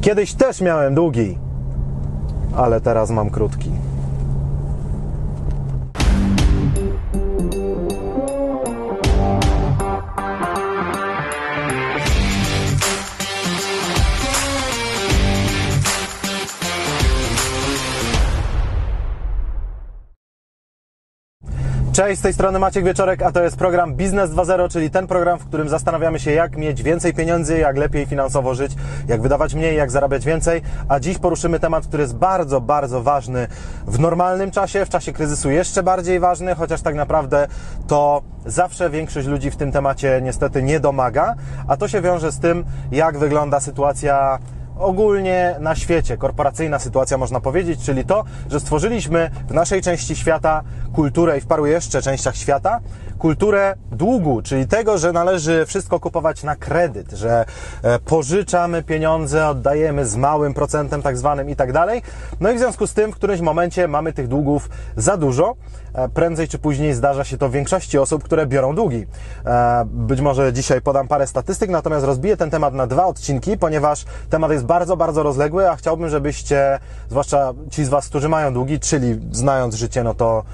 Kiedyś też miałem długi, ale teraz mam krótki. Cześć, z tej strony Maciek Wieczorek, a to jest program Biznes 2.0, czyli ten program, w którym zastanawiamy się, jak mieć więcej pieniędzy, jak lepiej finansowo żyć, jak wydawać mniej, jak zarabiać więcej. A dziś poruszymy temat, który jest bardzo, bardzo ważny w normalnym czasie, w czasie kryzysu jeszcze bardziej ważny, chociaż tak naprawdę to zawsze większość ludzi w tym temacie niestety nie domaga, a to się wiąże z tym, jak wygląda sytuacja ogólnie na świecie, korporacyjna sytuacja można powiedzieć, czyli to, że stworzyliśmy w naszej części świata kulturę i w paru jeszcze częściach świata kulturę długu, czyli tego, że należy wszystko kupować na kredyt, że e, pożyczamy pieniądze, oddajemy z małym procentem tak zwanym i tak dalej. No i w związku z tym w którymś momencie mamy tych długów za dużo. E, prędzej czy później zdarza się to większości osób, które biorą długi. E, być może dzisiaj podam parę statystyk, natomiast rozbiję ten temat na dwa odcinki, ponieważ temat jest bardzo, bardzo rozległy, a chciałbym, żebyście, zwłaszcza ci z Was, którzy mają długi, czyli znając życie, no to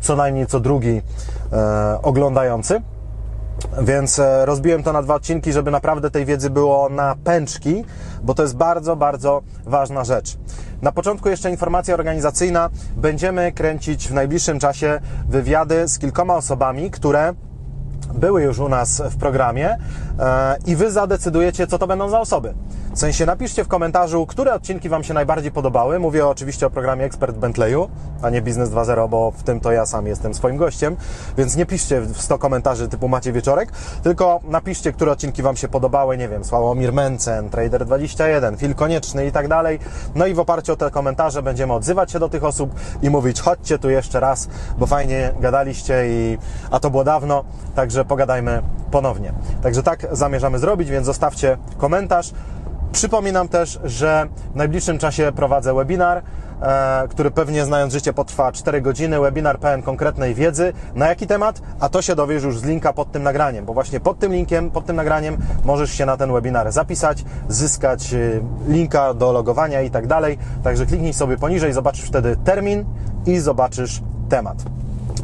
co najmniej co drugi oglądający. Więc e, rozbiłem to na dwa odcinki, żeby naprawdę tej wiedzy było na pęczki, bo to jest bardzo, bardzo ważna rzecz. Na początku jeszcze informacja organizacyjna. Będziemy kręcić w najbliższym czasie wywiady z kilkoma osobami, które były już u nas w programie e, i Wy zadecydujecie, co to będą za osoby. W sensie napiszcie w komentarzu, które odcinki Wam się najbardziej podobały. Mówię oczywiście o programie Expert Bentleyu, a nie Biznes 2.0, bo w tym to ja sam jestem swoim gościem, więc nie piszcie w 100 komentarzy typu macie wieczorek, tylko napiszcie, które odcinki Wam się podobały, nie wiem, Sławomir Mencen, Trader21, Fil Konieczny i tak dalej. No i w oparciu o te komentarze będziemy odzywać się do tych osób i mówić, chodźcie tu jeszcze raz, bo fajnie gadaliście i a to było dawno, także pogadajmy ponownie. Także tak zamierzamy zrobić, więc zostawcie komentarz. Przypominam też, że w najbliższym czasie prowadzę webinar, e, który pewnie znając życie potrwa 4 godziny, webinar pełen konkretnej wiedzy. Na jaki temat? A to się dowiesz już z linka pod tym nagraniem, bo właśnie pod tym linkiem, pod tym nagraniem możesz się na ten webinar zapisać, zyskać e, linka do logowania i tak dalej. Także kliknij sobie poniżej, zobaczysz wtedy termin i zobaczysz temat.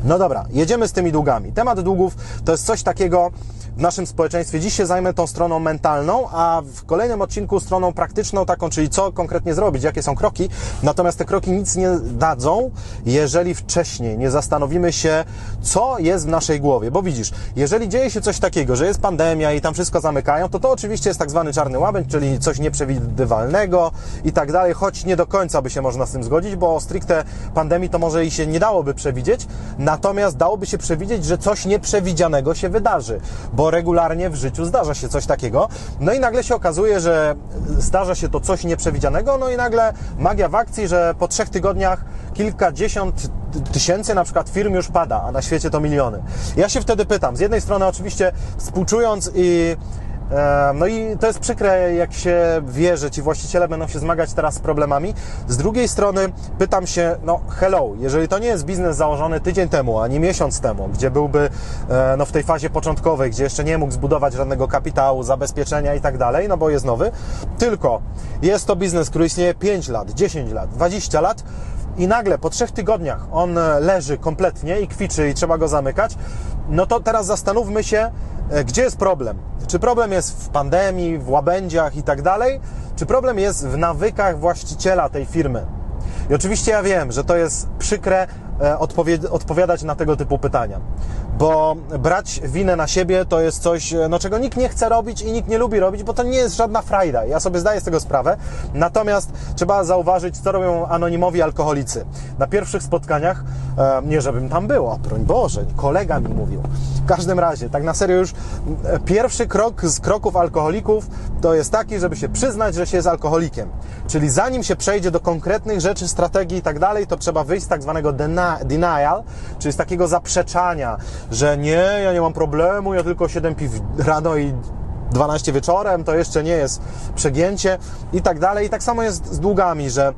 No dobra, jedziemy z tymi długami. Temat długów to jest coś takiego, w naszym społeczeństwie. Dziś się zajmę tą stroną mentalną, a w kolejnym odcinku stroną praktyczną, taką, czyli co konkretnie zrobić, jakie są kroki. Natomiast te kroki nic nie dadzą, jeżeli wcześniej nie zastanowimy się, co jest w naszej głowie. Bo widzisz, jeżeli dzieje się coś takiego, że jest pandemia i tam wszystko zamykają, to to oczywiście jest tak zwany czarny łabędź, czyli coś nieprzewidywalnego i tak dalej, choć nie do końca by się można z tym zgodzić, bo stricte pandemii to może i się nie dałoby przewidzieć, natomiast dałoby się przewidzieć, że coś nieprzewidzianego się wydarzy, bo regularnie w życiu zdarza się coś takiego, no i nagle się okazuje, że zdarza się to coś nieprzewidzianego, no i nagle magia w akcji, że po trzech tygodniach kilkadziesiąt tysięcy na przykład firm już pada, a na świecie to miliony. Ja się wtedy pytam, z jednej strony oczywiście współczując i no i to jest przykre, jak się wie, że ci właściciele będą się zmagać teraz z problemami. Z drugiej strony pytam się, no hello, jeżeli to nie jest biznes założony tydzień temu, a nie miesiąc temu, gdzie byłby e, no, w tej fazie początkowej, gdzie jeszcze nie mógł zbudować żadnego kapitału, zabezpieczenia i tak dalej, no bo jest nowy, tylko jest to biznes, który istnieje 5 lat, 10 lat, 20 lat, i nagle po trzech tygodniach on leży kompletnie i kwiczy i trzeba go zamykać, no to teraz zastanówmy się, e, gdzie jest problem. Czy problem jest w pandemii, w łabędziach i tak dalej, czy problem jest w nawykach właściciela tej firmy. I oczywiście ja wiem, że to jest przykre e, odpowiadać na tego typu pytania bo brać winę na siebie to jest coś, no, czego nikt nie chce robić i nikt nie lubi robić, bo to nie jest żadna frajda. Ja sobie zdaję z tego sprawę. Natomiast trzeba zauważyć, co robią anonimowi alkoholicy. Na pierwszych spotkaniach, e, nie żebym tam było, broń Boże, kolega mi mówił. W każdym razie, tak na serio już, e, pierwszy krok z kroków alkoholików to jest taki, żeby się przyznać, że się jest alkoholikiem. Czyli zanim się przejdzie do konkretnych rzeczy, strategii i tak dalej, to trzeba wyjść z tak zwanego denial, czyli z takiego zaprzeczania, że nie, ja nie mam problemu, ja tylko 7 piw rano i 12 wieczorem, to jeszcze nie jest przegięcie i tak dalej. I tak samo jest z długami, że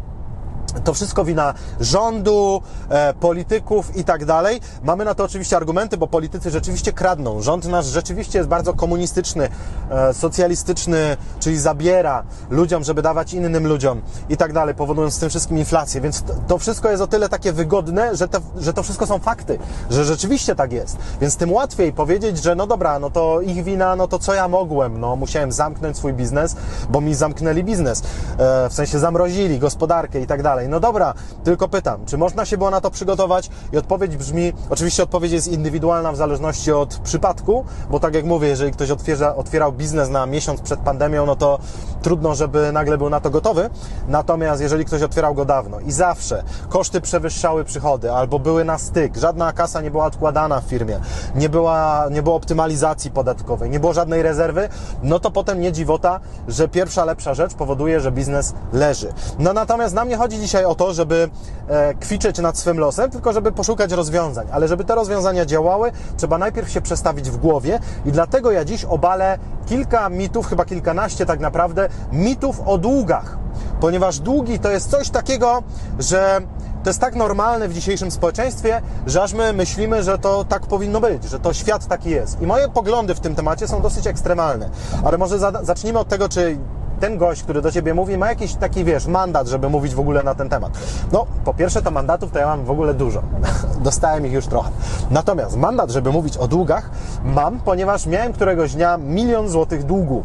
to wszystko wina rządu, e, polityków i tak dalej. Mamy na to oczywiście argumenty, bo politycy rzeczywiście kradną. Rząd nasz rzeczywiście jest bardzo komunistyczny, e, socjalistyczny, czyli zabiera ludziom, żeby dawać innym ludziom i tak dalej, powodując tym wszystkim inflację. Więc to, to wszystko jest o tyle takie wygodne, że, te, że to wszystko są fakty, że rzeczywiście tak jest. Więc tym łatwiej powiedzieć, że no dobra, no to ich wina, no to co ja mogłem? No musiałem zamknąć swój biznes, bo mi zamknęli biznes. E, w sensie zamrozili gospodarkę i tak dalej dalej. No dobra, tylko pytam, czy można się było na to przygotować? I odpowiedź brzmi, oczywiście odpowiedź jest indywidualna w zależności od przypadku, bo tak jak mówię, jeżeli ktoś otwiera, otwierał biznes na miesiąc przed pandemią, no to trudno, żeby nagle był na to gotowy. Natomiast jeżeli ktoś otwierał go dawno i zawsze koszty przewyższały przychody albo były na styk, żadna kasa nie była odkładana w firmie, nie, była, nie było optymalizacji podatkowej, nie było żadnej rezerwy, no to potem nie dziwota, że pierwsza lepsza rzecz powoduje, że biznes leży. No natomiast na mnie chodzi dzisiaj o to, żeby e, kwiczyć nad swym losem, tylko żeby poszukać rozwiązań. Ale żeby te rozwiązania działały, trzeba najpierw się przestawić w głowie i dlatego ja dziś obalę kilka mitów, chyba kilkanaście tak naprawdę, mitów o długach. Ponieważ długi to jest coś takiego, że to jest tak normalne w dzisiejszym społeczeństwie, że aż my myślimy, że to tak powinno być, że to świat taki jest. I moje poglądy w tym temacie są dosyć ekstremalne. Ale może zacznijmy od tego, czy ten gość, który do ciebie mówi, ma jakiś taki, wiesz, mandat, żeby mówić w ogóle na ten temat. No, po pierwsze, to mandatów to ja mam w ogóle dużo. Dostałem ich już trochę. Natomiast mandat, żeby mówić o długach, mam, ponieważ miałem któregoś dnia milion złotych długu.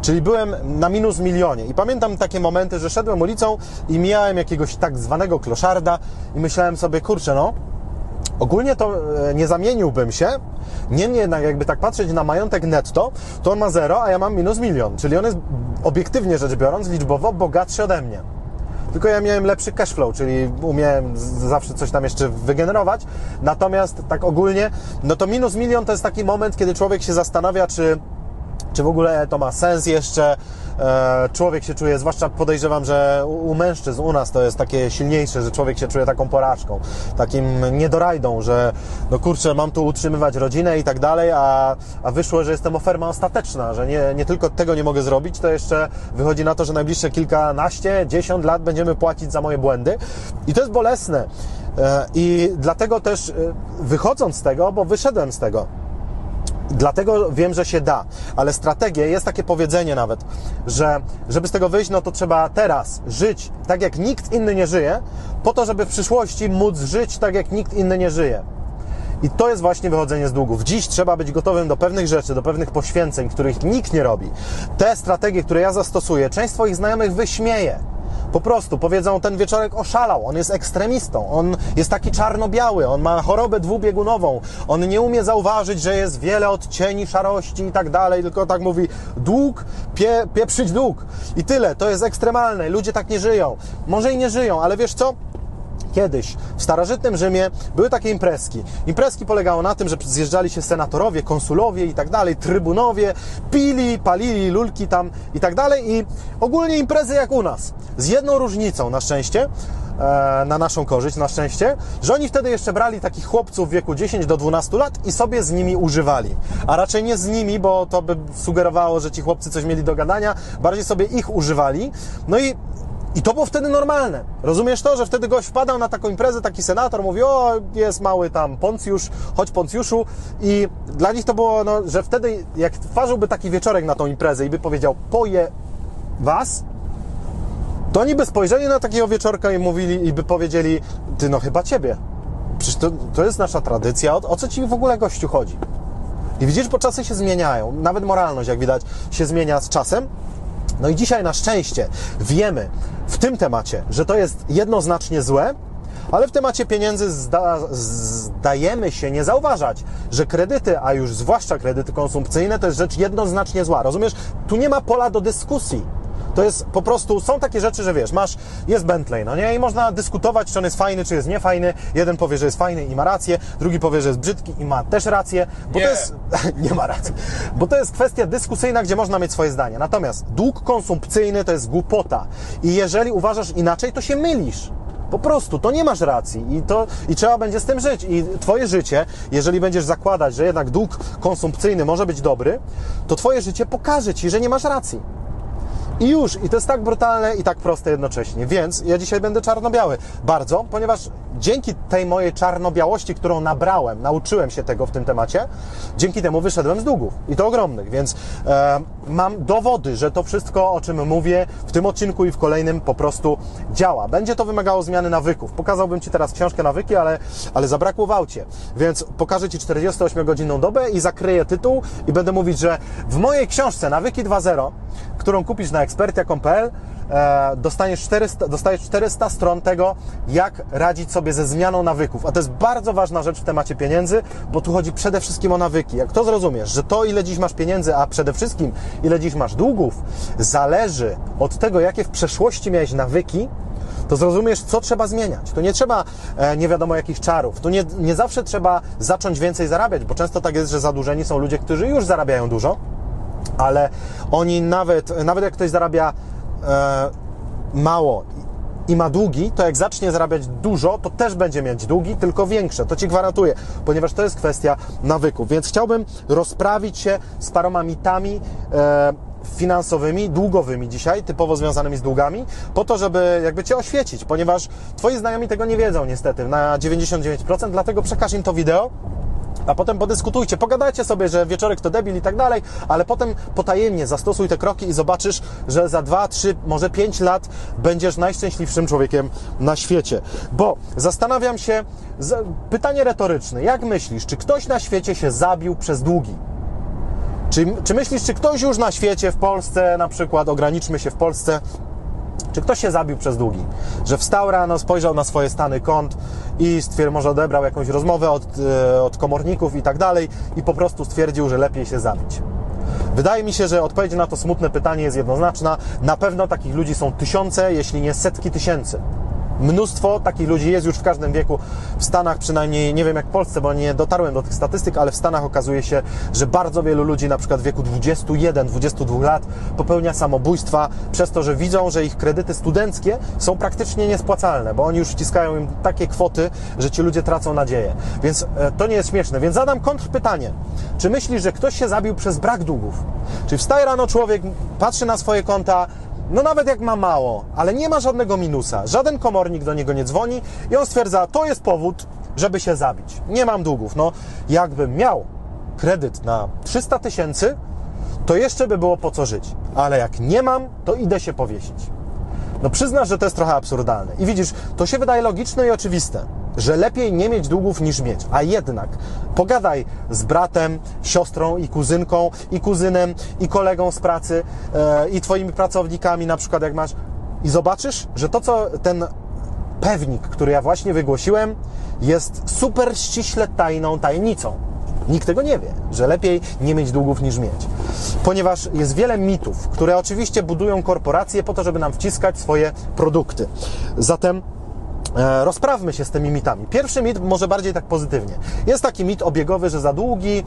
Czyli byłem na minus milionie. I pamiętam takie momenty, że szedłem ulicą i mijałem jakiegoś tak zwanego kloszarda i myślałem sobie, kurczę, no, Ogólnie to e, nie zamieniłbym się, niemniej jednak jakby tak patrzeć na majątek netto, to on ma zero, a ja mam minus milion, czyli on jest obiektywnie rzecz biorąc liczbowo bogatszy ode mnie. Tylko ja miałem lepszy cash flow, czyli umiałem zawsze coś tam jeszcze wygenerować. Natomiast tak ogólnie, no to minus milion to jest taki moment, kiedy człowiek się zastanawia, czy, czy w ogóle to ma sens jeszcze, E, człowiek się czuje, zwłaszcza podejrzewam, że u mężczyzn, u nas to jest takie silniejsze, że człowiek się czuje taką porażką, takim niedorajdą, że no kurczę, mam tu utrzymywać rodzinę i tak dalej, a, a wyszło, że jestem oferma ostateczna, że nie, nie tylko tego nie mogę zrobić, to jeszcze wychodzi na to, że najbliższe kilkanaście, dziesiąt lat będziemy płacić za moje błędy i to jest bolesne. E, I dlatego też e, wychodząc z tego, bo wyszedłem z tego, Dlatego wiem, że się da, ale strategie, jest takie powiedzenie nawet, że żeby z tego wyjść, no to trzeba teraz żyć tak, jak nikt inny nie żyje, po to, żeby w przyszłości móc żyć tak, jak nikt inny nie żyje. I to jest właśnie wychodzenie z długów. Dziś trzeba być gotowym do pewnych rzeczy, do pewnych poświęceń, których nikt nie robi. Te strategie, które ja zastosuję, część swoich znajomych wyśmieje. Po prostu powiedzą, ten wieczorek oszalał, on jest ekstremistą, on jest taki czarno-biały, on ma chorobę dwubiegunową, on nie umie zauważyć, że jest wiele odcieni szarości i tak dalej, tylko tak mówi dług, pie, pieprzyć dług. I tyle, to jest ekstremalne, ludzie tak nie żyją. Może i nie żyją, ale wiesz co? Kiedyś w starożytnym Rzymie były takie imprezki. Imprezki polegały na tym, że zjeżdżali się senatorowie, konsulowie i tak dalej, trybunowie, pili, palili lulki tam i tak dalej i ogólnie imprezy jak u nas. Z jedną różnicą na szczęście, e, na naszą korzyść, na szczęście, że oni wtedy jeszcze brali takich chłopców w wieku 10 do 12 lat i sobie z nimi używali. A raczej nie z nimi, bo to by sugerowało, że ci chłopcy coś mieli do gadania, bardziej sobie ich używali. No i i to było wtedy normalne. Rozumiesz to, że wtedy gość wpadał na taką imprezę, taki senator mówi, o, jest mały tam Poncjusz, chodź Poncjuszu i dla nich to było, no, że wtedy jak twarzyłby taki wieczorek na tą imprezę i by powiedział, poje was, to oni by spojrzeli na takiego wieczorka i mówili, i by powiedzieli, ty no chyba ciebie. Przecież to, to jest nasza tradycja, o, o co ci w ogóle gościu chodzi? I widzisz, bo czasy się zmieniają, nawet moralność, jak widać, się zmienia z czasem, no i dzisiaj na szczęście wiemy w tym temacie, że to jest jednoznacznie złe, ale w temacie pieniędzy zda, zdajemy się nie zauważać, że kredyty, a już zwłaszcza kredyty konsumpcyjne, to jest rzecz jednoznacznie zła. Rozumiesz? Tu nie ma pola do dyskusji. To jest po prostu, są takie rzeczy, że wiesz, masz, jest Bentley, no nie? I można dyskutować, czy on jest fajny, czy jest niefajny. Jeden powie, że jest fajny i ma rację, drugi powie, że jest brzydki i ma też rację, bo Nie. to jest, nie ma racji, bo to jest kwestia dyskusyjna, gdzie można mieć swoje zdanie. Natomiast dług konsumpcyjny to jest głupota. I jeżeli uważasz inaczej, to się mylisz. Po prostu, to nie masz racji i, to, i trzeba będzie z tym żyć. I twoje życie, jeżeli będziesz zakładać, że jednak dług konsumpcyjny może być dobry, to twoje życie pokaże ci, że nie masz racji. I już, i to jest tak brutalne i tak proste jednocześnie. Więc ja dzisiaj będę czarno-biały. Bardzo, ponieważ dzięki tej mojej czarno-białości, którą nabrałem, nauczyłem się tego w tym temacie, dzięki temu wyszedłem z długów. I to ogromnych. Więc e, mam dowody, że to wszystko, o czym mówię w tym odcinku i w kolejnym po prostu działa. Będzie to wymagało zmiany nawyków. Pokazałbym Ci teraz książkę nawyki, ale, ale zabrakło w aucie. Więc pokażę Ci 48-godzinną dobę i zakryję tytuł i będę mówić, że w mojej książce Nawyki 2.0, którą kupisz na ekspertia.pl, e, dostaniesz 400, dostajesz 400 stron tego, jak radzić sobie ze zmianą nawyków. A to jest bardzo ważna rzecz w temacie pieniędzy, bo tu chodzi przede wszystkim o nawyki. Jak to zrozumiesz, że to, ile dziś masz pieniędzy, a przede wszystkim ile dziś masz długów, zależy od tego, jakie w przeszłości miałeś nawyki, to zrozumiesz, co trzeba zmieniać. Tu nie trzeba e, nie wiadomo jakich czarów. Tu nie, nie zawsze trzeba zacząć więcej zarabiać, bo często tak jest, że zadłużeni są ludzie, którzy już zarabiają dużo, ale oni nawet, nawet jak ktoś zarabia e, mało i ma długi, to jak zacznie zarabiać dużo, to też będzie mieć długi, tylko większe. To Ci gwarantuję, ponieważ to jest kwestia nawyków. Więc chciałbym rozprawić się z paroma mitami e, finansowymi, długowymi dzisiaj, typowo związanymi z długami, po to, żeby jakby Cię oświecić, ponieważ Twoi znajomi tego nie wiedzą niestety na 99%, dlatego przekaż im to wideo, a potem podyskutujcie, pogadajcie sobie, że wieczorek to debil i tak dalej, ale potem potajemnie zastosuj te kroki i zobaczysz, że za 2, 3, może 5 lat będziesz najszczęśliwszym człowiekiem na świecie. Bo zastanawiam się, pytanie retoryczne, jak myślisz, czy ktoś na świecie się zabił przez długi? Czy, czy myślisz, czy ktoś już na świecie, w Polsce na przykład, ograniczmy się w Polsce, czy ktoś się zabił przez długi? Że wstał rano, spojrzał na swoje stany kont i stwierdził, może odebrał jakąś rozmowę od, e, od komorników i tak dalej i po prostu stwierdził, że lepiej się zabić. Wydaje mi się, że odpowiedź na to smutne pytanie jest jednoznaczna. Na pewno takich ludzi są tysiące, jeśli nie setki tysięcy. Mnóstwo takich ludzi jest już w każdym wieku. W Stanach przynajmniej, nie wiem jak w Polsce, bo nie dotarłem do tych statystyk, ale w Stanach okazuje się, że bardzo wielu ludzi, na przykład w wieku 21-22 lat, popełnia samobójstwa przez to, że widzą, że ich kredyty studenckie są praktycznie niespłacalne, bo oni już wciskają im takie kwoty, że ci ludzie tracą nadzieję. Więc e, to nie jest śmieszne. Więc zadam kontrpytanie. Czy myślisz, że ktoś się zabił przez brak długów? Czy wstaje rano człowiek, patrzy na swoje konta, no nawet jak ma mało, ale nie ma żadnego minusa, żaden komornik do niego nie dzwoni i on stwierdza, to jest powód, żeby się zabić. Nie mam długów. No, jakbym miał kredyt na 300 tysięcy, to jeszcze by było po co żyć. Ale jak nie mam, to idę się powiesić. No przyznasz, że to jest trochę absurdalne. I widzisz, to się wydaje logiczne i oczywiste. że lepiej nie mieć długów niż mieć. A jednak pogadaj z bratem, siostrą i kuzynką, i kuzynem, i kolegą z pracy, e, i twoimi pracownikami, na przykład jak masz, i zobaczysz, że to, co ten pewnik, który ja właśnie wygłosiłem, jest super ściśle tajną tajemnicą. Nikt tego nie wie, że lepiej nie mieć długów niż mieć. Ponieważ jest wiele mitów, które oczywiście budują korporacje po to, żeby nam wciskać swoje produkty. Zatem rozprawmy się z tymi mitami. Pierwszy mit może bardziej tak pozytywnie. Jest taki mit obiegowy, że za długi,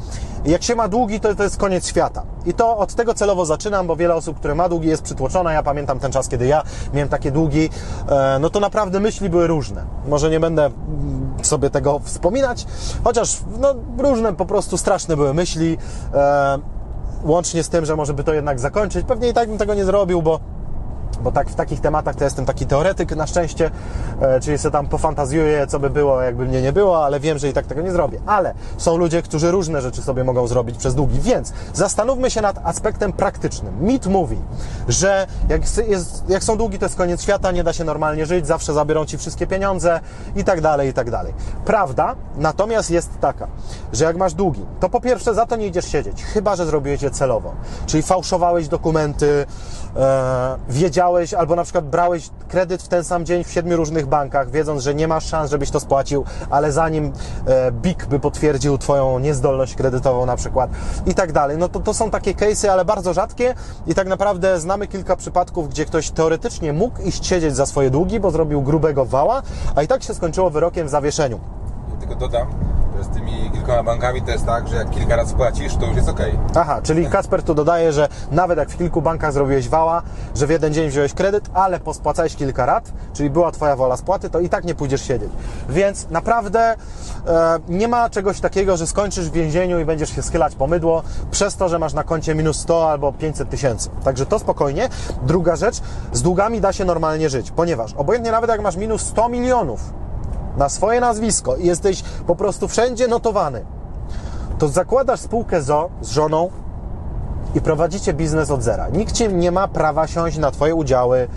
jak się ma długi, to, to jest koniec świata. I to od tego celowo zaczynam, bo wiele osób, które ma długi, jest przytłoczona. Ja pamiętam ten czas, kiedy ja miałem takie długi, e, no to naprawdę myśli były różne. Może nie będę mm, sobie tego wspominać, chociaż no, różne po prostu straszne były myśli, e, łącznie z tym, że może by to jednak zakończyć. Pewnie i tak bym tego nie zrobił, bo bo tak w takich tematach to jestem taki teoretyk na szczęście, e, czyli sobie tam pofantazjuję, co by było, jakby mnie nie było, ale wiem, że i tak tego nie zrobię. Ale są ludzie, którzy różne rzeczy sobie mogą zrobić przez długi, więc zastanówmy się nad aspektem praktycznym. Mit mówi, że jak, jest, jak są długi, to jest koniec świata, nie da się normalnie żyć, zawsze zabiorą ci wszystkie pieniądze i tak dalej, i tak dalej. Prawda natomiast jest taka, że jak masz długi, to po pierwsze za to nie idziesz siedzieć, chyba, że zrobiłeś je celowo, czyli fałszowałeś dokumenty, e, wiedziałeś albo na przykład brałeś kredyt w ten sam dzień w siedmiu różnych bankach, wiedząc, że nie masz szans, żebyś to spłacił, ale zanim e, BIK by potwierdził Twoją niezdolność kredytową na przykład i tak dalej. No to, to są takie case'y, ale bardzo rzadkie i tak naprawdę znamy kilka przypadków, gdzie ktoś teoretycznie mógł iść siedzieć za swoje długi, bo zrobił grubego wała, a i tak się skończyło wyrokiem w zawieszeniu. Tylko dodam, że z tymi kilkoma bankami to jest tak, że jak kilka razy płacisz, to już jest ok. Aha, czyli Kasper tu dodaje, że nawet jak w kilku bankach zrobiłeś wała, że w jeden dzień wziąłeś kredyt, ale pospłacałeś kilka rat, czyli była Twoja wola spłaty, to i tak nie pójdziesz siedzieć. Więc naprawdę e, nie ma czegoś takiego, że skończysz w więzieniu i będziesz się schylać po mydło przez to, że masz na koncie minus 100 albo 500 tysięcy. Także to spokojnie. Druga rzecz, z długami da się normalnie żyć, ponieważ obojętnie nawet jak masz minus 100 milionów, na swoje nazwisko i jesteś po prostu wszędzie notowany, to zakładasz spółkę ZO z żoną i prowadzicie biznes od zera. Nikt ci nie ma prawa siąść na Twoje udziały,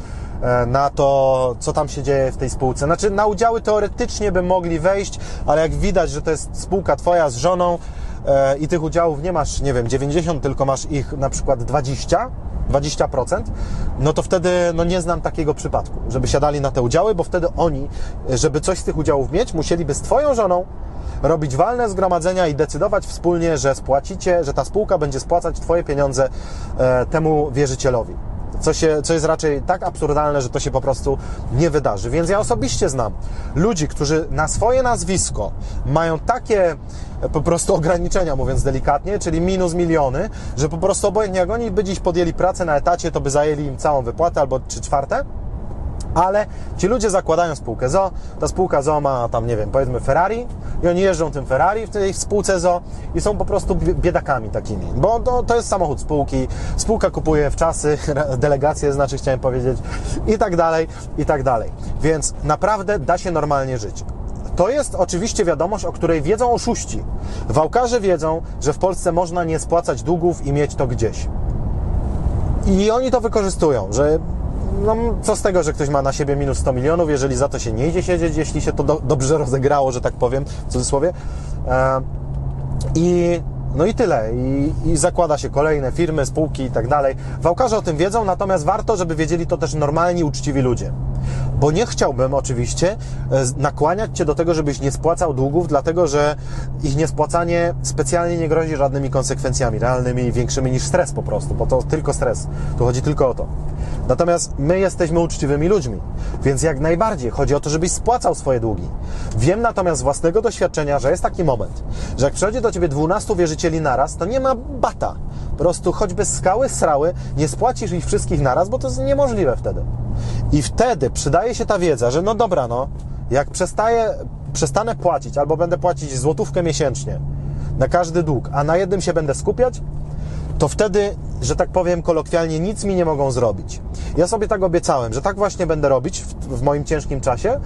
e, na to, co tam się dzieje w tej spółce. Znaczy, na udziały teoretycznie by mogli wejść, ale jak widać, że to jest spółka Twoja z żoną e, i tych udziałów nie masz, nie wiem, 90, tylko masz ich na przykład 20, 20%, no to wtedy no nie znam takiego przypadku, żeby siadali na te udziały, bo wtedy oni, żeby coś z tych udziałów mieć, musieliby z Twoją żoną robić walne zgromadzenia i decydować wspólnie, że spłacicie, że ta spółka będzie spłacać Twoje pieniądze e, temu wierzycielowi. Co, się, co jest raczej tak absurdalne, że to się po prostu nie wydarzy. Więc ja osobiście znam ludzi, którzy na swoje nazwisko mają takie po prostu ograniczenia, mówiąc delikatnie, czyli minus miliony, że po prostu obojętnie jak oni by dziś podjęli pracę na etacie, to by zajęli im całą wypłatę albo trzy czwarte ale ci ludzie zakładają spółkę ZO, ta spółka ZO ma tam, nie wiem, powiedzmy Ferrari i oni jeżdżą tym Ferrari w tej spółce ZO i są po prostu biedakami takimi, bo to, to jest samochód spółki, spółka kupuje w czasy, delegacje znaczy chciałem powiedzieć i tak dalej, i tak dalej. Więc naprawdę da się normalnie żyć. To jest oczywiście wiadomość, o której wiedzą oszuści. Wałkarze wiedzą, że w Polsce można nie spłacać długów i mieć to gdzieś. I oni to wykorzystują, że no, co z tego, że ktoś ma na siebie minus 100 milionów, jeżeli za to się nie idzie siedzieć, jeśli się to do, dobrze rozegrało, że tak powiem, w cudzysłowie. E, I no i tyle. I, I, zakłada się kolejne firmy, spółki i tak dalej. Wałkarze o tym wiedzą, natomiast warto, żeby wiedzieli to też normalni, uczciwi ludzie. Bo nie chciałbym oczywiście e, nakłaniać Cię do tego, żebyś nie spłacał długów, dlatego że ich niespłacanie specjalnie nie grozi żadnymi konsekwencjami realnymi, większymi niż stres po prostu, bo to tylko stres. Tu chodzi tylko o to. Natomiast my jesteśmy uczciwymi ludźmi, więc jak najbardziej chodzi o to, żebyś spłacał swoje długi. Wiem natomiast z własnego doświadczenia, że jest taki moment, że jak przychodzi do Ciebie 12 wierzycieli naraz, to nie ma bata. Po prostu choćby skały, srały, nie spłacisz ich wszystkich naraz, bo to jest niemożliwe wtedy. I wtedy przydaje się ta wiedza, że no dobra, no, jak przestaję, przestanę płacić albo będę płacić złotówkę miesięcznie na każdy dług, a na jednym się będę skupiać, to wtedy, że tak powiem kolokwialnie, nic mi nie mogą zrobić. Ja sobie tak obiecałem, że tak właśnie będę robić w, w moim ciężkim czasie.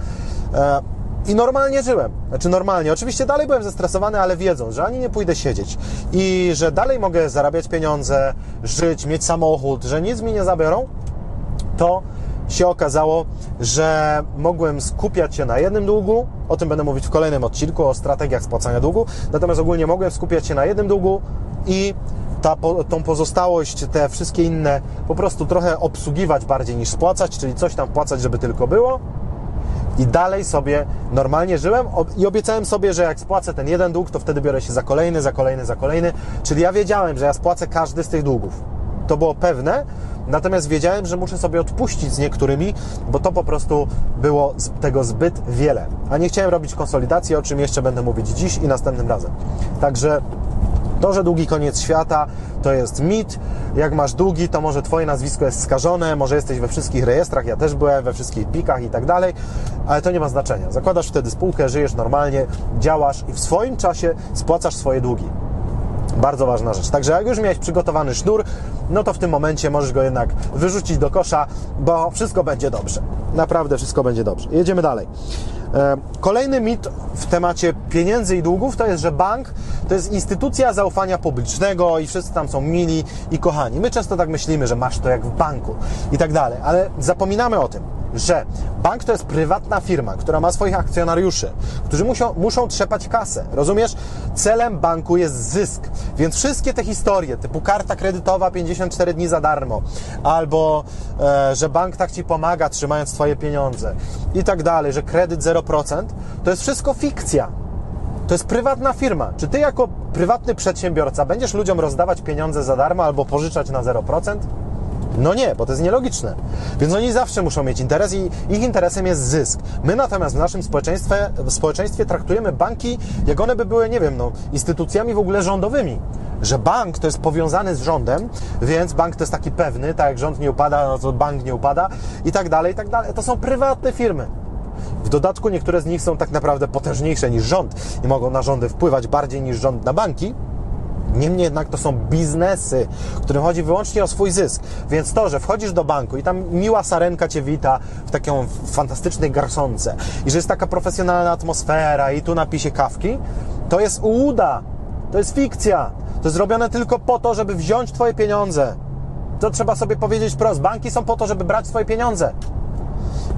E, i normalnie żyłem. Znaczy normalnie. Oczywiście dalej byłem zestresowany, ale wiedząc, że ani nie pójdę siedzieć i że dalej mogę zarabiać pieniądze, żyć, mieć samochód, że nic mi nie zabiorą, to się okazało, że mogłem skupiać się na jednym długu, o tym będę mówić w kolejnym odcinku, o strategiach spłacania długu, natomiast ogólnie mogłem skupiać się na jednym długu i ta, tą pozostałość, te wszystkie inne po prostu trochę obsługiwać bardziej niż spłacać, czyli coś tam wpłacać, żeby tylko było i dalej sobie normalnie żyłem i obiecałem sobie, że jak spłacę ten jeden dług, to wtedy biorę się za kolejny, za kolejny, za kolejny. Czyli ja wiedziałem, że ja spłacę każdy z tych długów. To było pewne, natomiast wiedziałem, że muszę sobie odpuścić z niektórymi, bo to po prostu było tego zbyt wiele. A nie chciałem robić konsolidacji, o czym jeszcze będę mówić dziś i następnym razem. Także to, że długi koniec świata to jest mit. Jak masz długi, to może Twoje nazwisko jest skażone, może jesteś we wszystkich rejestrach, ja też byłem, we wszystkich pikach i tak dalej, ale to nie ma znaczenia. Zakładasz wtedy spółkę, żyjesz normalnie, działasz i w swoim czasie spłacasz swoje długi. Bardzo ważna rzecz. Także jak już miałeś przygotowany sznur, no to w tym momencie możesz go jednak wyrzucić do kosza, bo wszystko będzie dobrze. Naprawdę wszystko będzie dobrze. Jedziemy dalej. E, kolejny mit w temacie pieniędzy i długów to jest, że bank to jest instytucja zaufania publicznego i wszyscy tam są mili i kochani. My często tak myślimy, że masz to jak w banku i tak dalej, ale zapominamy o tym, że bank to jest prywatna firma, która ma swoich akcjonariuszy, którzy muszą, muszą trzepać kasę. Rozumiesz? Celem banku jest zysk. Więc wszystkie te historie, typu karta kredytowa 54 dni za darmo, albo e, że bank tak ci pomaga, trzymając Twoje pieniądze i tak dalej, że kredyt 0%, to jest wszystko fikcja. To jest prywatna firma. Czy ty jako prywatny przedsiębiorca będziesz ludziom rozdawać pieniądze za darmo albo pożyczać na 0%? No nie, bo to jest nielogiczne. Więc oni zawsze muszą mieć interes i ich interesem jest zysk. My natomiast w naszym społeczeństwie, w społeczeństwie traktujemy banki, jak one by były, nie wiem, no, instytucjami w ogóle rządowymi. Że bank to jest powiązany z rządem, więc bank to jest taki pewny, tak jak rząd nie upada, no to bank nie upada i tak dalej, i tak dalej. To są prywatne firmy. W dodatku niektóre z nich są tak naprawdę potężniejsze niż rząd i mogą na rządy wpływać bardziej niż rząd na banki. Niemniej jednak to są biznesy, którym chodzi wyłącznie o swój zysk. Więc to, że wchodzisz do banku i tam miła sarenka cię wita w taką fantastycznej garsonce i że jest taka profesjonalna atmosfera i tu napisie kawki, to jest ułuda, to jest fikcja. To jest zrobione tylko po to, żeby wziąć Twoje pieniądze. To trzeba sobie powiedzieć prosto. Banki są po to, żeby brać Twoje pieniądze.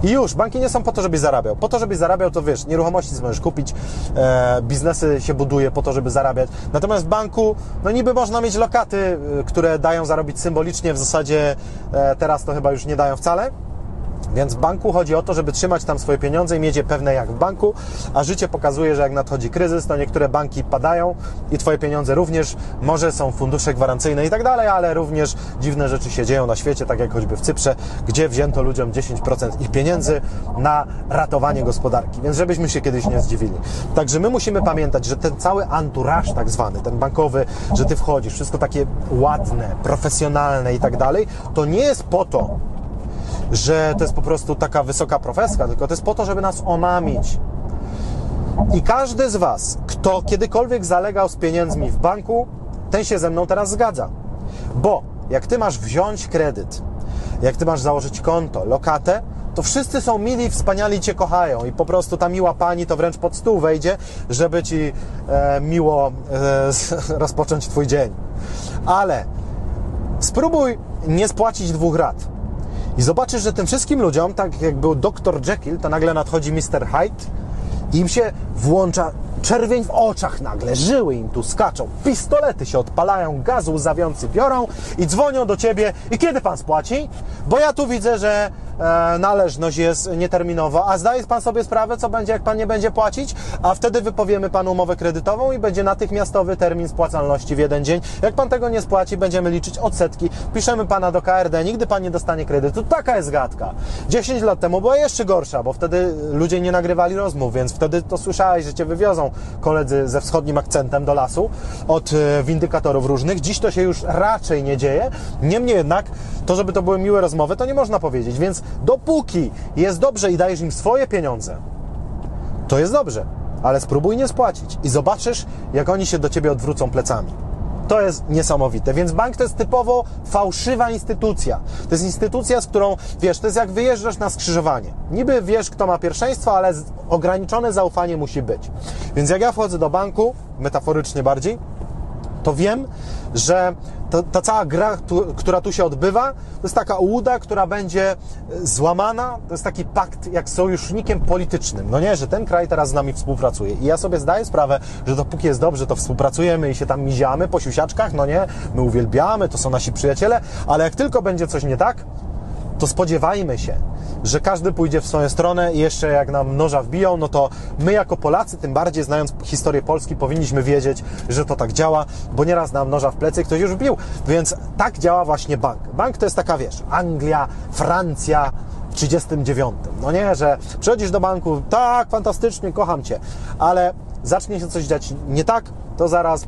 I już, banki nie są po to, żebyś zarabiał. Po to, żebyś zarabiał, to wiesz, nieruchomości możesz kupić, e, biznesy się buduje po to, żeby zarabiać. Natomiast w banku, no niby można mieć lokaty, e, które dają zarobić symbolicznie, w zasadzie e, teraz to chyba już nie dają wcale, więc w banku chodzi o to, żeby trzymać tam swoje pieniądze i mieć je pewne jak w banku, a życie pokazuje, że jak nadchodzi kryzys, to niektóre banki padają i Twoje pieniądze również, może są fundusze gwarancyjne i tak dalej, ale również dziwne rzeczy się dzieją na świecie, tak jak choćby w Cyprze, gdzie wzięto ludziom 10% ich pieniędzy na ratowanie gospodarki, więc żebyśmy się kiedyś nie zdziwili. Także my musimy pamiętać, że ten cały anturaż tak zwany, ten bankowy, że Ty wchodzisz, wszystko takie ładne, profesjonalne i tak dalej, to nie jest po to, że to jest po prostu taka wysoka profeska, tylko to jest po to, żeby nas omamić. I każdy z Was, kto kiedykolwiek zalegał z pieniędzmi w banku, ten się ze mną teraz zgadza. Bo jak Ty masz wziąć kredyt, jak Ty masz założyć konto, lokatę, to wszyscy są mili, wspaniali Cię kochają i po prostu ta miła pani to wręcz pod stół wejdzie, żeby Ci e, miło e, rozpocząć Twój dzień. Ale spróbuj nie spłacić dwóch rat i zobaczysz, że tym wszystkim ludziom, tak jak był dr Jekyll, to nagle nadchodzi Mr. Hyde i im się włącza czerwień w oczach nagle, żyły im tu skaczą, pistolety się odpalają, gaz łzawiący biorą i dzwonią do ciebie i kiedy pan spłaci? Bo ja tu widzę, że e, należność jest nieterminowa, a zdaje pan sobie sprawę, co będzie, jak pan nie będzie płacić? A wtedy wypowiemy panu umowę kredytową i będzie natychmiastowy termin spłacalności w jeden dzień. Jak pan tego nie spłaci, będziemy liczyć odsetki, piszemy pana do KRD, nigdy pan nie dostanie kredytu. Taka jest gadka. 10 lat temu była jeszcze gorsza, bo wtedy ludzie nie nagrywali rozmów, więc wtedy to słyszałeś, że cię wywiozą koledzy ze wschodnim akcentem do lasu od e, windykatorów różnych. Dziś to się już raczej nie dzieje. Niemniej jednak, to żeby to były miłe rozmowy, to nie można powiedzieć. Więc dopóki jest dobrze i dajesz im swoje pieniądze, to jest dobrze, ale spróbuj nie spłacić i zobaczysz, jak oni się do ciebie odwrócą plecami. To jest niesamowite. Więc bank to jest typowo fałszywa instytucja. To jest instytucja, z którą, wiesz, to jest jak wyjeżdżasz na skrzyżowanie. Niby wiesz, kto ma pierwszeństwo, ale ograniczone zaufanie musi być. Więc jak ja wchodzę do banku, metaforycznie bardziej, to wiem, że ta cała gra, tu, która tu się odbywa, to jest taka ułuda, która będzie e, złamana. To jest taki pakt jak sojusznikiem politycznym. No nie, że ten kraj teraz z nami współpracuje. I ja sobie zdaję sprawę, że dopóki jest dobrze, to współpracujemy i się tam miziamy po siusiaczkach, no nie, my uwielbiamy, to są nasi przyjaciele, ale jak tylko będzie coś nie tak, to spodziewajmy się, że każdy pójdzie w swoją stronę i jeszcze jak nam noża wbiją, no to my jako Polacy, tym bardziej znając historię Polski, powinniśmy wiedzieć, że to tak działa, bo nieraz nam noża w plecy ktoś już wbił. Więc tak działa właśnie bank. Bank to jest taka, wiesz, Anglia, Francja, w 39. No nie, że przychodzisz do banku, tak, fantastycznie, kocham Cię, ale zacznie się coś dziać nie tak, to zaraz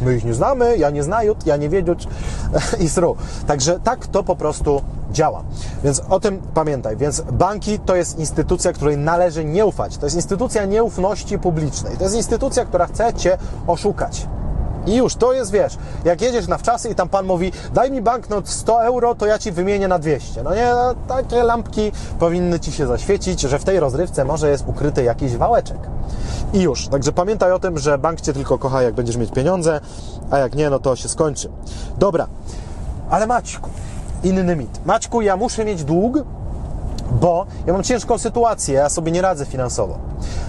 my ich nie znamy, ja nie znaję, ja nie wiedzieć i sru. Także tak to po prostu działa. Więc o tym pamiętaj. Więc banki to jest instytucja, której należy nie ufać. To jest instytucja nieufności publicznej. To jest instytucja, która chce Cię oszukać. I już, to jest, wiesz, jak jedziesz na wczasy i tam pan mówi, daj mi banknot 100 euro, to ja ci wymienię na 200. No nie, no, takie lampki powinny ci się zaświecić, że w tej rozrywce może jest ukryty jakiś wałeczek. I już, także pamiętaj o tym, że bank cię tylko kocha, jak będziesz mieć pieniądze, a jak nie, no to się skończy. Dobra, ale Maćku, inny mit. Maćku, ja muszę mieć dług, bo ja mam ciężką sytuację, ja sobie nie radzę finansowo.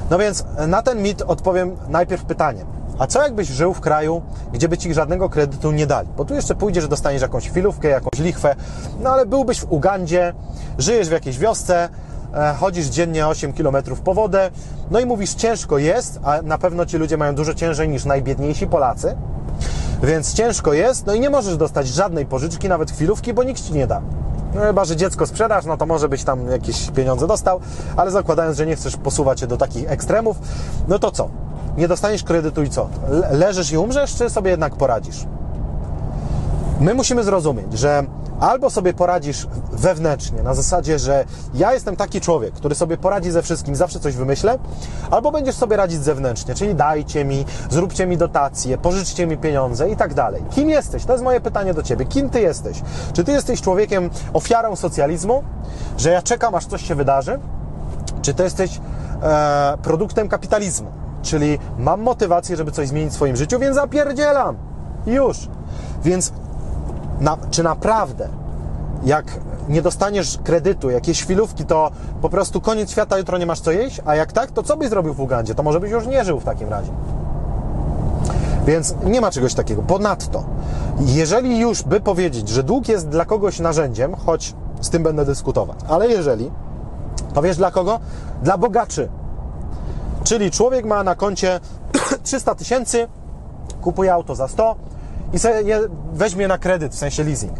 No więc na ten mit odpowiem najpierw pytaniem. A co jakbyś żył w kraju, gdzie by ci żadnego kredytu nie dali? Bo tu jeszcze pójdziesz, dostaniesz jakąś chwilówkę, jakąś lichwę, no ale byłbyś w Ugandzie, żyjesz w jakiejś wiosce, e, chodzisz dziennie 8 km po wodę, no i mówisz ciężko jest, a na pewno ci ludzie mają dużo ciężej niż najbiedniejsi Polacy, więc ciężko jest, no i nie możesz dostać żadnej pożyczki, nawet chwilówki, bo nikt ci nie da. No chyba, że dziecko sprzedasz, no to może być tam jakieś pieniądze dostał, ale zakładając, że nie chcesz posuwać się do takich ekstremów, no to co? Nie dostaniesz kredytu i co? Leżysz i umrzesz, czy sobie jednak poradzisz? My musimy zrozumieć, że albo sobie poradzisz wewnętrznie, na zasadzie, że ja jestem taki człowiek, który sobie poradzi ze wszystkim, zawsze coś wymyślę, albo będziesz sobie radzić zewnętrznie, czyli dajcie mi, zróbcie mi dotacje, pożyczcie mi pieniądze i tak dalej. Kim jesteś? To jest moje pytanie do Ciebie. Kim Ty jesteś? Czy Ty jesteś człowiekiem, ofiarą socjalizmu, że ja czekam, aż coś się wydarzy? Czy Ty jesteś e, produktem kapitalizmu? Czyli mam motywację, żeby coś zmienić w swoim życiu, więc zapierdzielam. Już. Więc na, czy naprawdę, jak nie dostaniesz kredytu, jakieś chwilówki, to po prostu koniec świata, jutro nie masz co jeść? A jak tak, to co byś zrobił w Ugandzie? To może byś już nie żył w takim razie. Więc nie ma czegoś takiego. Ponadto, jeżeli już by powiedzieć, że dług jest dla kogoś narzędziem, choć z tym będę dyskutować, ale jeżeli, to wiesz dla kogo? Dla bogaczy. Czyli człowiek ma na koncie 300 tysięcy, kupuje auto za 100 i weźmie na kredyt, w sensie leasing.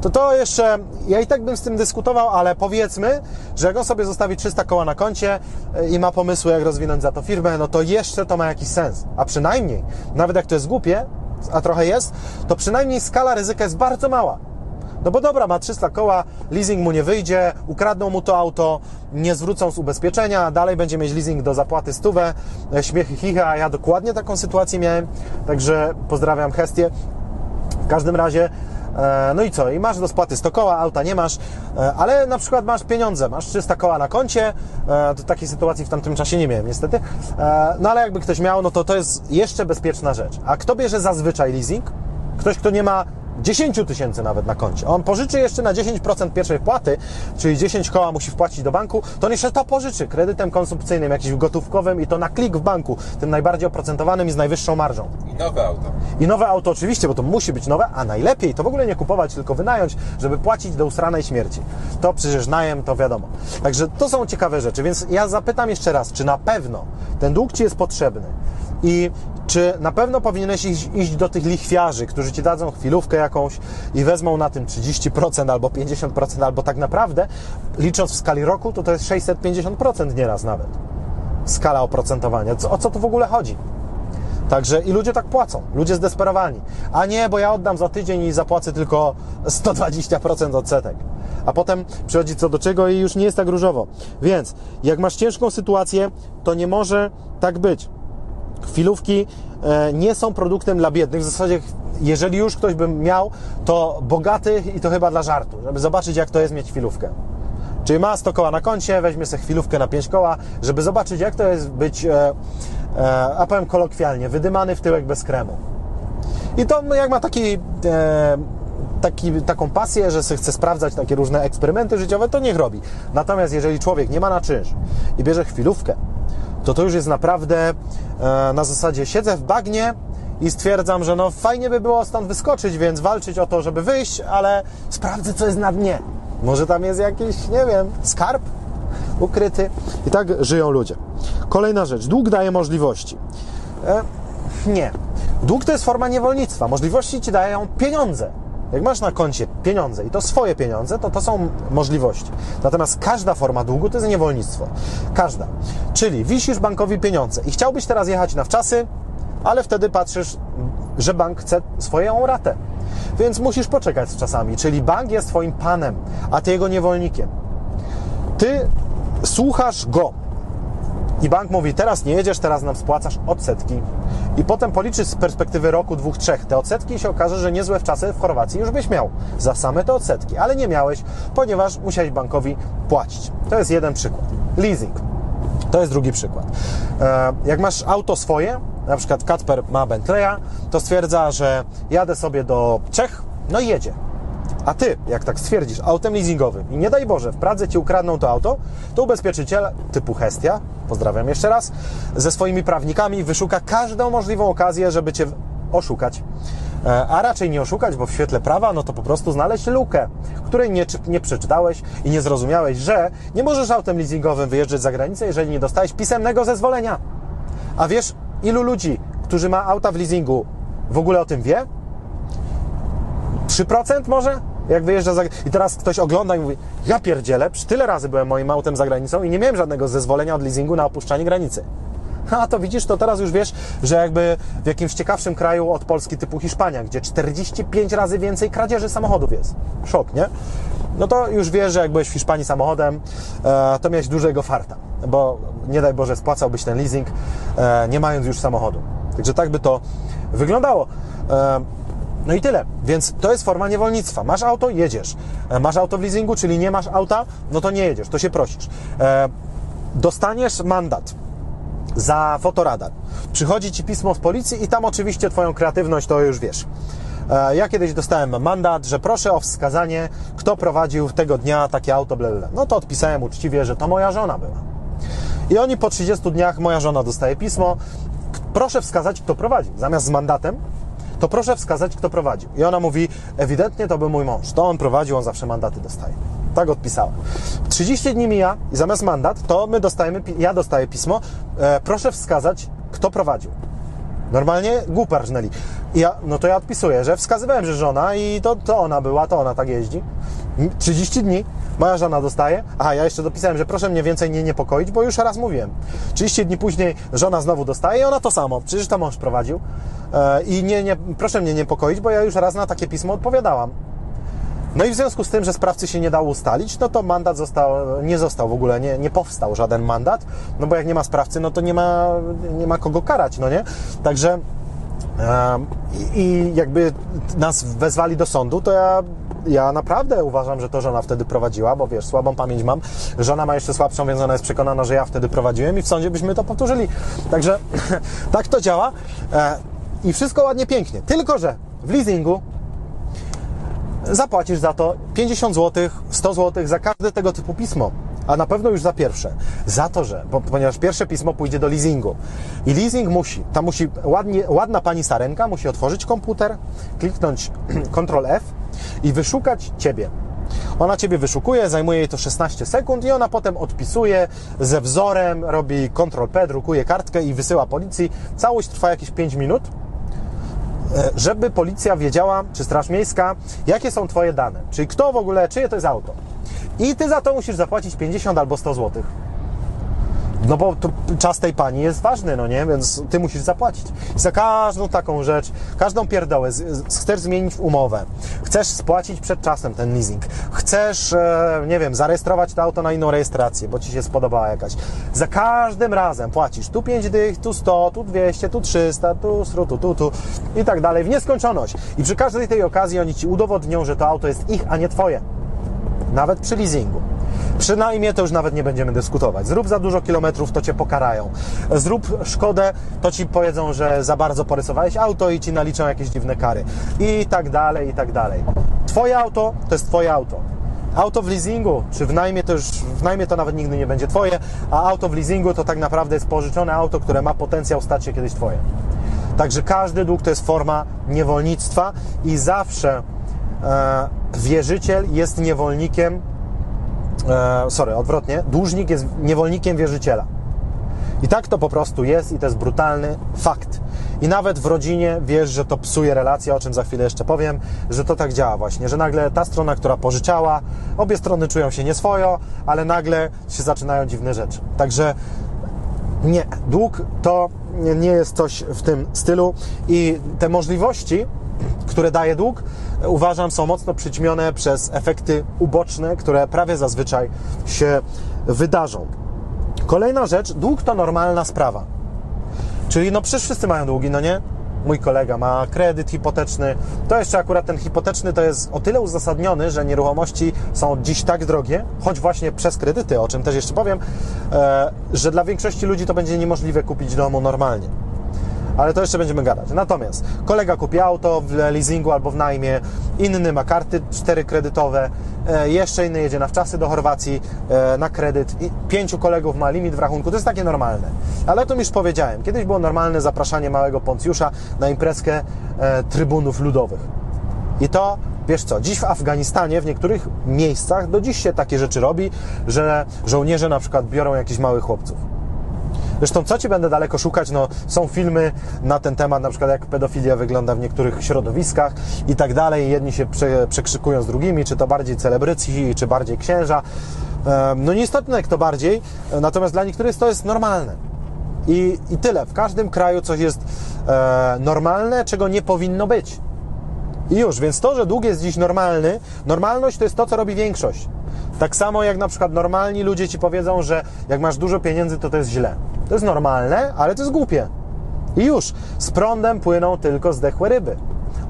To to jeszcze, ja i tak bym z tym dyskutował, ale powiedzmy, że jak on sobie zostawi 300 koła na koncie e, i ma pomysły, jak rozwinąć za to firmę, no to jeszcze to ma jakiś sens. A przynajmniej, nawet jak to jest głupie, a trochę jest, to przynajmniej skala ryzyka jest bardzo mała. No bo dobra, ma 300 koła, leasing mu nie wyjdzie, ukradną mu to auto, nie zwrócą z ubezpieczenia, dalej będzie mieć leasing do zapłaty stówę, e, śmiechy chicha, ja dokładnie taką sytuację miałem, także pozdrawiam Hestię. W każdym razie e, no i co? I masz do spłaty 100 koła, auta nie masz, e, ale na przykład masz pieniądze, masz 300 koła na koncie, to takiej sytuacji w tamtym czasie nie miałem niestety, no ale jakby ktoś miał, no to to jest jeszcze bezpieczna rzecz. A kto bierze zazwyczaj leasing? Ktoś, kto nie ma 10 tysięcy nawet na koncie. On pożyczy jeszcze na 10% pierwszej wpłaty, czyli 10 koła musi wpłacić do banku, to on jeszcze to pożyczy kredytem konsumpcyjnym, jakimś gotówkowym i to na klik w banku, tym najbardziej oprocentowanym i z najwyższą marżą. I nowe auto. I nowe auto oczywiście, bo to musi być nowe, a najlepiej to w ogóle nie kupować, tylko wynająć, żeby płacić do usranej śmierci. To przecież najem, to wiadomo. Także to są ciekawe rzeczy, więc ja zapytam jeszcze raz, czy na pewno ten dług Ci jest potrzebny i czy na pewno powinieneś iść, iść, do tych lichwiarzy, którzy ci dadzą chwilówkę jakąś i wezmą na tym 30% albo 50%, albo tak naprawdę, licząc w skali roku, to to jest 650% nieraz nawet. Skala oprocentowania. O co tu w ogóle chodzi? Także i ludzie tak płacą, ludzie zdesperowani. A nie, bo ja oddam za tydzień i zapłacę tylko 120% odsetek. A potem przychodzi co do czego i już nie jest tak różowo. Więc jak masz ciężką sytuację, to nie może tak być. Chwilówki e, nie są produktem dla biednych. W zasadzie, jeżeli już ktoś by miał, to bogatych i to chyba dla żartu, żeby zobaczyć, jak to jest mieć chwilówkę. Czyli ma 100 koła na koncie, weźmie sobie chwilówkę na 5 koła, żeby zobaczyć, jak to jest być, e, e, a powiem kolokwialnie, wydymany w tyłek bez kremu. I to no, jak ma taki, taki, taką pasję, że chce sprawdzać takie różne eksperymenty życiowe, to niech robi. Natomiast jeżeli człowiek nie ma na czynsz i bierze chwilówkę, to to już jest naprawdę e, na zasadzie siedzę w bagnie i stwierdzam, że no fajnie by było stąd wyskoczyć, więc walczyć o to, żeby wyjść, ale sprawdzę, co jest na dnie. Może tam jest jakiś, nie wiem, skarb ukryty. I tak żyją ludzie. Kolejna rzecz. Dług daje możliwości. E, nie. Dług to jest forma niewolnictwa. Możliwości ci dają pieniądze. Jak masz na koncie pieniądze i to swoje pieniądze, to to są możliwości. Natomiast każda forma długu to jest niewolnictwo. Każda. Czyli wisisz bankowi pieniądze i chciałbyś teraz jechać na wczasy, ale wtedy patrzysz, że bank chce swoją ratę. Więc musisz poczekać z czasami. Czyli bank jest twoim panem, a ty jego niewolnikiem. Ty słuchasz go. I bank mówi, teraz nie jedziesz, teraz nam spłacasz odsetki. I potem policzysz z perspektywy roku, dwóch, trzech te odsetki i się okaże, że niezłe w czasy w Chorwacji już byś miał za same te odsetki, ale nie miałeś, ponieważ musiałeś bankowi płacić. To jest jeden przykład. Leasing. To jest drugi przykład. E, jak masz auto swoje, na przykład Kacper ma Bentleya, to stwierdza, że jadę sobie do Czech, no i jedzie. A ty, jak tak stwierdzisz, autem leasingowym i nie daj Boże, w Pradze ci ukradną to auto, to ubezpieczyciel typu Hestia, pozdrawiam jeszcze raz, ze swoimi prawnikami wyszuka każdą możliwą okazję, żeby cię oszukać. E, a raczej nie oszukać, bo w świetle prawa, no to po prostu znaleźć lukę, której nie, nie przeczytałeś i nie zrozumiałeś, że nie możesz autem leasingowym wyjeżdżać za granicę, jeżeli nie dostałeś pisemnego zezwolenia. A wiesz, ilu ludzi, którzy ma auta w leasingu, w ogóle o tym wie? 3% może? Jak wyjeżdża za... I teraz ktoś ogląda i mówi, ja pierdzielę, tyle razy byłem moim autem za granicą i nie miałem żadnego zezwolenia od leasingu na opuszczanie granicy. A to widzisz, to teraz już wiesz, że jakby w jakimś ciekawszym kraju od Polski typu Hiszpania, gdzie 45 razy więcej kradzieży samochodów jest. Szok, nie? No to już wiesz, że jak byłeś w Hiszpanii samochodem, e, to miałeś dużego farta, bo nie daj Boże spłacałbyś ten leasing, e, nie mając już samochodu. Także tak by to wyglądało. No i tyle. Więc to jest forma niewolnictwa. Masz auto, jedziesz. E, masz auto w leasingu, czyli nie masz auta, no to nie jedziesz, to się prosisz. E, dostaniesz mandat za fotoradar. Przychodzi Ci pismo z policji i tam oczywiście Twoją kreatywność to już wiesz. E, ja kiedyś dostałem mandat, że proszę o wskazanie, kto prowadził tego dnia takie auto, bla, bla. No to odpisałem uczciwie, że to moja żona była. I oni po 30 dniach, moja żona dostaje pismo, proszę wskazać, kto prowadził. Zamiast z mandatem, to proszę wskazać, kto prowadził. I ona mówi, ewidentnie to był mój mąż, to on prowadził, on zawsze mandaty dostaje. Tak odpisałem. 30 dni mija i zamiast mandat, to my dostajemy, ja dostaję pismo, e, proszę wskazać, kto prowadził. Normalnie głupia rżnęli. Ja, no to ja odpisuję, że wskazywałem, że żona i to, to ona była, to ona tak jeździ. 30 dni, moja żona dostaje. Aha, ja jeszcze dopisałem, że proszę mnie więcej nie niepokoić, bo już raz mówiłem. 30 dni później żona znowu dostaje i ona to samo. Przecież to mąż prowadził. E, I nie, nie, proszę mnie niepokoić, bo ja już raz na takie pismo odpowiadałam. No i w związku z tym, że sprawcy się nie dało ustalić, no to mandat został, nie został w ogóle, nie, nie powstał żaden mandat, no bo jak nie ma sprawcy, no to nie ma, nie ma kogo karać, no nie? Także i jakby nas wezwali do sądu, to ja, ja naprawdę uważam, że to żona wtedy prowadziła, bo wiesz, słabą pamięć mam. Żona ma jeszcze słabszą, więc ona jest przekonana, że ja wtedy prowadziłem i w sądzie byśmy to powtórzyli. Także tak to działa e, i wszystko ładnie, pięknie. Tylko, że w leasingu zapłacisz za to 50 zł, 100 zł za każde tego typu pismo. A na pewno już za pierwsze. Za to, że, bo, ponieważ pierwsze pismo pójdzie do leasingu. I leasing musi, tam musi ładnie, ładna pani Sarenka musi otworzyć komputer, kliknąć Ctrl F i wyszukać Ciebie. Ona Ciebie wyszukuje, zajmuje jej to 16 sekund i ona potem odpisuje ze wzorem, robi Ctrl P, drukuje kartkę i wysyła policji. Całość trwa jakieś 5 minut E, żeby policja wiedziała, czy Straż Miejska, jakie są Twoje dane, czyli kto w ogóle, czyje to jest auto. I Ty za to musisz zapłacić 50 albo 100 złotych. No bo czas tej pani jest ważny, no nie? Więc ty musisz zapłacić. Za każdą taką rzecz, każdą pierdołę, z, chcesz zmienić umowę, chcesz spłacić przed czasem ten leasing, chcesz, e, nie wiem, zarejestrować to auto na inną rejestrację, bo ci się spodobała jakaś. Za każdym razem płacisz tu 5 dych, tu 100, tu 200, tu 300, tu, tu, tu, tu, tu i tak dalej, w nieskończoność. I przy każdej tej okazji oni ci udowodnią, że to auto jest ich, a nie twoje. Nawet przy leasingu. Przynajmniej to już nawet nie będziemy dyskutować. Zrób za dużo kilometrów, to cię pokarają. Zrób szkodę, to ci powiedzą, że za bardzo porysowałeś auto i ci naliczą jakieś dziwne kary. I tak dalej, i tak dalej. Twoje auto to jest twoje auto. Auto w leasingu, czy w najmie to już, w najmie to nawet nigdy nie będzie twoje, a auto w leasingu to tak naprawdę jest pożyczone auto, które ma potencjał stać się kiedyś twoje. Także każdy dług to jest forma niewolnictwa i zawsze e, wierzyciel jest niewolnikiem, e, sorry, odwrotnie, dłużnik jest niewolnikiem wierzyciela. I tak to po prostu jest i to jest brutalny fakt. I nawet w rodzinie wiesz, że to psuje relacje, o czym za chwilę jeszcze powiem, że to tak działa właśnie, że nagle ta strona, która pożyczała, obie strony czują się nieswojo, ale nagle się zaczynają dziwne rzeczy. Także nie, dług to nie jest coś w tym stylu i te możliwości, które daje dług, uważam są mocno przyćmione przez efekty uboczne, które prawie zazwyczaj się wydarzą. Kolejna rzecz, dług to normalna sprawa. Czyli no przecież wszyscy mają długi, no nie? Mój kolega ma kredyt hipoteczny. To jeszcze akurat ten hipoteczny to jest o tyle uzasadniony, że nieruchomości są dziś tak drogie, choć właśnie przez kredyty, o czym też jeszcze powiem, e, że dla większości ludzi to będzie niemożliwe kupić domu normalnie ale to jeszcze będziemy gadać. Natomiast kolega kupi auto w leasingu albo w najmie, inny ma karty cztery kredytowe, jeszcze inny jedzie na wczasy do Chorwacji e, na kredyt, pięciu kolegów ma limit w rachunku, to jest takie normalne. Ale o tym już powiedziałem, kiedyś było normalne zapraszanie małego Poncjusza na imprezkę e, trybunów ludowych. I to Wiesz co, dziś w Afganistanie, w niektórych miejscach do dziś się takie rzeczy robi, że żołnierze na przykład biorą jakichś małych chłopców. Zresztą co Ci będę daleko szukać, no są filmy na ten temat, na przykład jak pedofilia wygląda w niektórych środowiskach i tak dalej. Jedni się prze, przekrzykują z drugimi, czy to bardziej celebryci, czy bardziej księża. No nieistotne kto bardziej, natomiast dla niektórych to jest normalne. I, I tyle. W każdym kraju coś jest e, normalne, czego nie powinno być. I już, więc to, że dług jest dziś normalny, normalność to jest to, co robi większość. Tak samo jak na przykład normalni ludzie ci powiedzą, że jak masz dużo pieniędzy, to to jest źle. To jest normalne, ale to jest głupie. I już, z prądem płyną tylko zdechłe ryby.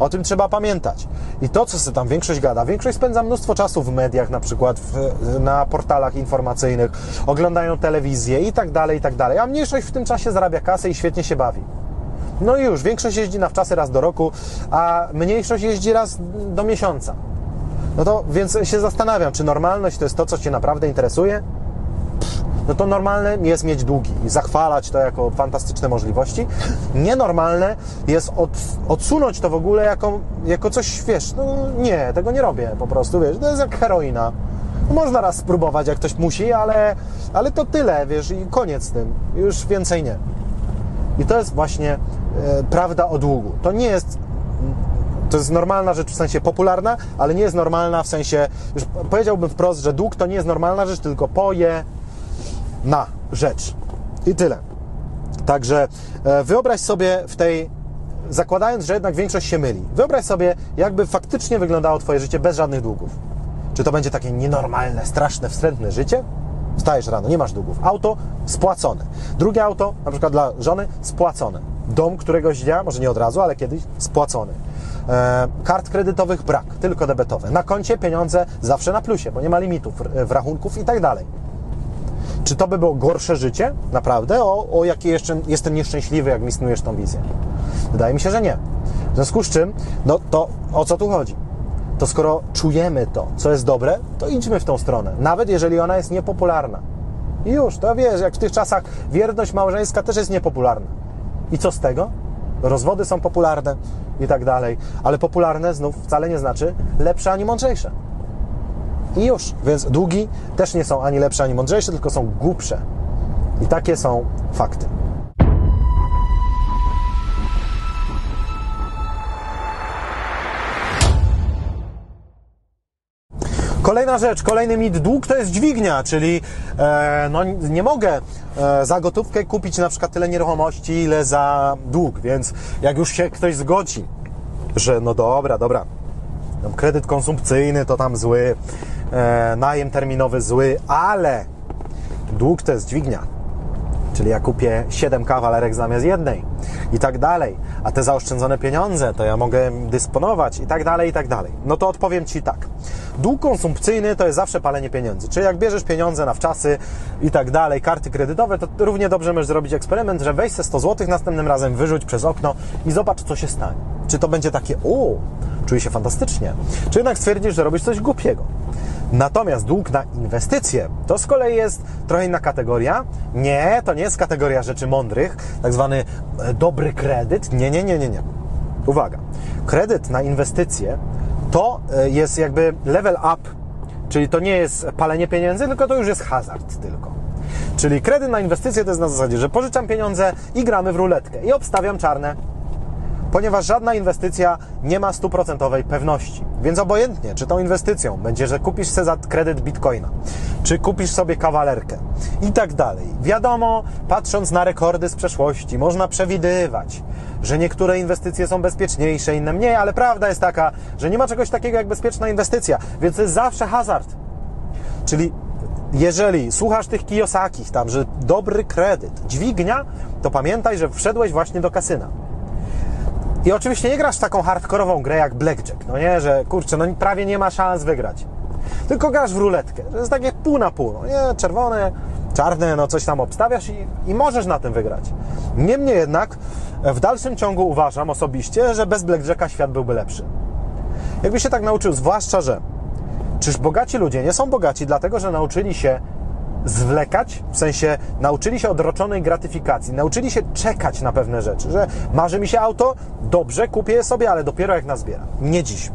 O tym trzeba pamiętać. I to, co sobie tam większość gada, większość spędza mnóstwo czasu w mediach, na przykład w, na portalach informacyjnych, oglądają telewizję i tak dalej, i tak dalej. A mniejszość w tym czasie zarabia kasę i świetnie się bawi. No i już, większość jeździ na wczasy raz do roku, a mniejszość jeździ raz do miesiąca. No to więc się zastanawiam, czy normalność to jest to, co Cię naprawdę interesuje? No to normalne jest mieć długi i zachwalać to jako fantastyczne możliwości. Nienormalne jest od, odsunąć to w ogóle jako, jako coś, wiesz, no nie, tego nie robię po prostu, wiesz, to jest jak heroina. Można raz spróbować, jak ktoś musi, ale, ale to tyle, wiesz, i koniec z tym. Już więcej nie. I to jest właśnie e, prawda o długu. To nie jest to jest normalna rzecz w sensie popularna, ale nie jest normalna w sensie, już powiedziałbym wprost, że dług to nie jest normalna rzecz, tylko poje na rzecz. I tyle. Także e, wyobraź sobie w tej, zakładając, że jednak większość się myli, wyobraź sobie, jakby faktycznie wyglądało Twoje życie bez żadnych długów. Czy to będzie takie nienormalne, straszne, wstrętne życie? Wstajesz rano, nie masz długów. Auto spłacone. Drugie auto, na przykład dla żony, spłacone. Dom któregoś dnia, może nie od razu, ale kiedyś spłacony. E, kart kredytowych brak, tylko debetowe. Na koncie pieniądze zawsze na plusie, bo nie ma limitów w rachunków i tak dalej. Czy to by było gorsze życie? Naprawdę? O, o jakie jeszcze jestem nieszczęśliwy, jak mi snujesz tą wizję? Wydaje mi się, że nie. W związku z czym, no to o co tu chodzi? To skoro czujemy to, co jest dobre, to idźmy w tą stronę, nawet jeżeli ona jest niepopularna. I już, to wiesz, jak w tych czasach wierność małżeńska też jest niepopularna. I co z tego? Rozwody są popularne i tak dalej, ale popularne znów wcale nie znaczy lepsze ani mądrzejsze. I już. Więc długi też nie są ani lepsze, ani mądrzejsze, tylko są głupsze. I takie są fakty. Kolejna rzecz, kolejny mit, dług to jest dźwignia, czyli e, no, nie mogę e, za gotówkę kupić na przykład tyle nieruchomości, ile za dług, więc jak już się ktoś zgodzi, że no dobra, dobra, kredyt konsumpcyjny to tam zły, najem terminowy zły, ale dług to jest dźwignia. Czyli ja kupię 7 kawalerek zamiast jednej i tak dalej. A te zaoszczędzone pieniądze to ja mogę dysponować i tak dalej, i tak dalej. No to odpowiem Ci tak. Dług konsumpcyjny to jest zawsze palenie pieniędzy. Czyli jak bierzesz pieniądze na wczasy i tak dalej, karty kredytowe, to równie dobrze możesz zrobić eksperyment, że weź se 100 zł, następnym razem wyrzuć przez okno i zobacz, co się stanie. Czy to będzie takie, o, czuję się fantastycznie, czy jednak stwierdzisz, że robisz coś głupiego. Natomiast dług na inwestycje to z kolei jest trochę inna kategoria. Nie, to nie jest kategoria rzeczy mądrych, tak zwany e, dobry kredyt. Nie, nie, nie, nie, nie. Uwaga. Kredyt na inwestycje to e, jest jakby level up, czyli to nie jest palenie pieniędzy, tylko to już jest hazard tylko. Czyli kredyt na inwestycje to jest na zasadzie, że pożyczam pieniądze i gramy w ruletkę i obstawiam czarne ponieważ żadna inwestycja nie ma stuprocentowej pewności. Więc obojętnie, czy tą inwestycją będzie, że kupisz sobie za kredyt bitcoina, czy kupisz sobie kawalerkę i tak dalej. Wiadomo, patrząc na rekordy z przeszłości, można przewidywać, że niektóre inwestycje są bezpieczniejsze, inne mniej, ale prawda jest taka, że nie ma czegoś takiego jak bezpieczna inwestycja, więc to jest zawsze hazard. Czyli jeżeli słuchasz tych Kiyosakich tam, że dobry kredyt, dźwignia, to pamiętaj, że wszedłeś właśnie do kasyna. I oczywiście nie grasz taką hardkorową grę jak Blackjack, no nie, że kurczę, no prawie nie ma szans wygrać. Tylko grasz w ruletkę, że jest takie pół na pół, no nie, czerwone, czarne, no coś tam obstawiasz i, i możesz na tym wygrać. Niemniej jednak w dalszym ciągu uważam osobiście, że bez Blackjacka świat byłby lepszy. Jakby się tak nauczył, zwłaszcza, że czyż bogaci ludzie nie są bogaci dlatego, że nauczyli się zwlekać, w sensie nauczyli się odroczonej gratyfikacji, nauczyli się czekać na pewne rzeczy, że marzy mi się auto, dobrze, kupię je sobie, ale dopiero jak nazbiera. Nie dziś.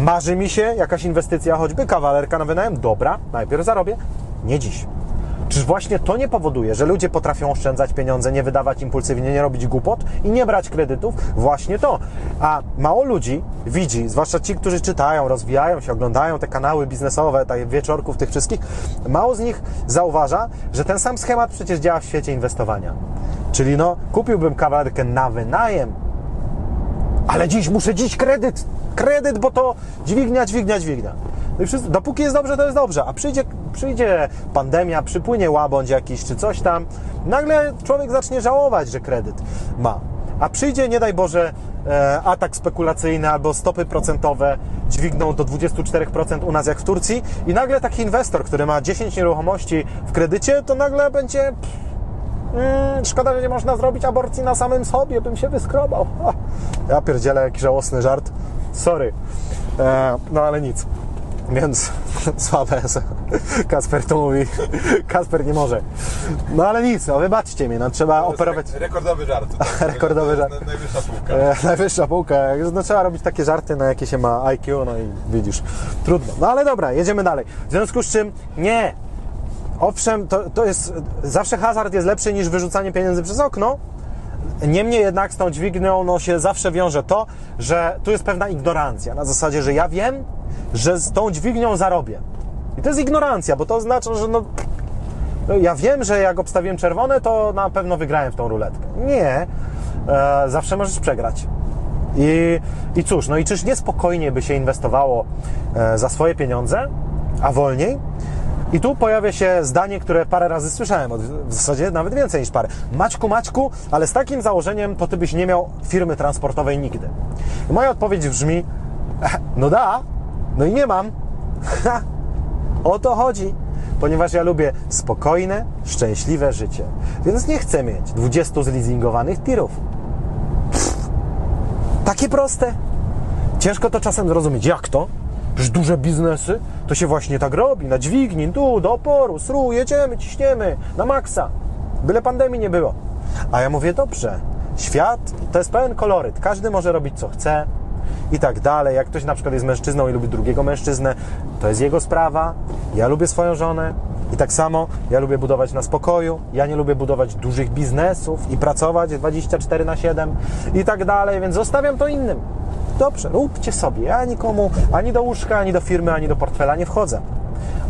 Marzy mi się jakaś inwestycja, choćby kawalerka na wynajem, dobra, najpierw zarobię, nie dziś. Czyż właśnie to nie powoduje, że ludzie potrafią oszczędzać pieniądze, nie wydawać impulsywnie, nie robić głupot i nie brać kredytów? Właśnie to. A mało ludzi widzi, zwłaszcza ci, którzy czytają, rozwijają się, oglądają te kanały biznesowe, tak wieczorków tych wszystkich, mało z nich zauważa, że ten sam schemat przecież działa w świecie inwestowania. Czyli no, kupiłbym kawalerkę na wynajem, ale dziś muszę dziś kredyt, kredyt, bo to dźwignia, dźwignia, dźwignia. No i wszyscy, dopóki jest dobrze, to jest dobrze, a przyjdzie, przyjdzie pandemia, przypłynie łabądź jakiś czy coś tam, nagle człowiek zacznie żałować, że kredyt ma. A przyjdzie, nie daj Boże, e, atak spekulacyjny albo stopy procentowe dźwigną do 24% u nas jak w Turcji i nagle taki inwestor, który ma 10 nieruchomości w kredycie, to nagle będzie... Mm, szkoda, że nie można zrobić aborcji na samym sobie, bym się wyskrobał. Ja pierdzielę, jaki żałosny żart. Sorry. E, no ale nic. Więc słabe. Kasper to mówi. Kasper nie może. No ale nic, no wybaczcie mnie, no trzeba operować. Rekordowy żart. Rekordowy żart. Najwyższa półka. E, najwyższa półka. No, trzeba robić takie żarty, na jakie się ma IQ, no i widzisz. Trudno. No ale dobra, jedziemy dalej. W związku z czym nie, Owszem, to, to jest, zawsze hazard jest lepszy niż wyrzucanie pieniędzy przez okno, Niemniej jednak z tą dźwignią no, się zawsze wiąże to, że tu jest pewna ignorancja. Na zasadzie, że ja wiem, że z tą dźwignią zarobię. I to jest ignorancja, bo to oznacza, że no, no ja wiem, że jak obstawiłem czerwone, to na pewno wygrałem w tą ruletkę. Nie. E, zawsze możesz przegrać. I, I cóż, no i czyż niespokojnie by się inwestowało e, za swoje pieniądze, a wolniej? I tu pojawia się zdanie, które parę razy słyszałem, w zasadzie nawet więcej niż parę. Maćku, Maćku, ale z takim założeniem to ty byś nie miał firmy transportowej nigdy. I moja odpowiedź brzmi, no da, no i nie mam. o to chodzi. Ponieważ ja lubię spokojne, szczęśliwe życie. Więc nie chcę mieć 20 zleasingowanych tirów. Pff, takie proste. Ciężko to czasem zrozumieć. Jak to? Przecież duże biznesy to się właśnie tak robi, na dźwigni, tu, do oporu, sru, jedziemy, ciśniemy, na maksa. Byle pandemii nie było. A ja mówię, dobrze, świat to jest pełen koloryt, każdy może robić co chce i tak dalej. Jak ktoś na przykład jest mężczyzną i lubi drugiego mężczyznę, to jest jego sprawa. Ja lubię swoją żonę i tak samo ja lubię budować na spokoju, ja nie lubię budować dużych biznesów i pracować 24 na 7 i tak dalej, więc zostawiam to innym. Dobrze, róbcie sobie. Ja nikomu ani do łóżka, ani do firmy, ani do portfela nie wchodzę.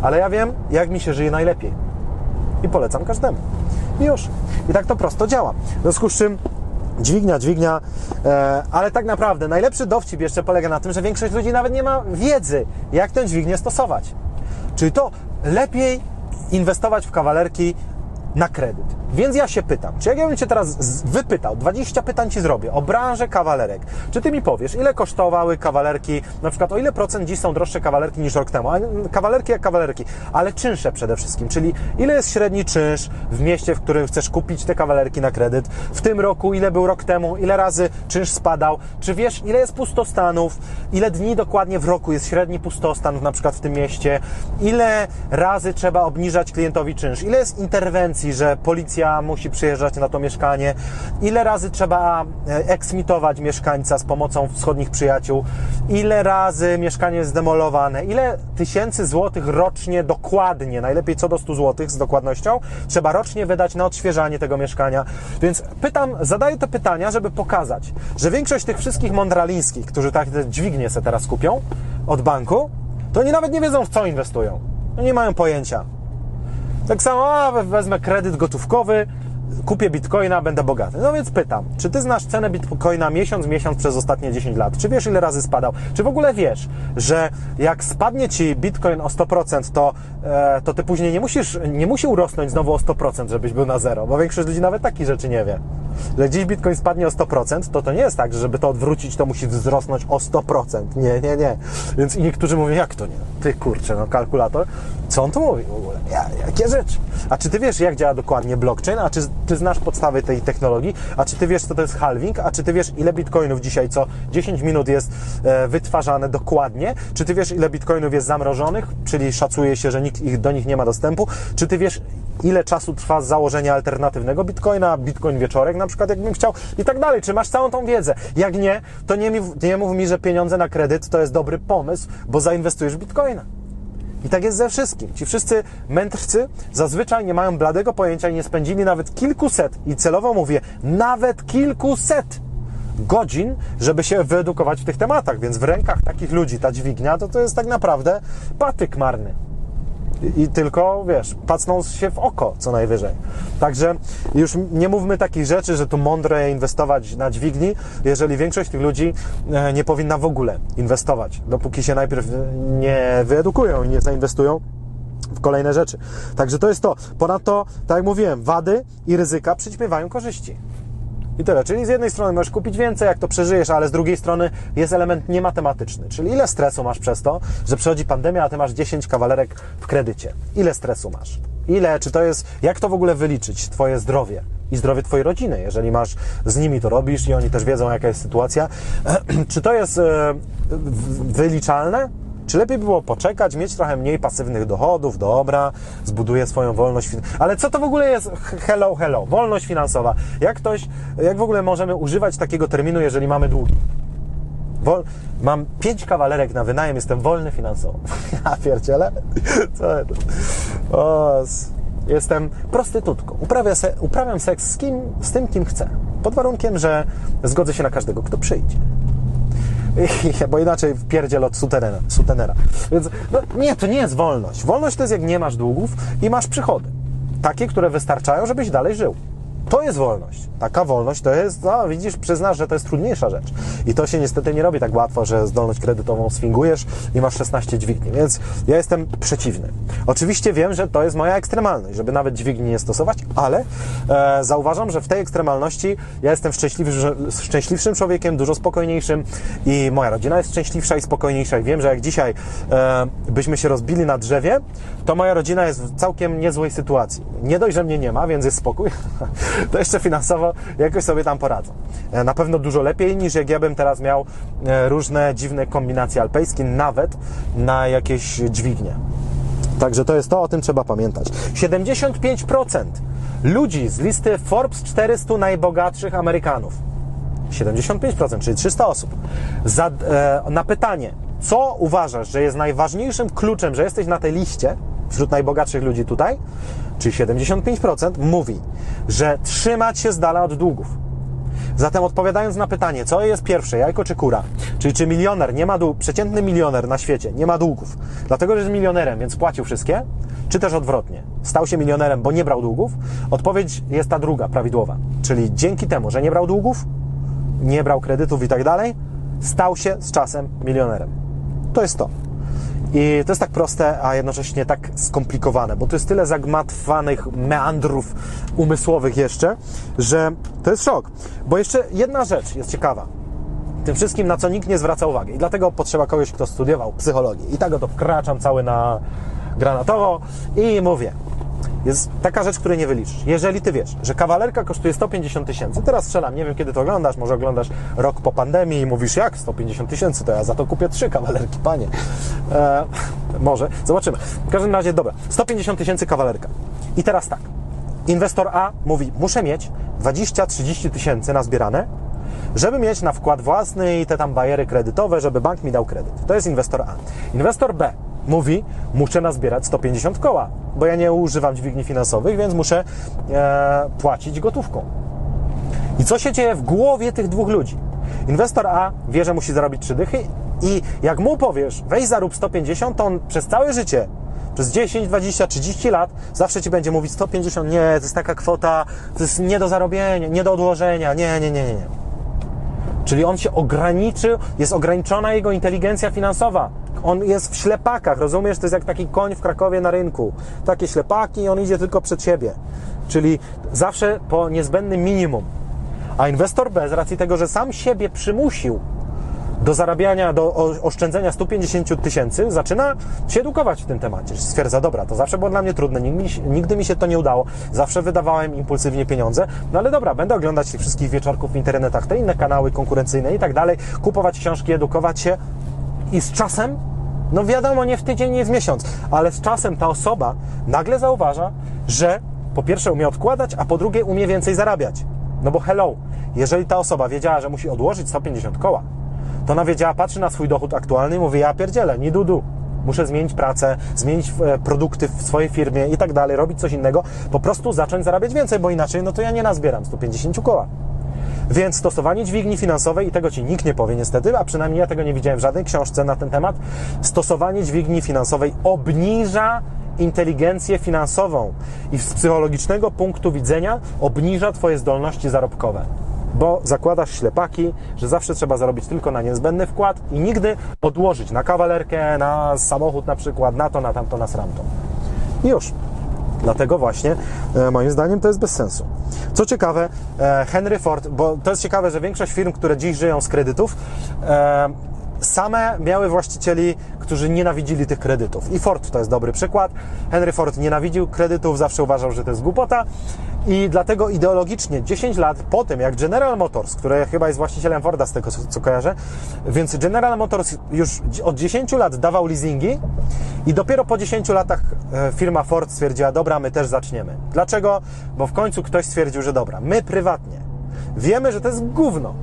Ale ja wiem, jak mi się żyje najlepiej. I polecam każdemu. I już. I tak to prosto działa. W związku z czym dźwignia, dźwignia, e, ale tak naprawdę najlepszy dowcip jeszcze polega na tym, że większość ludzi nawet nie ma wiedzy, jak tę dźwignię stosować. Czyli to lepiej inwestować w kawalerki na kredyt. Więc ja się pytam, czy jak ja bym Cię teraz wypytał, 20 pytań Ci zrobię o branżę kawalerek, czy Ty mi powiesz, ile kosztowały kawalerki, na przykład o ile procent dziś są droższe kawalerki niż rok temu, a kawalerki jak kawalerki, ale czynsze przede wszystkim, czyli ile jest średni czynsz w mieście, w którym chcesz kupić te kawalerki na kredyt, w tym roku, ile był rok temu, ile razy czynsz spadał, czy wiesz, ile jest pustostanów, ile dni dokładnie w roku jest średni pustostan na przykład w tym mieście, ile razy trzeba obniżać klientowi czynsz, ile jest interwencji, że policja musi przyjeżdżać na to mieszkanie, ile razy trzeba e, eksmitować mieszkańca z pomocą wschodnich przyjaciół, ile razy mieszkanie jest zdemolowane, ile tysięcy złotych rocznie dokładnie, najlepiej co do 100 złotych z dokładnością, trzeba rocznie wydać na odświeżanie tego mieszkania. Więc pytam, zadaję te pytania, żeby pokazać, że większość tych wszystkich mądralińskich, którzy tak te dźwignie se teraz kupią od banku, to oni nawet nie wiedzą w co inwestują. No nie mają pojęcia. Tak samo, a we- wezmę kredyt gotówkowy, kupię bitcoina, będę bogaty. No więc pytam, czy ty znasz cenę bitcoina miesiąc, miesiąc przez ostatnie 10 lat? Czy wiesz, ile razy spadał? Czy w ogóle wiesz, że jak spadnie ci bitcoin o 100%, to, e, to ty później nie musisz, nie musi urosnąć znowu o 100%, żebyś był na zero, bo większość ludzi nawet takich rzeczy nie wie. Że dziś bitcoin spadnie o 100%, to to nie jest tak, że żeby to odwrócić, to musi wzrosnąć o 100%. Nie, nie, nie. Więc i niektórzy mówią, jak to nie? Ty kurczę, no kalkulator. Co on tu mówi w ogóle? Ja, jakie rzeczy? A czy ty wiesz, jak działa dokładnie blockchain? A czy ty znasz podstawy tej technologii? A czy ty wiesz, co to jest halving? A czy ty wiesz, ile bitcoinów dzisiaj co 10 minut jest e, wytwarzane dokładnie? Czy ty wiesz, ile bitcoinów jest zamrożonych? Czyli szacuje się, że nikt ich, do nich nie ma dostępu? Czy ty wiesz, ile czasu trwa założenie alternatywnego bitcoina, bitcoin wieczorek na przykład, jakbym chciał i tak dalej. Czy masz całą tą wiedzę? Jak nie, to nie, mi, nie mów mi, że pieniądze na kredyt to jest dobry pomysł, bo zainwestujesz w bitcoina. I tak jest ze wszystkim. Ci wszyscy mędrcy zazwyczaj nie mają bladego pojęcia i nie spędzili nawet kilkuset, i celowo mówię, nawet kilkuset godzin, żeby się wyedukować w tych tematach. Więc w rękach takich ludzi ta dźwignia to, to jest tak naprawdę patyk marny. I, tylko, wiesz, pacną się w oko co najwyżej. Także już nie mówmy takich rzeczy, że tu mądre inwestować na dźwigni, jeżeli większość tych ludzi e, nie powinna w ogóle inwestować, dopóki się najpierw nie wyedukują i nie zainwestują w kolejne rzeczy. Także to jest to. Ponadto, tak jak mówiłem, wady i ryzyka przyćmiewają korzyści. I tyle. Czyli z jednej strony możesz kupić więcej, jak to przeżyjesz, ale z drugiej strony jest element niematematyczny. Czyli ile stresu masz przez to, że przychodzi pandemia, a ty masz 10 kawalerek w kredycie. Ile stresu masz? Ile? Czy to jest, jak to w ogóle wyliczyć? Twoje zdrowie i zdrowie Twojej rodziny, jeżeli masz z nimi to robisz i oni też wiedzą, jaka jest sytuacja. Czy to jest e, wyliczalne? Czy lepiej było poczekać, mieć trochę mniej pasywnych dochodów, dobra, zbuduję swoją wolność Ale co to w ogóle jest hello, hello, wolność finansowa? Jak ktoś, jak w ogóle możemy używać takiego terminu, jeżeli mamy długi? Wol... Mam pięć kawalerek na wynajem, jestem wolny finansowo. Ja pierdzielę? Co to? O, jestem prostytutką. Uprawiam, se, uprawiam seks z kim, z tym, kim chcę. Pod warunkiem, że zgodzę się na każdego, kto przyjdzie. Bo inaczej wpierdziel od sutenera, sutenera. Więc no, nie, to nie jest wolność. Wolność to jest jak nie masz długów i masz przychody. Takie, które wystarczają, żebyś dalej żył. To jest wolność. Taka wolność to jest, no widzisz, przyznasz, że to jest trudniejsza rzecz. I to się niestety nie robi tak łatwo, że zdolność kredytową sfingujesz i masz 16 dźwigni. Więc ja jestem przeciwny. Oczywiście wiem, że to jest moja ekstremalność, żeby nawet dźwigni nie stosować, ale e, zauważam, że w tej ekstremalności ja jestem szczęśliwy, że, szczęśliwszym człowiekiem, dużo spokojniejszym i moja rodzina jest szczęśliwsza i spokojniejsza. I wiem, że jak dzisiaj e, byśmy się rozbili na drzewie, to moja rodzina jest w całkiem niezłej sytuacji. Nie dość, że mnie nie ma, więc jest spokój, to jeszcze finansowo jakoś sobie tam poradzą. E, Na pewno dużo lepiej niż jak ja bym teraz miał e, różne dziwne kombinacje alpejskie, nawet na jakieś dźwignie. Także to jest to, o tym trzeba pamiętać. 75% ludzi z listy Forbes 400 najbogatszych Amerykanów 75%, czyli 300 osób. Za, e, na pytanie, co uważasz, że jest najważniejszym kluczem, że jesteś na tej liście wśród najbogatszych ludzi tutaj, czyli 75%, mówi, że trzymać się z dala od długów. Zatem odpowiadając na pytanie, co jest pierwsze, jajko czy kura, czyli czy milioner nie ma przeciętny milioner na świecie nie ma długów, dlatego że jest milionerem, więc płacił wszystkie, czy też odwrotnie, stał się milionerem, bo nie brał długów, odpowiedź jest ta druga, prawidłowa. Czyli dzięki temu, że nie brał długów, nie brał kredytów i tak dalej, stał się z czasem milionerem. To jest to. I to jest tak proste, a jednocześnie tak skomplikowane, bo tu jest tyle zagmatwanych meandrów umysłowych jeszcze, że to jest szok. Bo jeszcze jedna rzecz jest ciekawa. Tym wszystkim, na co nikt nie zwraca uwagi. I dlatego potrzeba kogoś, kto studiował psychologię. I tak oto wkraczam cały na granatowo i mówię. Jest taka rzecz, której nie wyliczysz. Jeżeli ty wiesz, że kawalerka kosztuje 150 tysięcy, teraz strzelam, nie wiem kiedy to oglądasz, może oglądasz rok po pandemii i mówisz, jak 150 tysięcy, to ja za to kupię trzy kawalerki, panie. E, może, zobaczymy. W każdym razie, dobra, 150 tysięcy kawalerka. I teraz tak, inwestor A mówi, muszę mieć 20-30 tysięcy nazbierane, żeby mieć na wkład własny i te tam bajery kredytowe, żeby bank mi dał kredyt. To jest inwestor A. Inwestor B mówi, muszę nazbierać 150 koła, bo ja nie używam dźwigni finansowych, więc muszę e, płacić gotówką. I co się dzieje w głowie tych dwóch ludzi? Inwestor A wie, że musi zarobić 3 dychy i jak mu powiesz, weź zarób 150, to on przez całe życie przez 10, 20, 30 lat zawsze ci będzie mówić 150, nie, to jest taka kwota, to jest nie do zarobienia, nie do odłożenia, nie, nie, nie, nie. nie. Czyli on się ograniczył, jest ograniczona jego inteligencja finansowa. On jest w ślepakach, rozumiesz? To jest jak taki koń w Krakowie na rynku. Takie ślepaki i on idzie tylko przed siebie. Czyli zawsze po niezbędnym minimum. A inwestor B, z racji tego, że sam siebie przymusił do zarabiania, do oszczędzenia 150 tysięcy, zaczyna się edukować w tym temacie. Stwierdza, dobra, to zawsze było dla mnie trudne, nigdy, mi się to nie udało, zawsze wydawałem impulsywnie pieniądze, no ale dobra, będę oglądać tych wszystkich wieczorków w internetach, te inne kanały konkurencyjne i tak dalej, kupować książki, edukować się i z czasem no wiadomo, nie w tydzień, nie w miesiąc, ale z czasem ta osoba nagle zauważa, że po pierwsze umie odkładać, a po drugie umie więcej zarabiać. No bo hello, jeżeli ta osoba wiedziała, że musi odłożyć 150 koła, to ona wiedziała, patrzy na swój dochód aktualny i mówi, ja pierdzielę, nie dudu. Muszę zmienić pracę, zmienić e, produkty w swojej firmie i tak dalej, robić coś innego, po prostu zacząć zarabiać więcej, bo inaczej, no to ja nie nazbieram 150 koła. Więc stosowanie dźwigni finansowej, i tego Ci nikt nie powie niestety, a przynajmniej ja tego nie widziałem w żadnej książce na ten temat, stosowanie dźwigni finansowej obniża inteligencję finansową i z psychologicznego punktu widzenia obniża Twoje zdolności zarobkowe bo zakładasz ślepaki, że zawsze trzeba zarobić tylko na niezbędny wkład i nigdy odłożyć na kawalerkę, na samochód na przykład, na to, na tamto, na sramto. I już. Dlatego właśnie, e, moim zdaniem, to jest bez sensu. Co ciekawe, e, Henry Ford, bo to jest ciekawe, że większość firm, które dziś żyją z kredytów, e, same miały właścicieli, którzy nienawidzili tych kredytów. I Ford to jest dobry przykład. Henry Ford nienawidził kredytów, zawsze uważał, że to jest głupota. I dlatego ideologicznie 10 lat po tym, jak General Motors, który chyba jest właścicielem Forda z tego co kojarzę, więc General Motors już od 10 lat dawał leasingi i dopiero po 10 latach e, firma Ford stwierdziła, dobra, my też zaczniemy. Dlaczego? Bo w końcu ktoś stwierdził, że dobra, my prywatnie wiemy, że to jest gówno,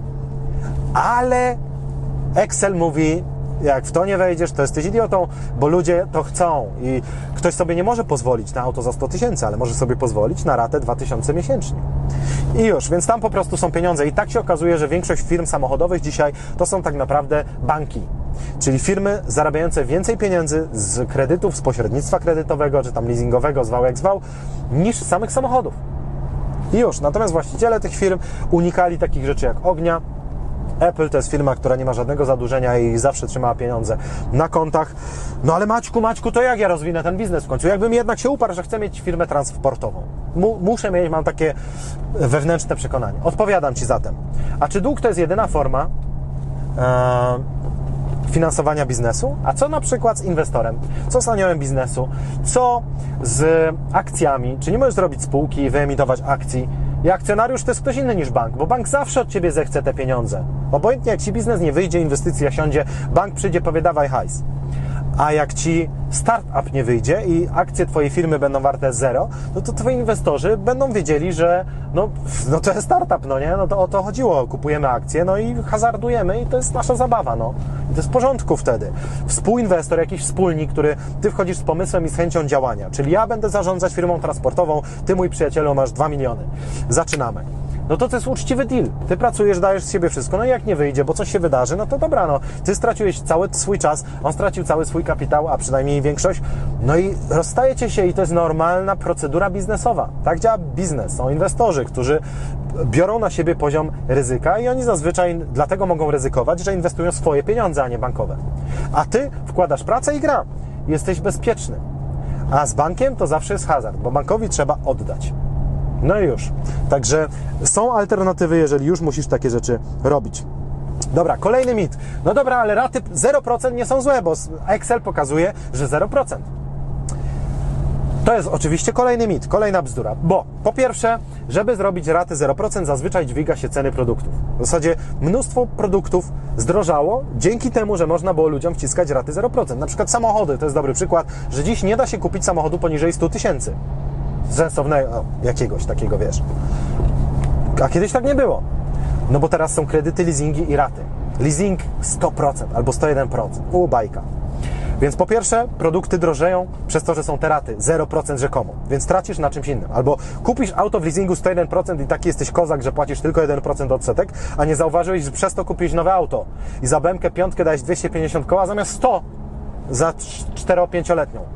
ale Excel mówi, jak w to nie wejdziesz, to jesteś idiotą, bo ludzie to chcą i ktoś sobie nie może pozwolić na auto za 100 tysięcy, ale może sobie pozwolić na ratę 2000 miesięcznie. I już, więc tam po prostu są pieniądze i tak się okazuje, że większość firm samochodowych dzisiaj to są tak naprawdę banki. Czyli firmy zarabiające więcej pieniędzy z kredytów, z pośrednictwa kredytowego, czy tam leasingowego, zwał jak zwał, niż samych samochodów. I już. Natomiast właściciele tych firm unikali takich rzeczy jak ognia, Apple to jest firma, która nie ma żadnego zadłużenia i zawsze trzymała pieniądze na kontach. No ale Maćku, Maćku, to jak ja rozwinę ten biznes w końcu? Jakbym jednak się uparł, że chcę mieć firmę transportową. Mu, muszę mieć, mam takie wewnętrzne przekonanie. Odpowiadam Ci zatem. A czy dług to jest jedyna forma e, finansowania biznesu? A co na przykład z inwestorem? Co z aniołem biznesu? Co z akcjami? Czy nie możesz zrobić spółki wyemitować akcji? I akcjonariusz to jest ktoś inny niż bank, bo bank zawsze od ciebie zechce te pieniądze. Obojętnie jak ci biznes nie wyjdzie, inwestycja siądzie, bank przyjdzie, powie dawaj hajs. A jak ci startup nie wyjdzie i akcje Twojej firmy będą warte zero, no to Twoi inwestorzy będą wiedzieli, że no, no to jest startup, no nie? No to o to chodziło. Kupujemy akcje, no i hazardujemy i to jest nasza zabawa, no. I to jest w porządku wtedy. Współinwestor, jakiś wspólnik, który Ty wchodzisz z pomysłem i z chęcią działania. Czyli ja będę zarządzać firmą transportową, Ty, mój przyjacielu, masz 2 miliony. Zaczynamy no to to jest uczciwy deal. Ty pracujesz, dajesz z siebie wszystko, no i jak nie wyjdzie, bo coś się wydarzy, no to dobra, no. Ty straciłeś cały swój czas, on stracił cały swój kapitał, a przynajmniej większość, no i rozstajecie się i to jest normalna procedura biznesowa. Tak działa biznes. Są inwestorzy, którzy biorą na siebie poziom ryzyka i oni zazwyczaj dlatego mogą ryzykować, że inwestują swoje pieniądze, a nie bankowe. A ty wkładasz pracę i gra. jesteś bezpieczny. A z bankiem to zawsze jest hazard, bo bankowi trzeba oddać. No i już. Także są alternatywy, jeżeli już musisz takie rzeczy robić. Dobra, kolejny mit. No dobra, ale raty 0% nie są złe, bo Excel pokazuje, że 0%. To jest oczywiście kolejny mit, kolejna bzdura, bo po pierwsze, żeby zrobić raty 0%, zazwyczaj dźwiga się ceny produktów. W zasadzie mnóstwo produktów zdrożało dzięki temu, że można było ludziom wciskać raty 0%. Na przykład samochody, to jest dobry przykład, że dziś nie da się kupić samochodu poniżej 100 tysięcy. Sensownego, jakiegoś takiego, wiesz. A kiedyś tak nie było. No bo teraz są kredyty, leasingi i raty. Leasing 100% albo 101%. U, bajka. Więc po pierwsze, produkty drożeją przez to, że są te raty 0% rzekomo, więc tracisz na czymś innym. Albo kupisz auto w leasingu 101% i taki jesteś kozak, że płacisz tylko 1% odsetek, a nie zauważyłeś, że przez to kupisz nowe auto i za bękę piątkę dałeś 250 koła zamiast 100 za 4-5-letnią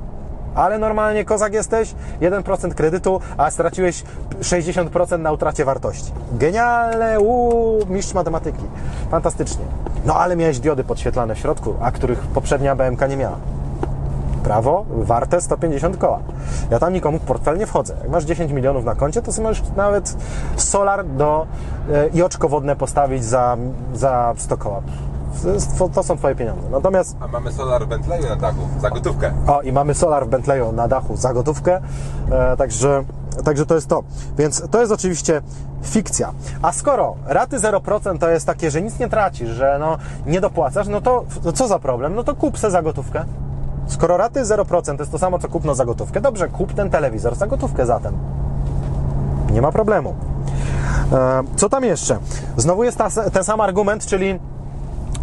ale normalnie kozak jesteś, 1% kredytu, a straciłeś 60% na utracie wartości. Genialne, uuu, mistrz matematyki. Fantastycznie. No ale miałeś diody podświetlane w środku, a których poprzednia BMK nie miała. Prawo warte 150 koła. Ja tam nikomu w portfel nie wchodzę. Jak masz 10 milionów na koncie, to sobie możesz nawet solar do, e, i oczko wodne postawić za, za 100 koła to są Twoje pieniądze. Natomiast... A mamy solar w Bentleyu na dachu, za gotówkę. O, i mamy solar w Bentleyu na dachu za gotówkę, e, także, także to jest to. Więc to jest oczywiście fikcja. A skoro raty 0% to jest takie, że nic nie tracisz, że no, nie dopłacasz, no to no co za problem? No to kup se za gotówkę. Skoro raty 0% to jest to samo, co kupno za gotówkę, dobrze, kup ten telewizor za gotówkę zatem. Nie ma problemu. E, co tam jeszcze? Znowu jest ta, ten sam argument, czyli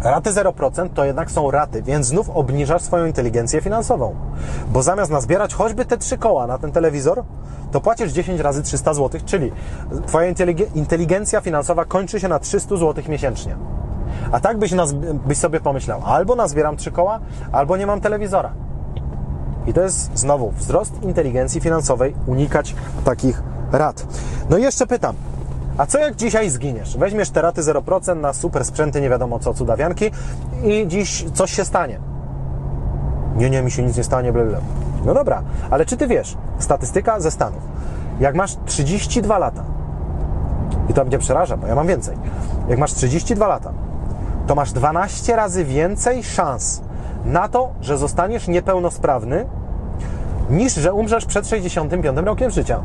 Raty 0% to jednak są raty, więc znów obniżasz swoją inteligencję finansową. Bo zamiast nazbierać choćby te trzy koła na ten telewizor, to płacisz 10 razy 300 zł, czyli Twoja inteligencja finansowa kończy się na 300 zł miesięcznie. A tak byś, byś sobie pomyślał, albo nazbieram trzy koła, albo nie mam telewizora. I to jest znowu wzrost inteligencji finansowej, unikać takich rad. No i jeszcze pytam, a co jak dzisiaj zginiesz? Weźmiesz te raty 0% na super sprzęty, nie wiadomo co, cudawianki i dziś coś się stanie. Nie, nie, mi się nic nie stanie, bla, bla. No dobra, ale czy ty wiesz, statystyka ze Stanów, jak masz 32 lata, i to mnie przeraża, bo ja mam więcej, jak masz 32 lata, to masz 12 razy więcej szans na to, że zostaniesz niepełnosprawny, niż że umrzesz przed 65 rokiem życia.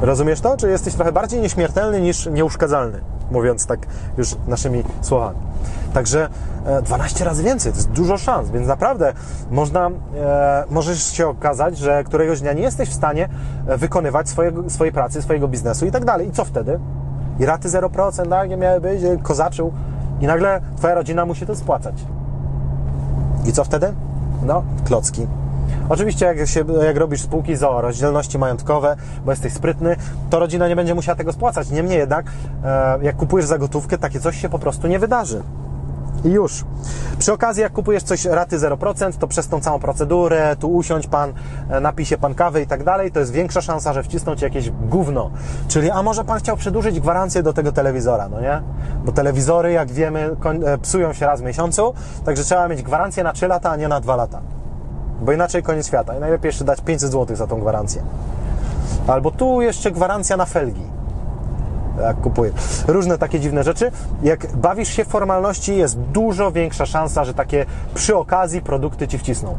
Rozumiesz to? Czy jesteś trochę bardziej nieśmiertelny niż nieuszkadzalny, mówiąc tak już naszymi słowami. Także 12 e, razy więcej, to jest dużo szans, więc naprawdę można, e, możesz się okazać, że któregoś dnia nie jesteś w stanie e, wykonywać swojego, swojej pracy, swojego biznesu i tak dalej. I co wtedy? I raty 0%, tak, nie miały być, kozaczył i nagle Twoja rodzina musi to spłacać. I co wtedy? No, klocki. Oczywiście jak, się, jak robisz spółki ZOO, rozdzielności majątkowe, bo jesteś sprytny, to rodzina nie będzie musiała tego spłacać. Niemniej jednak, e, jak kupujesz za gotówkę, takie coś się po prostu nie wydarzy. I już. Przy okazji, jak kupujesz coś raty 0%, to przez tą całą procedurę, tu usiądź pan, e, napisie pan kawę i tak dalej, to jest większa szansa, że wcisną ci jakieś gówno. Czyli, a może pan chciał przedłużyć gwarancję do tego telewizora, no nie? Bo telewizory, jak wiemy, e, psują się raz w miesiącu, także trzeba mieć gwarancję na 3 lata, a nie na 2 lata bo inaczej koniec świata. I najlepiej jeszcze dać 500 zł za tą gwarancję. Albo tu jeszcze gwarancja na felgi. Jak kupuję. Różne takie dziwne rzeczy. Jak bawisz się w formalności, jest dużo większa szansa, że takie przy okazji produkty ci wcisną.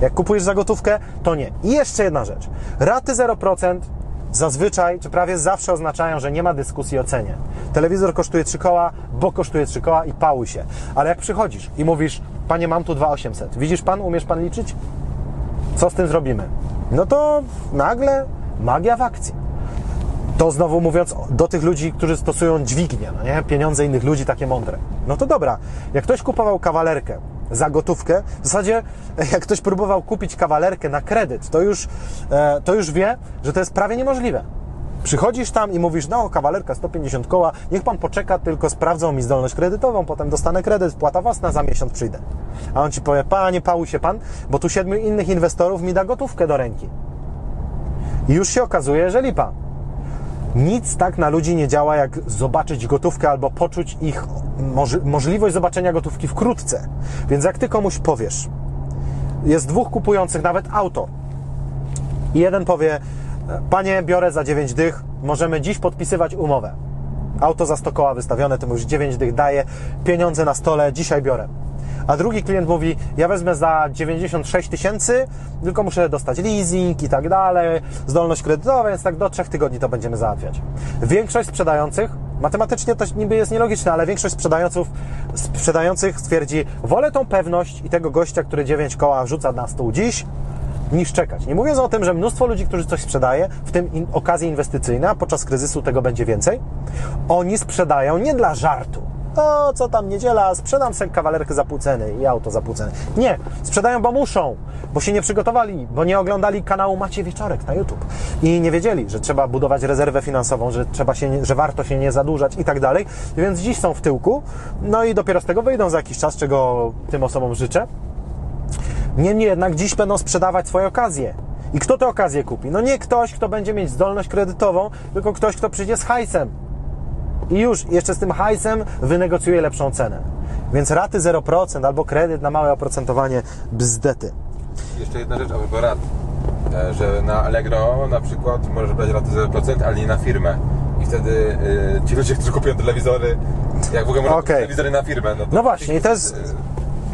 Jak kupujesz za gotówkę, to nie. I jeszcze jedna rzecz. Raty 0% zazwyczaj, czy prawie zawsze oznaczają, że nie ma dyskusji o cenie. Telewizor kosztuje 3 koła, bo kosztuje 3 koła i pałuj się. Ale jak przychodzisz i mówisz, panie, mam tu 2800, widzisz pan, umiesz pan liczyć? Co z tym zrobimy? No to nagle magia w akcji. To znowu mówiąc do tych ludzi, którzy stosują dźwignię, no nie? pieniądze innych ludzi takie mądre. No to dobra, jak ktoś kupował kawalerkę za gotówkę. W zasadzie, jak ktoś próbował kupić kawalerkę na kredyt, to już, e, to już wie, że to jest prawie niemożliwe. Przychodzisz tam i mówisz, no kawalerka 150 koła, niech pan poczeka, tylko sprawdzą mi zdolność kredytową, potem dostanę kredyt, płata własna, za miesiąc przyjdę. A on ci powie, panie, pałuj się pan, bo tu siedmiu innych inwestorów mi da gotówkę do ręki. I już się okazuje, że lipa. Nic tak na ludzi nie działa, jak zobaczyć gotówkę albo poczuć ich moż możliwość zobaczenia gotówki wkrótce. Więc jak ty komuś powiesz, jest dwóch kupujących nawet auto. I jeden powie, panie, biorę za 9 dych, możemy dziś podpisywać umowę. Auto za 100 koła wystawione, to już 9 dych daje, pieniądze na stole, dzisiaj biorę. A drugi klient mówi, ja wezmę za 96 tysięcy, tylko muszę dostać leasing i tak dalej, zdolność kredytową, więc tak do 3 tygodni to będziemy załatwiać. Większość sprzedających, matematycznie to niby jest nielogiczne, ale większość sprzedających, stwierdzi, wolę tą pewność i tego gościa, który 9 koła wrzuca na stół dziś, niż czekać. Nie mówiąc o tym, że mnóstwo ludzi, którzy coś sprzedaje, w tym in, okazje inwestycyjne, podczas kryzysu tego będzie więcej, oni sprzedają nie dla żartu. O, co tam niedziela, sprzedam sobie kawalerkę za pół ceny i auto za pół ceny. Nie, sprzedają, bo muszą, bo się nie przygotowali, bo nie oglądali kanału Macie Wieczorek na YouTube i nie wiedzieli, że trzeba budować rezerwę finansową, że trzeba się, że warto się nie zadłużać i tak dalej, więc dziś są w tyłku, no i dopiero z tego wyjdą za jakiś czas, czego tym osobom życzę. Niemniej jednak dziś będą sprzedawać swoje okazje. I kto te okazje kupi? No nie ktoś, kto będzie mieć zdolność kredytową, tylko ktoś, kto przyjdzie z hajsem. I już, jeszcze z tym hajsem wynegocjuje lepszą cenę. Więc raty 0% albo kredyt na małe oprocentowanie bzdety. Jeszcze jedna rzecz a propos rat, e, że na Allegro na przykład możesz brać raty 0%, ale nie na firmę. I wtedy y, ci ludzie, którzy kupują telewizory, jak w ogóle można Okej. telewizory na firmę, no. No właśnie, i to jest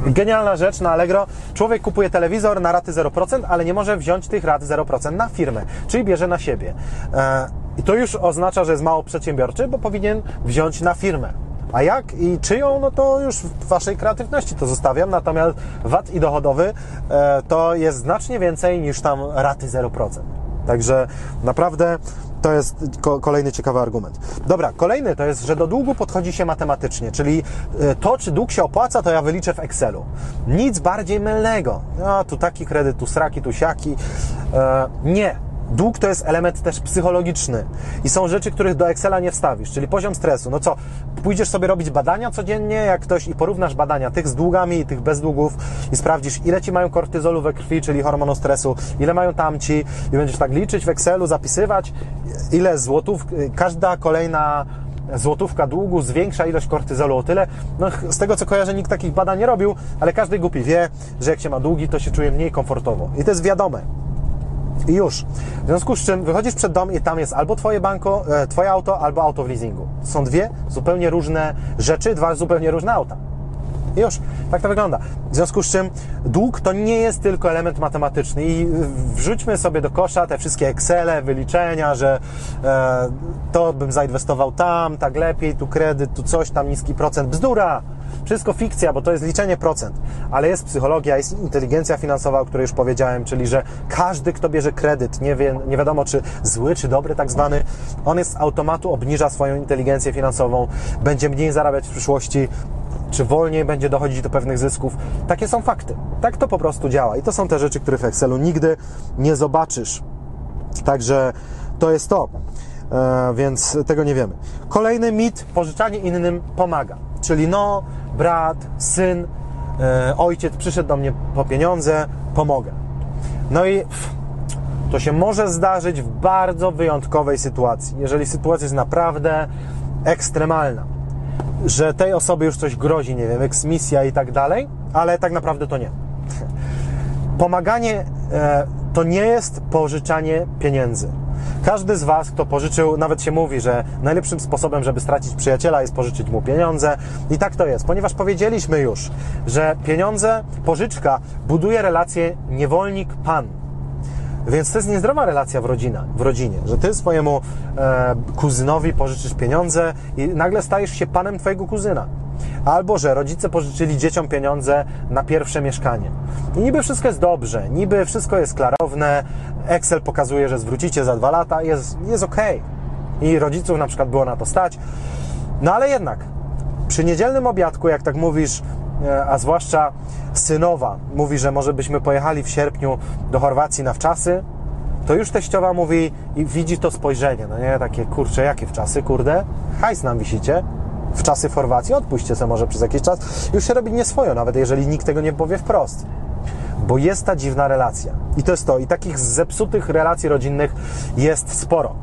genialna rzecz na Allegro. Człowiek kupuje telewizor na raty 0%, ale nie może wziąć tych rat 0% na firmę, czyli bierze na siebie. E, I to już oznacza, że jest mało przedsiębiorczy, bo powinien wziąć na firmę. A jak i czyją, no to już w Waszej kreatywności to zostawiam. Natomiast VAT i dochodowy e, to jest znacznie więcej niż tam raty 0%. Także naprawdę to jest ko- kolejny ciekawy argument. Dobra, kolejny to jest, że do długu podchodzi się matematycznie, czyli e, to, czy dług się opłaca, to ja wyliczę w Excelu. Nic bardziej mylnego. No, tu taki kredyt, tu sraki, tu siaki. E, nie. Dług to jest element też psychologiczny i są rzeczy, których do Excela nie wstawisz, czyli poziom stresu. No co, pójdziesz sobie robić badania codziennie, jak ktoś i porównasz badania tych z długami i tych bez długów i sprawdzisz, ile ci mają kortyzolu we krwi, czyli hormonu stresu, ile mają tamci i będziesz tak liczyć w Excelu, zapisywać, ile złotów, każda kolejna złotówka długu zwiększa ilość kortyzolu o tyle. No, z tego co kojarzę, nikt takich badań nie robił, ale każdy głupi wie, że jak się ma długi, to się czuje mniej komfortowo. I to jest wiadome. I już. W związku z czym wychodzisz przed dom i tam jest albo twoje banko, e, twoje auto, albo auto w leasingu. Są dwie zupełnie różne rzeczy, dwa zupełnie różne auta. I już, tak to wygląda. W związku z czym dług to nie jest tylko element matematyczny i wrzućmy sobie do kosza te wszystkie Excele, wyliczenia, że e, to bym zainwestował tam, tak lepiej, tu kredyt, tu coś, tam niski procent. Bzdura! Wszystko fikcja, bo to jest liczenie procent. Ale jest psychologia, jest inteligencja finansowa, o której już powiedziałem, czyli że każdy, kto bierze kredyt, nie, wie, nie wiadomo czy zły, czy dobry tak zwany, on jest z automatu obniża swoją inteligencję finansową, będzie mniej zarabiać w przyszłości, czy wolniej będzie dochodzić do pewnych zysków. Takie są fakty. Tak to po prostu działa. I to są te rzeczy, których w Excelu nigdy nie zobaczysz. Także to jest to. E, więc tego nie wiemy. Kolejny mit, pożyczanie innym pomaga. Czyli no, brat, syn, e, ojciec przyszedł do mnie po pieniądze, pomogę. No i to się może zdarzyć w bardzo wyjątkowej sytuacji. Jeżeli sytuacja jest naprawdę ekstremalna że tej osobie już coś grozi, nie wiem, eksmisja i tak dalej, ale tak naprawdę to nie. Pomaganie e, to nie jest pożyczanie pieniędzy. Każdy z Was, kto pożyczył, nawet się mówi, że najlepszym sposobem, żeby stracić przyjaciela jest pożyczyć mu pieniądze. I tak to jest, ponieważ powiedzieliśmy już, że pieniądze, pożyczka buduje relację niewolnik-pan. Więc to jest niezdrowa relacja w, rodzina, w rodzinie, że ty swojemu e, kuzynowi pożyczysz pieniądze i nagle stajesz się panem twojego kuzyna. Albo, że rodzice pożyczyli dzieciom pieniądze na pierwsze mieszkanie. I niby wszystko jest dobrze, niby wszystko jest klarowne, Excel pokazuje, że zwrócicie za dwa lata, jest, jest ok. I rodziców na przykład było na to stać. No ale jednak, przy niedzielnym obiadku, jak tak mówisz, a zwłaszcza synowa mówi, że może byśmy pojechali w sierpniu do Chorwacji na wczasy, to już teściowa mówi i widzi to spojrzenie, no nie, takie kurcze, jakie wczasy, kurde, hajs nam wisicie, w czasy w Chorwacji, odpuśćcie sobie może przez jakiś czas, już się robi nieswojo, nawet jeżeli nikt tego nie powie wprost. Bo jest ta dziwna relacja. I to jest to. I takich zepsutych relacji rodzinnych jest sporo.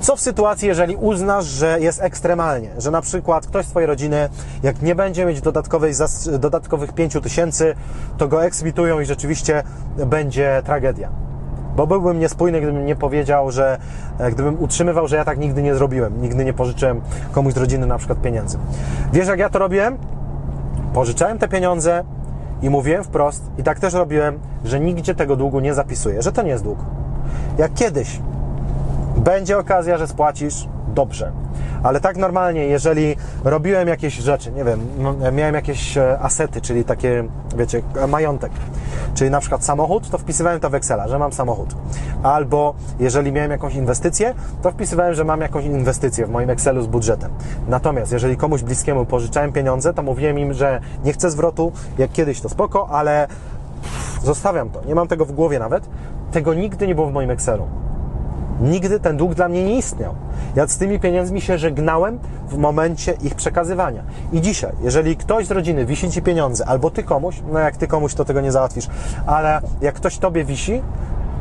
Co w sytuacji, jeżeli uznasz, że jest ekstremalnie, że na przykład ktoś z Twojej rodziny, jak nie będzie mieć dodatkowej, dodatkowych 5 tysięcy, to go eksmitują i rzeczywiście będzie tragedia. Bo byłbym niespójny, gdybym nie powiedział, że e, gdybym utrzymywał, że ja tak nigdy nie zrobiłem, nigdy nie pożyczyłem komuś z rodziny na przykład pieniędzy. Wiesz, jak ja to robiłem? Pożyczałem te pieniądze i mówiłem wprost, i tak też robiłem, że nigdzie tego długu nie zapisuję, że to nie jest dług. Jak kiedyś będzie okazja, że spłacisz, dobrze. Ale tak normalnie, jeżeli robiłem jakieś rzeczy, nie wiem, m- miałem jakieś e, asety, czyli takie, wiecie, majątek, czyli na przykład samochód, to wpisywałem to w Excela, że mam samochód. Albo jeżeli miałem jakąś inwestycję, to wpisywałem, że mam jakąś inwestycję w moim Excelu z budżetem. Natomiast jeżeli komuś bliskiemu pożyczałem pieniądze, to mówiłem im, że nie chcę zwrotu, jak kiedyś to spoko, ale zostawiam to, nie mam tego w głowie nawet. Tego nigdy nie było w moim Excelu. Nigdy ten dług dla mnie nie istniał. Ja z tymi pieniędzmi się żegnałem w momencie ich przekazywania. I dzisiaj, jeżeli ktoś z rodziny wisi ci pieniądze, albo ty komuś, no jak ty komuś, to tego nie załatwisz, ale jak ktoś tobie wisi,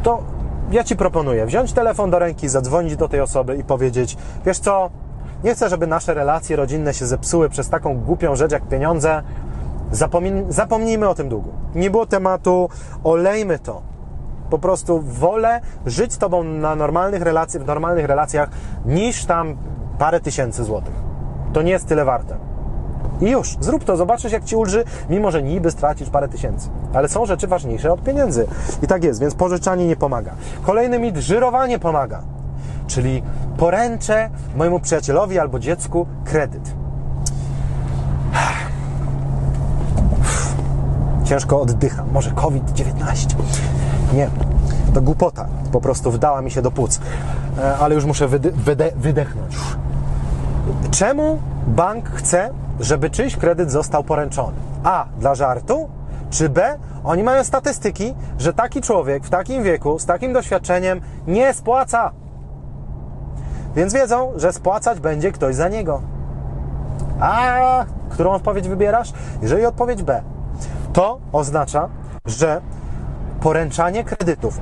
to ja ci proponuję wziąć telefon do ręki, zadzwonić do tej osoby i powiedzieć: Wiesz co, nie chcę, żeby nasze relacje rodzinne się zepsuły przez taką głupią rzecz jak pieniądze. Zapomnij, zapomnijmy o tym długu. Nie było tematu, olejmy to po prostu wolę żyć z Tobą na normalnych relacjach, w normalnych relacjach, niż tam parę tysięcy złotych. To nie jest tyle warte. I już, zrób to, zobaczysz jak Ci ulży, mimo że niby stracisz parę tysięcy. Ale są rzeczy ważniejsze od pieniędzy. I tak jest, więc pożyczanie nie pomaga. Kolejny mit, żyrowanie pomaga. Czyli poręczę mojemu przyjacielowi albo dziecku kredyt. ciężko oddycham. Może COVID-19. Nie, to głupota. Po prostu wdała mi się do płuc. E, Ale już muszę wydy- wyde- wydechnąć. Czemu bank chce, żeby czyjś kredyt został poręczony? A. Dla żartu? Czy B. Oni mają statystyki, że taki człowiek w takim wieku, z takim doświadczeniem nie spłaca. Więc wiedzą, że spłacać będzie ktoś za niego. A którą odpowiedź wybierasz? Jeżeli odpowiedź B, to oznacza, że poręczanie kredytów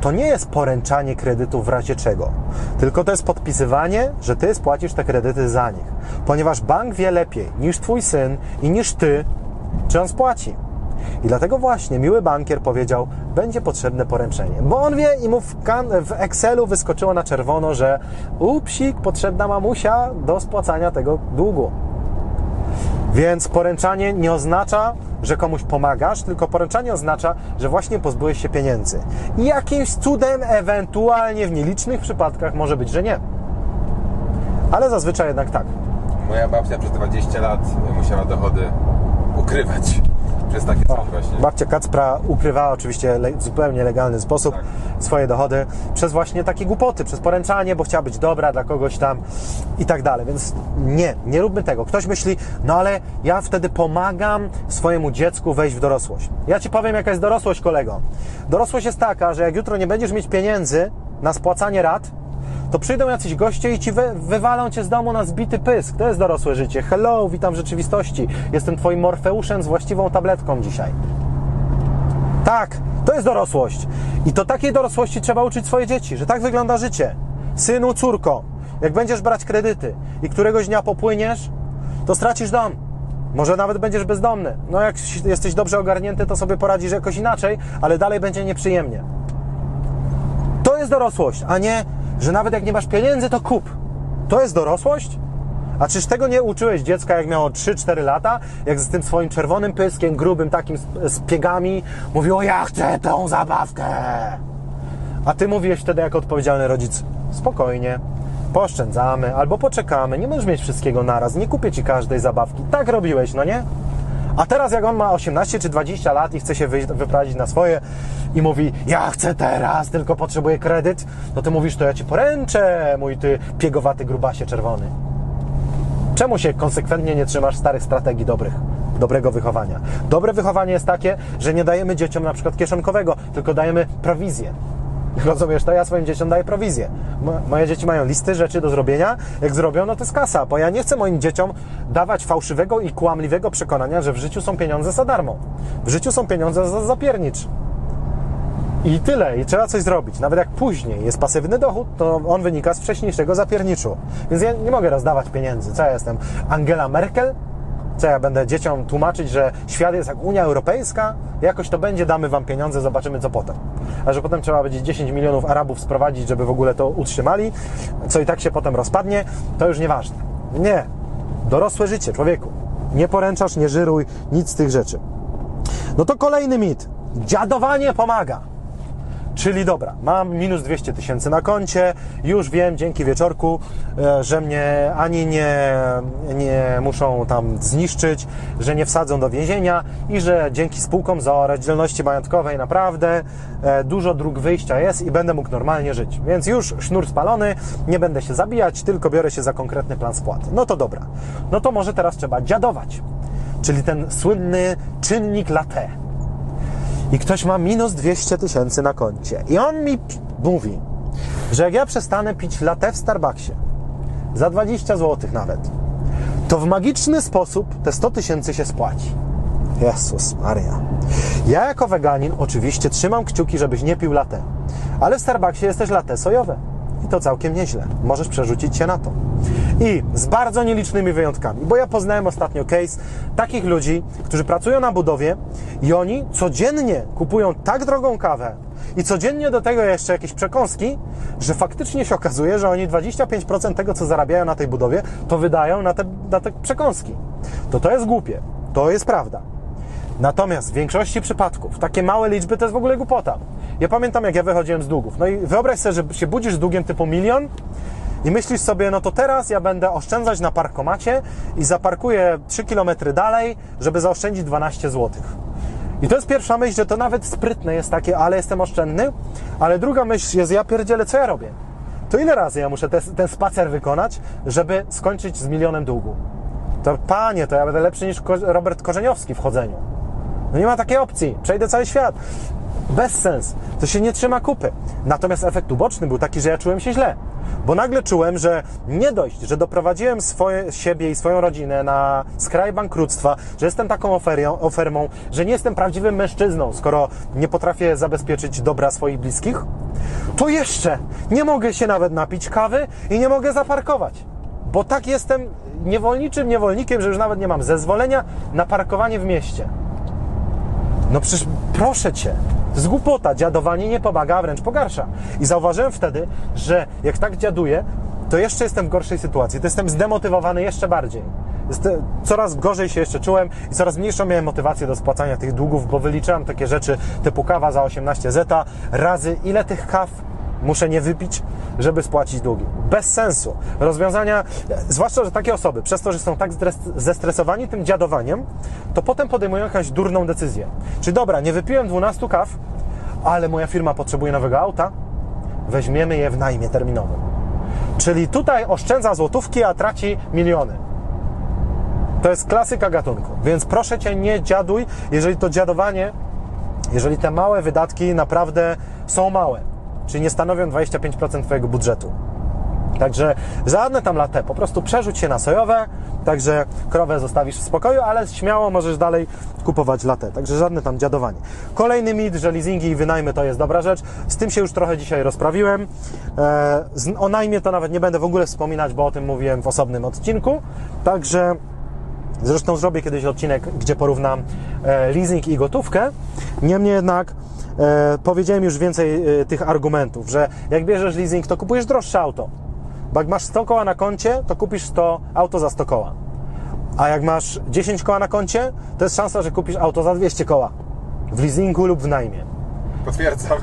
to nie jest poręczanie kredytów w razie czego, tylko to jest podpisywanie, że ty spłacisz te kredyty za nich, ponieważ bank wie lepiej niż twój syn i niż ty, czy on spłaci. I dlatego właśnie miły bankier powiedział, będzie potrzebne poręczenie. Bo on wie i mu w, w Excelu wyskoczyło na czerwono, że upsik, potrzebna mamusia do spłacania tego długu. Więc poręczanie nie oznacza, że komuś pomagasz, tylko poręczanie oznacza, że właśnie pozbyłeś się pieniędzy. I jakimś cudem, ewentualnie w nielicznych przypadkach może być, że nie. Ale zazwyczaj jednak tak. Moja babcia przez 20 lat musiała dochody ukrywać przez takie coś właśnie. Babcia Kacpra ukrywała oczywiście le- w zupełnie legalny sposób Tak. swoje dochody przez właśnie takie głupoty, przez poręczanie, bo chciała być dobra dla kogoś tam i tak dalej. Więc nie, nie róbmy tego. Ktoś myśli, no ale ja wtedy pomagam swojemu dziecku wejść w dorosłość. Ja ci powiem, jaka jest dorosłość, kolego. Dorosłość jest taka, że jak jutro nie będziesz mieć pieniędzy na spłacanie rat, to przyjdą jacyś goście i ci wy, wywalą cię z domu na zbity pysk. To jest dorosłe życie. Hello, witam w rzeczywistości. Jestem twoim Morfeuszem z właściwą tabletką dzisiaj. Tak, to jest dorosłość. I to takiej dorosłości trzeba uczyć swoje dzieci, że tak wygląda życie. Synu, córko, jak będziesz brać kredyty i któregoś dnia popłyniesz, to stracisz dom. Może nawet będziesz bezdomny. No jak jesteś dobrze ogarnięty, to sobie poradzisz jakoś inaczej, ale dalej będzie nieprzyjemnie. To jest dorosłość, a nie, że nawet jak nie masz pieniędzy, to kup. To jest dorosłość? A czyż tego nie uczyłeś dziecka, jak miało 3-4 lata, jak z tym swoim czerwonym pyskiem, grubym takim z, piegami mówiło, ja chcę tą zabawkę. A ty mówiłeś wtedy jako odpowiedzialny rodzic, spokojnie, pooszczędzamy albo poczekamy, nie możesz mieć wszystkiego naraz, nie kupię ci każdej zabawki. Tak robiłeś, no nie? A teraz jak on ma 18 czy 20 lat i chce się wyprawić na swoje i mówi, ja chcę teraz, tylko potrzebuję kredyt, no ty mówisz, to ja ci poręczę, mój ty piegowaty grubasie czerwony. Czemu się konsekwentnie nie trzymasz starych strategii dobrych, dobrego wychowania? Dobre wychowanie jest takie, że nie dajemy dzieciom na przykład kieszonkowego, tylko dajemy prowizję. Rozumiesz to? Ja swoim dzieciom daję prowizję. Mo- Moje dzieci mają listy rzeczy do zrobienia. Jak zrobią, no to jest kasa, bo ja nie chcę moim dzieciom dawać fałszywego i kłamliwego przekonania, że w życiu są pieniądze za darmo. W życiu są pieniądze za zapiernicz. I tyle, i trzeba coś zrobić. Nawet jak później jest pasywny dochód, to on wynika z wcześniejszego zapierniczu. Więc ja nie mogę rozdawać pieniędzy. Co ja jestem? Angela Merkel? Co ja będę dzieciom tłumaczyć, że świat jest jak Unia Europejska? Jakoś to będzie, damy wam pieniądze, zobaczymy co potem. A że potem trzeba będzie 10 milionów Arabów sprowadzić, żeby w ogóle to utrzymali, co i tak się potem rozpadnie, to już nieważne. Nie. Dorosłe życie, człowieku. Nie poręczasz, nie żyruj, nic z tych rzeczy. No to kolejny mit. Dziadowanie pomaga. Czyli dobra, mam minus 200 tysięcy na koncie, już wiem dzięki wieczorku, e, że mnie ani nie, nie muszą tam zniszczyć, że nie wsadzą do więzienia i że dzięki spółkom za rozdzielności majątkowej naprawdę e, dużo dróg wyjścia jest i będę mógł normalnie żyć. Więc już sznur spalony, nie będę się zabijać, tylko biorę się za konkretny plan spłaty. No to dobra. No to może teraz trzeba dziadować, czyli ten słynny czynnik latte i ktoś ma minus 200 tysięcy na koncie. I on mi mówi, że jak ja przestanę pić latte w Starbucksie za 20 zł nawet, to w magiczny sposób te 100 tysięcy się spłaci. Jezus Maria. Ja jako weganin oczywiście trzymam kciuki, żebyś nie pił latte. Ale w Starbucksie jest też latte sojowe. I to całkiem nieźle. Możesz przerzucić się na to. I z bardzo nielicznymi wyjątkami, bo ja poznałem ostatnio case takich ludzi, którzy pracują na budowie i oni codziennie kupują tak drogą kawę i codziennie do tego jeszcze jakieś przekąski, że faktycznie się okazuje, że oni 25% tego, co zarabiają na tej budowie, to wydają na te, na te przekąski. To to jest głupie. To jest prawda. Natomiast w większości przypadków takie małe liczby to jest w ogóle głupota. Ja pamiętam, jak ja wychodziłem z długów. No i wyobraź sobie, że się budzisz z długiem typu milion i myślisz sobie, no to teraz ja będę oszczędzać na parkomacie i zaparkuję 3 km dalej, żeby zaoszczędzić 12 zł. I to jest pierwsza myśl, że to nawet sprytne jest takie, ale jestem oszczędny. Ale druga myśl jest, ja pierdzielę, co ja robię? To ile razy ja muszę te, ten spacer wykonać, żeby skończyć z milionem długu? To panie, to ja będę lepszy niż Robert Korzeniowski w chodzeniu. No nie ma takiej opcji. Przejdę cały świat. Bez sens. To się nie trzyma kupy. Natomiast efekt uboczny był taki, że ja czułem się źle. Bo nagle czułem, że nie dość, że doprowadziłem swoje, siebie i swoją rodzinę na skraj bankructwa, że jestem taką oferią, ofermą, że nie jestem prawdziwym mężczyzną, skoro nie potrafię zabezpieczyć dobra swoich bliskich, to jeszcze nie mogę się nawet napić kawy i nie mogę zaparkować. Bo tak jestem niewolniczym niewolnikiem, że już nawet nie mam zezwolenia na parkowanie w mieście. No przecież proszę Cię, z głupota, dziadowanie nie pomaga, a wręcz pogarsza. I zauważyłem wtedy, że jak tak dziaduję, to jeszcze jestem w gorszej sytuacji, to jestem zdemotywowany jeszcze bardziej. Jest, coraz gorzej się jeszcze czułem i coraz mniejszą miałem motywację do spłacania tych długów, bo wyliczałem takie rzeczy typu kawa za 18 zeta razy ile tych kaw muszę nie wypić, żeby spłacić długi. Bez sensu. Rozwiązania, zwłaszcza, że takie osoby, przez to, że są tak zestresowani tym dziadowaniem, to potem podejmują jakąś durną decyzję. Czy dobra, nie wypiłem 12 kaw, ale moja firma potrzebuje nowego auta, weźmiemy je w najmie terminowym. Czyli tutaj oszczędza złotówki, a traci miliony. To jest klasyka gatunku. Więc proszę Cię, nie dziaduj, jeżeli to dziadowanie, jeżeli te małe wydatki naprawdę są małe czyli nie stanowią 25% Twojego budżetu. Także żadne tam latę, po prostu przerzuć się na sojowe, także krowę zostawisz w spokoju, ale śmiało możesz dalej kupować latę, także żadne tam dziadowanie. Kolejny mit, że leasingi i wynajmy to jest dobra rzecz, z tym się już trochę dzisiaj rozprawiłem. E, o najmie to nawet nie będę w ogóle wspominać, bo o tym mówiłem w osobnym odcinku, także zresztą zrobię kiedyś odcinek, gdzie porównam e, leasing i gotówkę. Niemniej jednak powiedziałem już więcej e, tych argumentów, że jak bierzesz leasing, to kupujesz droższe auto. Bo jak masz 100 koła na koncie, to kupisz to auto za 100 koła. A jak masz 10 koła na koncie, to jest szansa, że kupisz auto za 200 koła. W leasingu lub w najmie. Potwierdzam.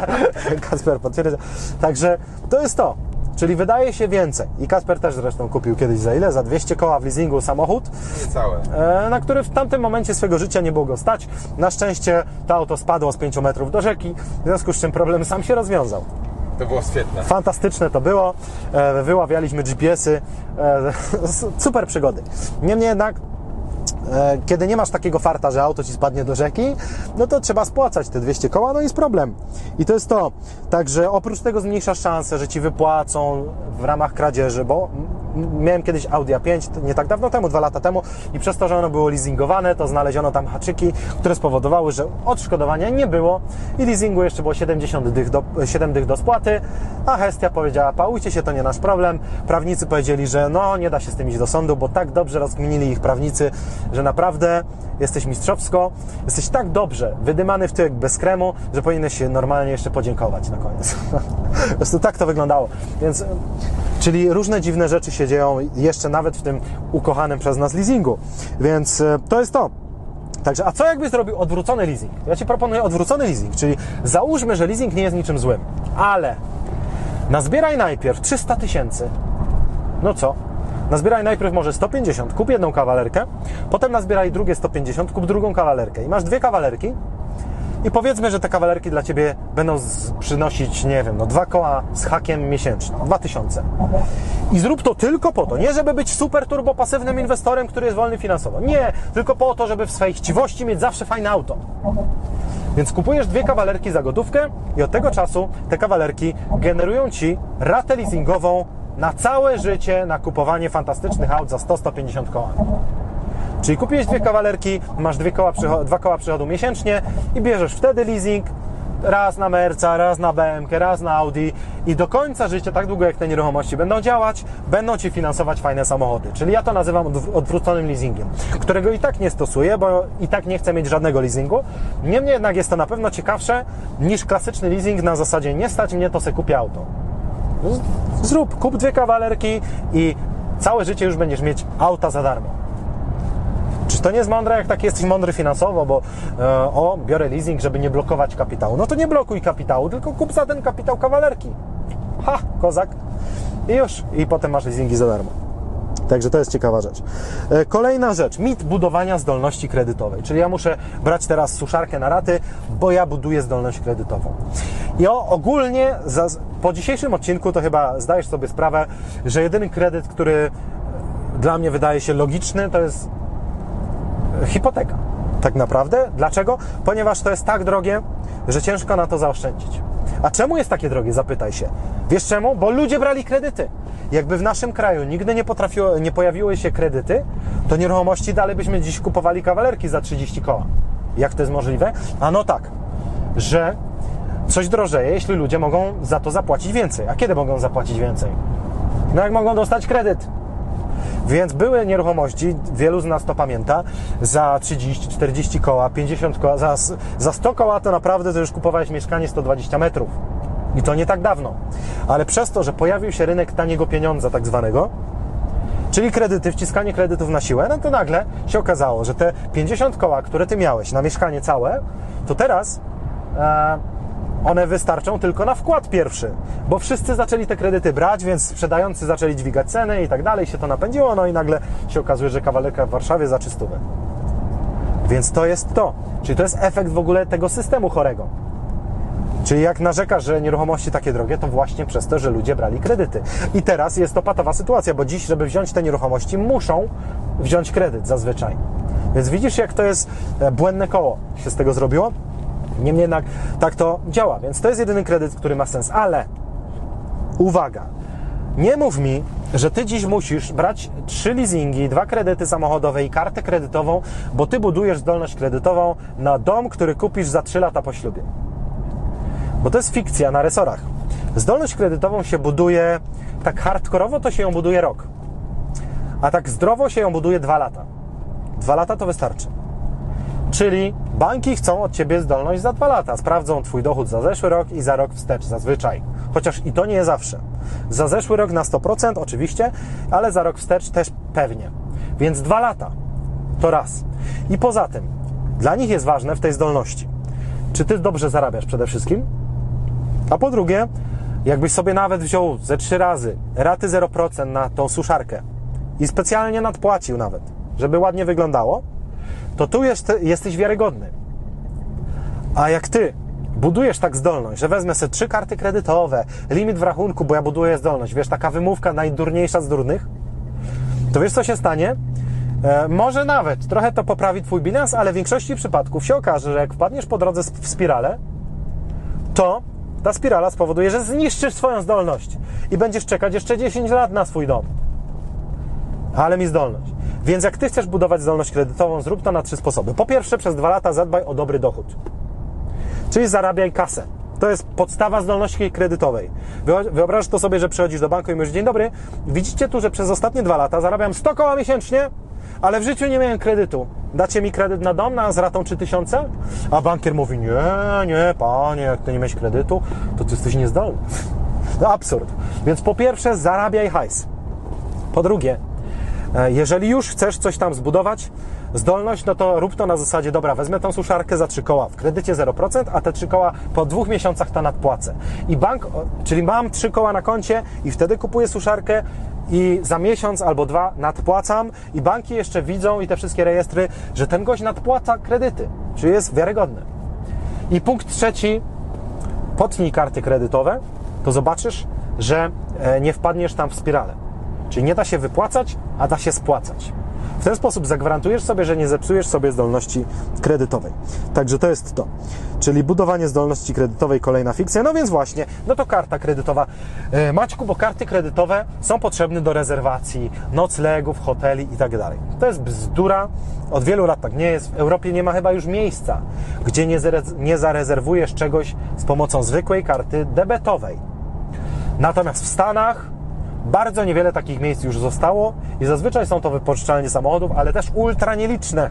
Kasper potwierdza. Także to jest to. Czyli wydaje się więcej. I Kasper też zresztą kupił kiedyś za ile? Za 200 koła w leasingu samochód. Niecałe. E, na który w tamtym momencie swojego życia nie było go stać. Na szczęście to auto spadło z 5 metrów do rzeki, w związku z czym problem sam się rozwiązał. To było świetne. Fantastyczne to było. E, wyławialiśmy GPS-y. E, super przygody. Niemniej jednak kiedy nie masz takiego farta, że auto ci spadnie do rzeki, no to trzeba spłacać te 200 koła, no jest problem. I to jest to. Także oprócz tego zmniejszasz szanse, że ci wypłacą w ramach kradzieży, bo miałem kiedyś Audi A5, nie tak dawno temu, dwa lata temu i przez to, że ono było leasingowane, to znaleziono tam haczyki, które spowodowały, że odszkodowania nie było i leasingu jeszcze było 70 dych do, 7 dych do spłaty, a Hestia powiedziała, pałujcie się, to nie nasz problem. Prawnicy powiedzieli, że no, nie da się z tym iść do sądu, bo tak dobrze rozkminili ich prawnicy, że naprawdę jesteś mistrzowsko, jesteś tak dobrze wydymany w tyłek bez kremu, że powinieneś się normalnie jeszcze podziękować na koniec. po prostu tak to wyglądało. Więc, czyli różne dziwne rzeczy się dzieją jeszcze nawet w tym ukochanym przez nas leasingu. Więc e, to jest to. Także, a co jakby zrobił odwrócony leasing? Ja Ci proponuję odwrócony leasing, czyli załóżmy, że leasing nie jest niczym złym, ale nazbieraj najpierw 300 tysięcy. No co? Nazbieraj najpierw może 150, kup jedną kawalerkę, potem nazbieraj drugie 150, kup drugą kawalerkę i masz dwie kawalerki i powiedzmy, że te kawalerki dla Ciebie będą przynosić, nie wiem, no dwa koła z hakiem miesięcznie, 2000. I zrób to tylko po to, nie żeby być super turbo pasywnym inwestorem, który jest wolny finansowo. Nie, tylko po to, żeby w swojej chciwości mieć zawsze fajne auto. Więc kupujesz dwie kawalerki za gotówkę i od tego czasu te kawalerki generują Ci ratę leasingową na całe życie na kupowanie fantastycznych aut za 100-150 koła. Czyli kupiłeś dwie kawalerki, masz dwie koła dwa koła przychodu miesięcznie i bierzesz wtedy leasing raz na Merca, raz na BMK, raz na Audi i do końca życia, tak długo jak te nieruchomości będą działać, będą Ci finansować fajne samochody. Czyli ja to nazywam odwróconym leasingiem, którego i tak nie stosuję, bo i tak nie chcę mieć żadnego leasingu. Niemniej jednak jest to na pewno ciekawsze niż klasyczny leasing na zasadzie nie stać mnie, to se kupię auto. Zrób, kup dwie kawalerki i całe życie już będziesz mieć auta za darmo. Czy to nie jest mądre, jak tak jesteś mądry finansowo, bo e, o, biorę leasing, żeby nie blokować kapitału. No to nie blokuj kapitału, tylko kup za ten kapitał kawalerki. Ha, kozak. I już. I potem masz leasingi za darmo. Także to jest ciekawa rzecz. E, kolejna rzecz, mit budowania zdolności kredytowej. Czyli ja muszę brać teraz suszarkę na raty, bo ja buduję zdolność kredytową. I o, ogólnie za, po dzisiejszym odcinku to chyba zdajesz sobie sprawę, że jedyny kredyt, który dla mnie wydaje się logiczny, to jest hipoteka. Tak naprawdę. Dlaczego? Ponieważ to jest tak drogie, że ciężko na to zaoszczędzić. A czemu jest takie drogie? Zapytaj się. Wiesz czemu? Bo ludzie brali kredyty. Jakby w naszym kraju nigdy nie, potrafiło, nie pojawiły się kredyty, to nieruchomości dalej byśmy dziś kupowali kawalerki za 30 koła. Jak to jest możliwe? A no tak, że coś drożeje, jeśli ludzie mogą za to zapłacić więcej. A kiedy mogą zapłacić więcej? No jak mogą dostać kredyt. Więc były nieruchomości, wielu z nas to pamięta, za 30, 40 koła, 50 koła, za, za 100 koła to naprawdę to już kupowałeś mieszkanie 120 metrów. I to nie tak dawno. Ale przez to, że pojawił się rynek taniego pieniądza tak zwanego, czyli kredyty, wciskanie kredytów na siłę, no to nagle się okazało, że te 50 koła, które ty miałeś na mieszkanie całe, to teraz e, one wystarczą tylko na wkład pierwszy, bo wszyscy zaczęli te kredyty brać, więc sprzedający zaczęli dźwigać ceny i tak dalej, się to napędziło, no i nagle się okazuje, że kawalerka w Warszawie za czystówę. Więc to jest to. Czyli to jest efekt w ogóle tego systemu chorego. Czyli jak narzekasz, że nieruchomości takie drogie, to właśnie przez to, że ludzie brali kredyty. I teraz jest to patowa sytuacja, bo dziś, żeby wziąć te nieruchomości, muszą wziąć kredyt zazwyczaj. Więc widzisz, jak to jest e, błędne koło się z tego zrobiło? Niemniej jednak tak to działa, więc to jest jedyny kredyt, który ma sens. Ale uwaga, nie mów mi, że ty dziś musisz brać trzy leasingi, dwa kredyty samochodowe i kartę kredytową, bo ty budujesz zdolność kredytową na dom, który kupisz za 3 lata po ślubie. Bo to jest fikcja na resorach. Zdolność kredytową się buduje tak hardkorowo, to się ją buduje rok. A tak zdrowo się ją buduje dwa lata. Dwa lata to wystarczy. Czyli banki chcą od Ciebie zdolność za dwa lata. Sprawdzą Twój dochód za zeszły rok i za rok wstecz zazwyczaj. Chociaż i to nie zawsze. Za zeszły rok na 100% oczywiście, ale za rok wstecz też pewnie. Więc dwa lata to raz. I poza tym, dla nich jest ważne w tej zdolności, czy Ty dobrze zarabiasz przede wszystkim, a po drugie, jakbyś sobie nawet wziął ze trzy razy raty 0% na tą suszarkę i specjalnie nadpłacił nawet, żeby ładnie wyglądało, to tu jest, jesteś wiarygodny. A jak ty budujesz tak zdolność, że wezmę sobie trzy karty kredytowe, limit w rachunku, bo ja buduję zdolność, wiesz, taka wymówka najdurniejsza z durnych, to wiesz, co się stanie? E, może nawet trochę to poprawi Twój bilans, ale w większości przypadków się okaże, że jak wpadniesz po drodze w spiralę, to ta spirala spowoduje, że zniszczysz swoją zdolność i będziesz czekać jeszcze 10 lat na swój dom. ale mi zdolność. Więc jak Ty chcesz budować zdolność kredytową, zrób to na trzy sposoby. Po pierwsze, przez dwa lata zadbaj o dobry dochód. Czyli zarabiaj kasę. To jest podstawa zdolności kredytowej. Wyobrażasz to sobie, że przychodzisz do banku i mówisz, dzień dobry, widzicie tu, że przez ostatnie dwa lata zarabiam 100 koła miesięcznie, ale w życiu nie miałem kredytu. Dacie mi kredyt na dom na, z ratą 3000? A bankier mówi, nie, nie, panie, jak ty nie miałeś kredytu, to ty jesteś niezdolny. No absurd. Więc po pierwsze zarabiaj hajs. Po drugie, jeżeli już chcesz coś tam zbudować, zdolność, no to rób to na zasadzie, dobra, wezmę tą suszarkę za 3 koła w kredycie 0%, a te 3 koła po dwóch miesiącach to nadpłacę. I bank, czyli mam 3 koła na koncie i wtedy kupuję suszarkę i za miesiąc albo dwa nadpłacam i banki jeszcze widzą i te wszystkie rejestry, że ten gość nadpłaca kredyty, czyli jest wiarygodny. I punkt trzeci, potnij karty kredytowe, to zobaczysz, że e, nie wpadniesz tam w spiralę. Czyli nie da się wypłacać, a da się spłacać. W ten sposób zagwarantujesz sobie, że nie zepsujesz sobie zdolności kredytowej. Także to jest to. Czyli budowanie zdolności kredytowej, kolejna fikcja. No więc właśnie, no to karta kredytowa. E, Maćku, bo karty kredytowe są potrzebne do rezerwacji noclegów, hoteli i tak dalej. To jest bzdura. Od wielu lat tak nie jest. W Europie nie ma chyba już miejsca, gdzie nie, nie zarezerwujesz czegoś z pomocą zwykłej karty debetowej. Natomiast w Stanach bardzo niewiele takich miejsc już zostało i zazwyczaj są to wypożyczalnie samochodów, ale też ultra nieliczne.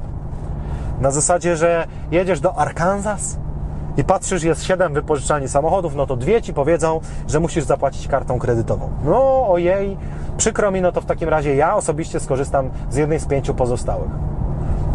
Na zasadzie, że jedziesz do Arkansas i patrzysz, jest 7 wypożyczalni samochodów, no to dwie ci powiedzą, że musisz zapłacić kartą kredytową. No ojej, przykro mi, no to w takim razie ja osobiście skorzystam z jednej z pięciu pozostałych.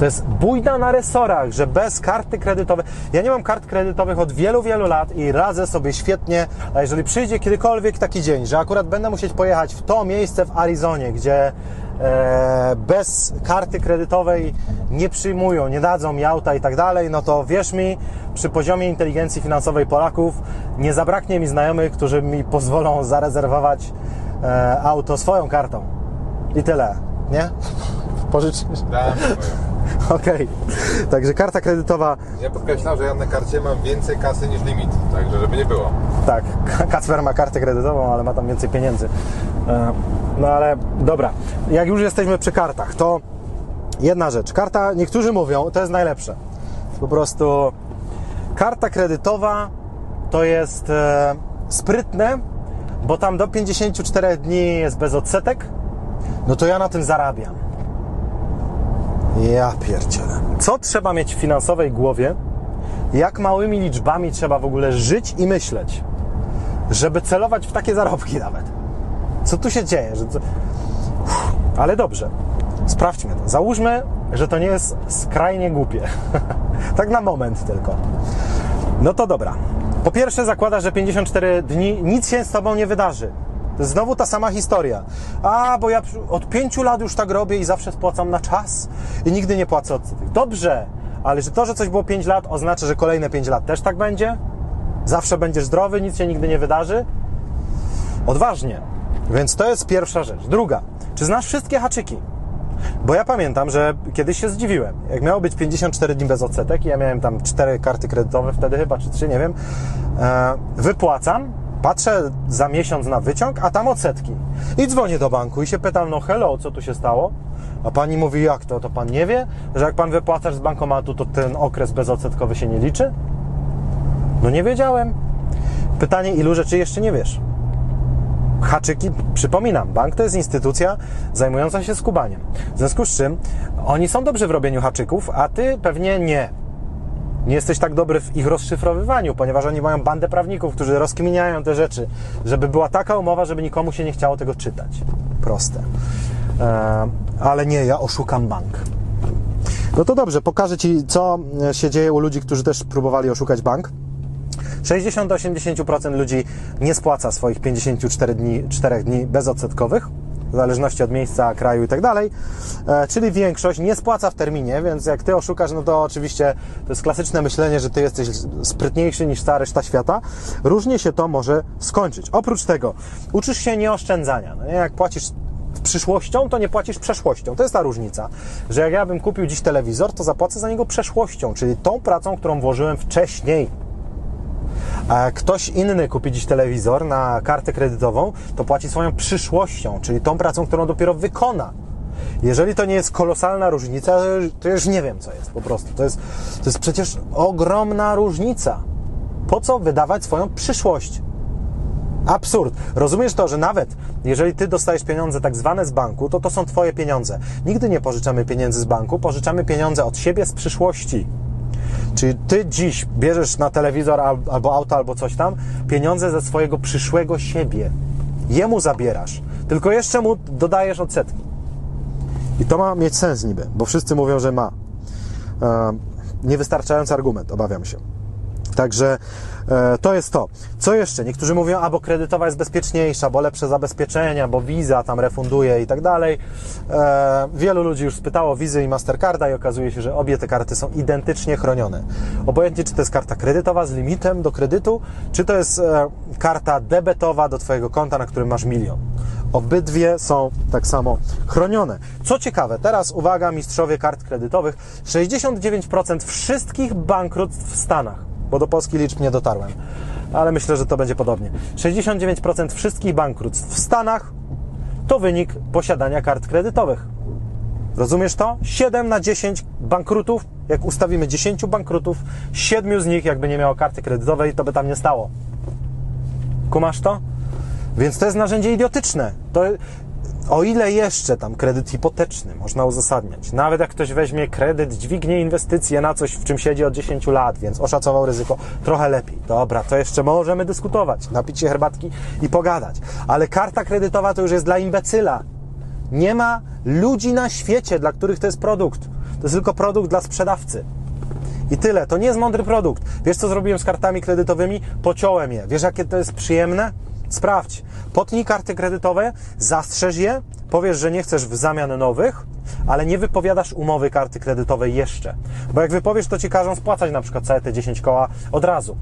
To jest bójda na resorach, że bez karty kredytowej. Ja nie mam kart kredytowych od wielu, wielu lat i radzę sobie świetnie, a jeżeli przyjdzie kiedykolwiek taki dzień, że akurat będę musieć pojechać w to miejsce w Arizonie, gdzie e, bez karty kredytowej nie przyjmują, nie dadzą mi auta i tak dalej, no to wierz mi, przy poziomie inteligencji finansowej Polaków nie zabraknie mi znajomych, którzy mi pozwolą zarezerwować e, auto swoją kartą. I tyle, nie? Pożyczysz? Dam Okej. Okay. Także karta kredytowa. Ja podkreślam, że ja na karcie mam więcej kasy niż limit, także żeby nie było. Tak, Kacper ma kartę kredytową, ale ma tam więcej pieniędzy. E, no ale dobra, jak już jesteśmy przy kartach, to jedna rzecz. Karta, niektórzy mówią, to jest najlepsze. Po prostu karta kredytowa to jest e, sprytne, bo tam do 54 dni jest bez odsetek, no to ja na tym zarabiam. Ja pierdzielę. Co trzeba mieć w finansowej głowie? Jak małymi liczbami trzeba w ogóle żyć i myśleć, żeby celować w takie zarobki nawet? Co tu się dzieje? Że ale dobrze, sprawdźmy to. Załóżmy, że to nie jest skrajnie głupie. tak na moment tylko. No to dobra. Po pierwsze zakłada, że 54 dni nic się z Tobą nie wydarzy. Znowu ta sama historia. A, bo ja od pięciu lat już tak robię i zawsze spłacam na czas i nigdy nie płacę odsetek. Dobrze, ale że to, że coś było 5 lat, oznacza, że kolejne 5 lat też tak będzie? Zawsze będziesz zdrowy, nic się nigdy nie wydarzy? Odważnie. Więc to jest pierwsza rzecz. Druga, czy znasz wszystkie haczyki? Bo ja pamiętam, że kiedyś się zdziwiłem. Jak miało być 54 dni bez odsetek, ja miałem tam 4 karty kredytowe wtedy chyba, czy 3, nie wiem, e, wypłacam, Patrzę za miesiąc na wyciąg, a tam odsetki. I dzwonię do banku i się pytam, no hello, co tu się stało? A pani mówi, jak to? To pan nie wie, że jak pan wypłacasz z bankomatu, to ten okres bezodsetkowy się nie liczy? No nie wiedziałem. Pytanie, ilu rzeczy jeszcze nie wiesz? Haczyki, przypominam, bank to jest instytucja zajmująca się skubaniem. W związku z czym oni są dobrzy w robieniu haczyków, a ty pewnie nie nie jesteś tak dobry w ich rozszyfrowywaniu, ponieważ oni mają bandę prawników, którzy rozkminiają te rzeczy, żeby była taka umowa, żeby nikomu się nie chciało tego czytać. Proste. E, ale nie, ja oszukam bank. No to dobrze, pokażę Ci, co się dzieje u ludzi, którzy też próbowali oszukać bank. 60-80% ludzi nie spłaca swoich 54 dni, 4 dni bezodsetkowych w zależności od miejsca, kraju i tak dalej. E, czyli większość nie spłaca w terminie, więc jak ty oszukasz, no to oczywiście to jest klasyczne myślenie, że ty jesteś sprytniejszy niż ta reszta świata. Różnie się to może skończyć. Oprócz tego, uczysz się nieoszczędzania. No nie? Jak płacisz przyszłością, to nie płacisz przeszłością. To jest ta różnica, że jak ja bym kupił dziś telewizor, to zapłacę za niego przeszłością, czyli tą pracą, którą włożyłem wcześniej a ktoś inny kupi dziś telewizor na kartę kredytową, to płaci swoją przyszłością, czyli tą pracą, którą dopiero wykona. Jeżeli to nie jest kolosalna różnica, to już, nie wiem, co jest po prostu. To jest, to jest przecież ogromna różnica. Po co wydawać swoją przyszłość? Absurd. Rozumiesz to, że nawet jeżeli ty dostajesz pieniądze tak zwane z banku, to to są twoje pieniądze. Nigdy nie pożyczamy pieniędzy z banku, pożyczamy pieniądze od siebie z przyszłości. Czyli ty dziś bierzesz na telewizor albo auto, albo coś tam, pieniądze ze swojego przyszłego siebie. Jemu zabierasz, tylko jeszcze mu dodajesz odsetki. I to ma mieć sens niby, bo wszyscy mówią, że ma. E, niewystarczający argument, obawiam się. Także to jest to. Co jeszcze? Niektórzy mówią, albo kredytowa jest bezpieczniejsza, bo lepsze zabezpieczenia, bo Visa tam refunduje i tak dalej. E, wielu ludzi już spytało Wizy i Mastercarda i okazuje się, że obie te karty są identycznie chronione. Obojętnie, czy to jest karta kredytowa z limitem do kredytu, czy to jest e, karta debetowa do Twojego konta, na którym masz milion. Obydwie są tak samo chronione. Co ciekawe, teraz uwaga, mistrzowie kart kredytowych, 69% wszystkich bankructw w Stanach bo do Polski liczb nie dotarłem. Ale myślę, że to będzie podobnie. 69% wszystkich bankructw w Stanach to wynik posiadania kart kredytowych. Rozumiesz to? 7 na 10 bankrutów, jak ustawimy 10 bankrutów, 7 z nich jakby nie miało karty kredytowej, to by tam nie stało. Kumasz to? Więc to jest narzędzie idiotyczne. To, o ile jeszcze tam kredyt hipoteczny można uzasadniać, nawet jak ktoś weźmie kredyt, dźwignie inwestycje na coś, w czym siedzi od 10 lat, więc oszacował ryzyko trochę lepiej. Dobra, to jeszcze możemy dyskutować, napić się herbatki i pogadać. Ale karta kredytowa to już jest dla imbecyla. Nie ma ludzi na świecie, dla których to jest produkt. To jest tylko produkt dla sprzedawcy. I tyle. To nie jest mądry produkt. Wiesz, co zrobiłem z kartami kredytowymi? Pociąłem je. Wiesz, jakie to jest przyjemne? Sprawdź. Potnij karty kredytowe, zastrzeż je, powiesz, że nie chcesz w zamian nowych, ale nie wypowiadasz umowy karty kredytowej jeszcze. Bo jak wypowiesz, to ci każą spłacać na przykład całe te 10 koła od razu.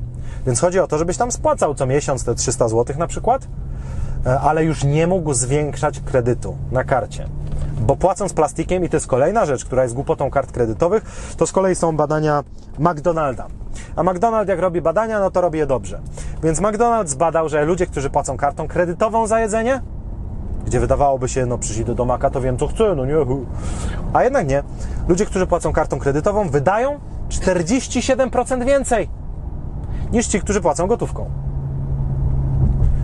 Więc chodzi o to, żebyś tam spłacał co miesiąc te 300 zł na przykład, ale już nie mógł zwiększać kredytu na karcie. Bo płacąc plastikiem, i to jest kolejna rzecz, która jest głupotą kart kredytowych, to z kolei są badania McDonalda. A McDonald's jak robi badania, no to robi je dobrze. Więc McDonald's zbadał, że ludzie, którzy płacą kartą kredytową za jedzenie, gdzie wydawałoby się, no przyjdę do maka, to wiem co chcę, no nie. A jednak nie. Ludzie, którzy płacą kartą kredytową, wydają 47% więcej niż ci, którzy płacą gotówką.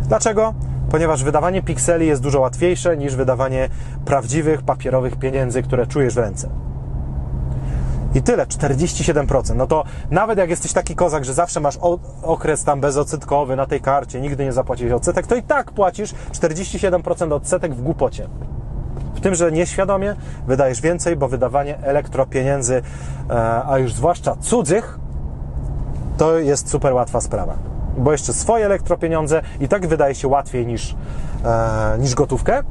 Dlaczego? Ponieważ wydawanie pikseli jest dużo łatwiejsze niż wydawanie prawdziwych papierowych pieniędzy, które czujesz w ręce. I tyle, 47%. No to nawet jak jesteś taki kozak, że zawsze masz okres tam bezodsetkowy na tej karcie, nigdy nie zapłacisz odsetek, to i tak płacisz 47% odsetek w głupocie. W tym, że nieświadomie wydajesz więcej, bo wydawanie elektropieniędzy, e, a już zwłaszcza cudzych, to jest super łatwa sprawa. Bo jeszcze swoje elektropieniądze i tak wydaje się łatwiej niż, e, niż gotówkę,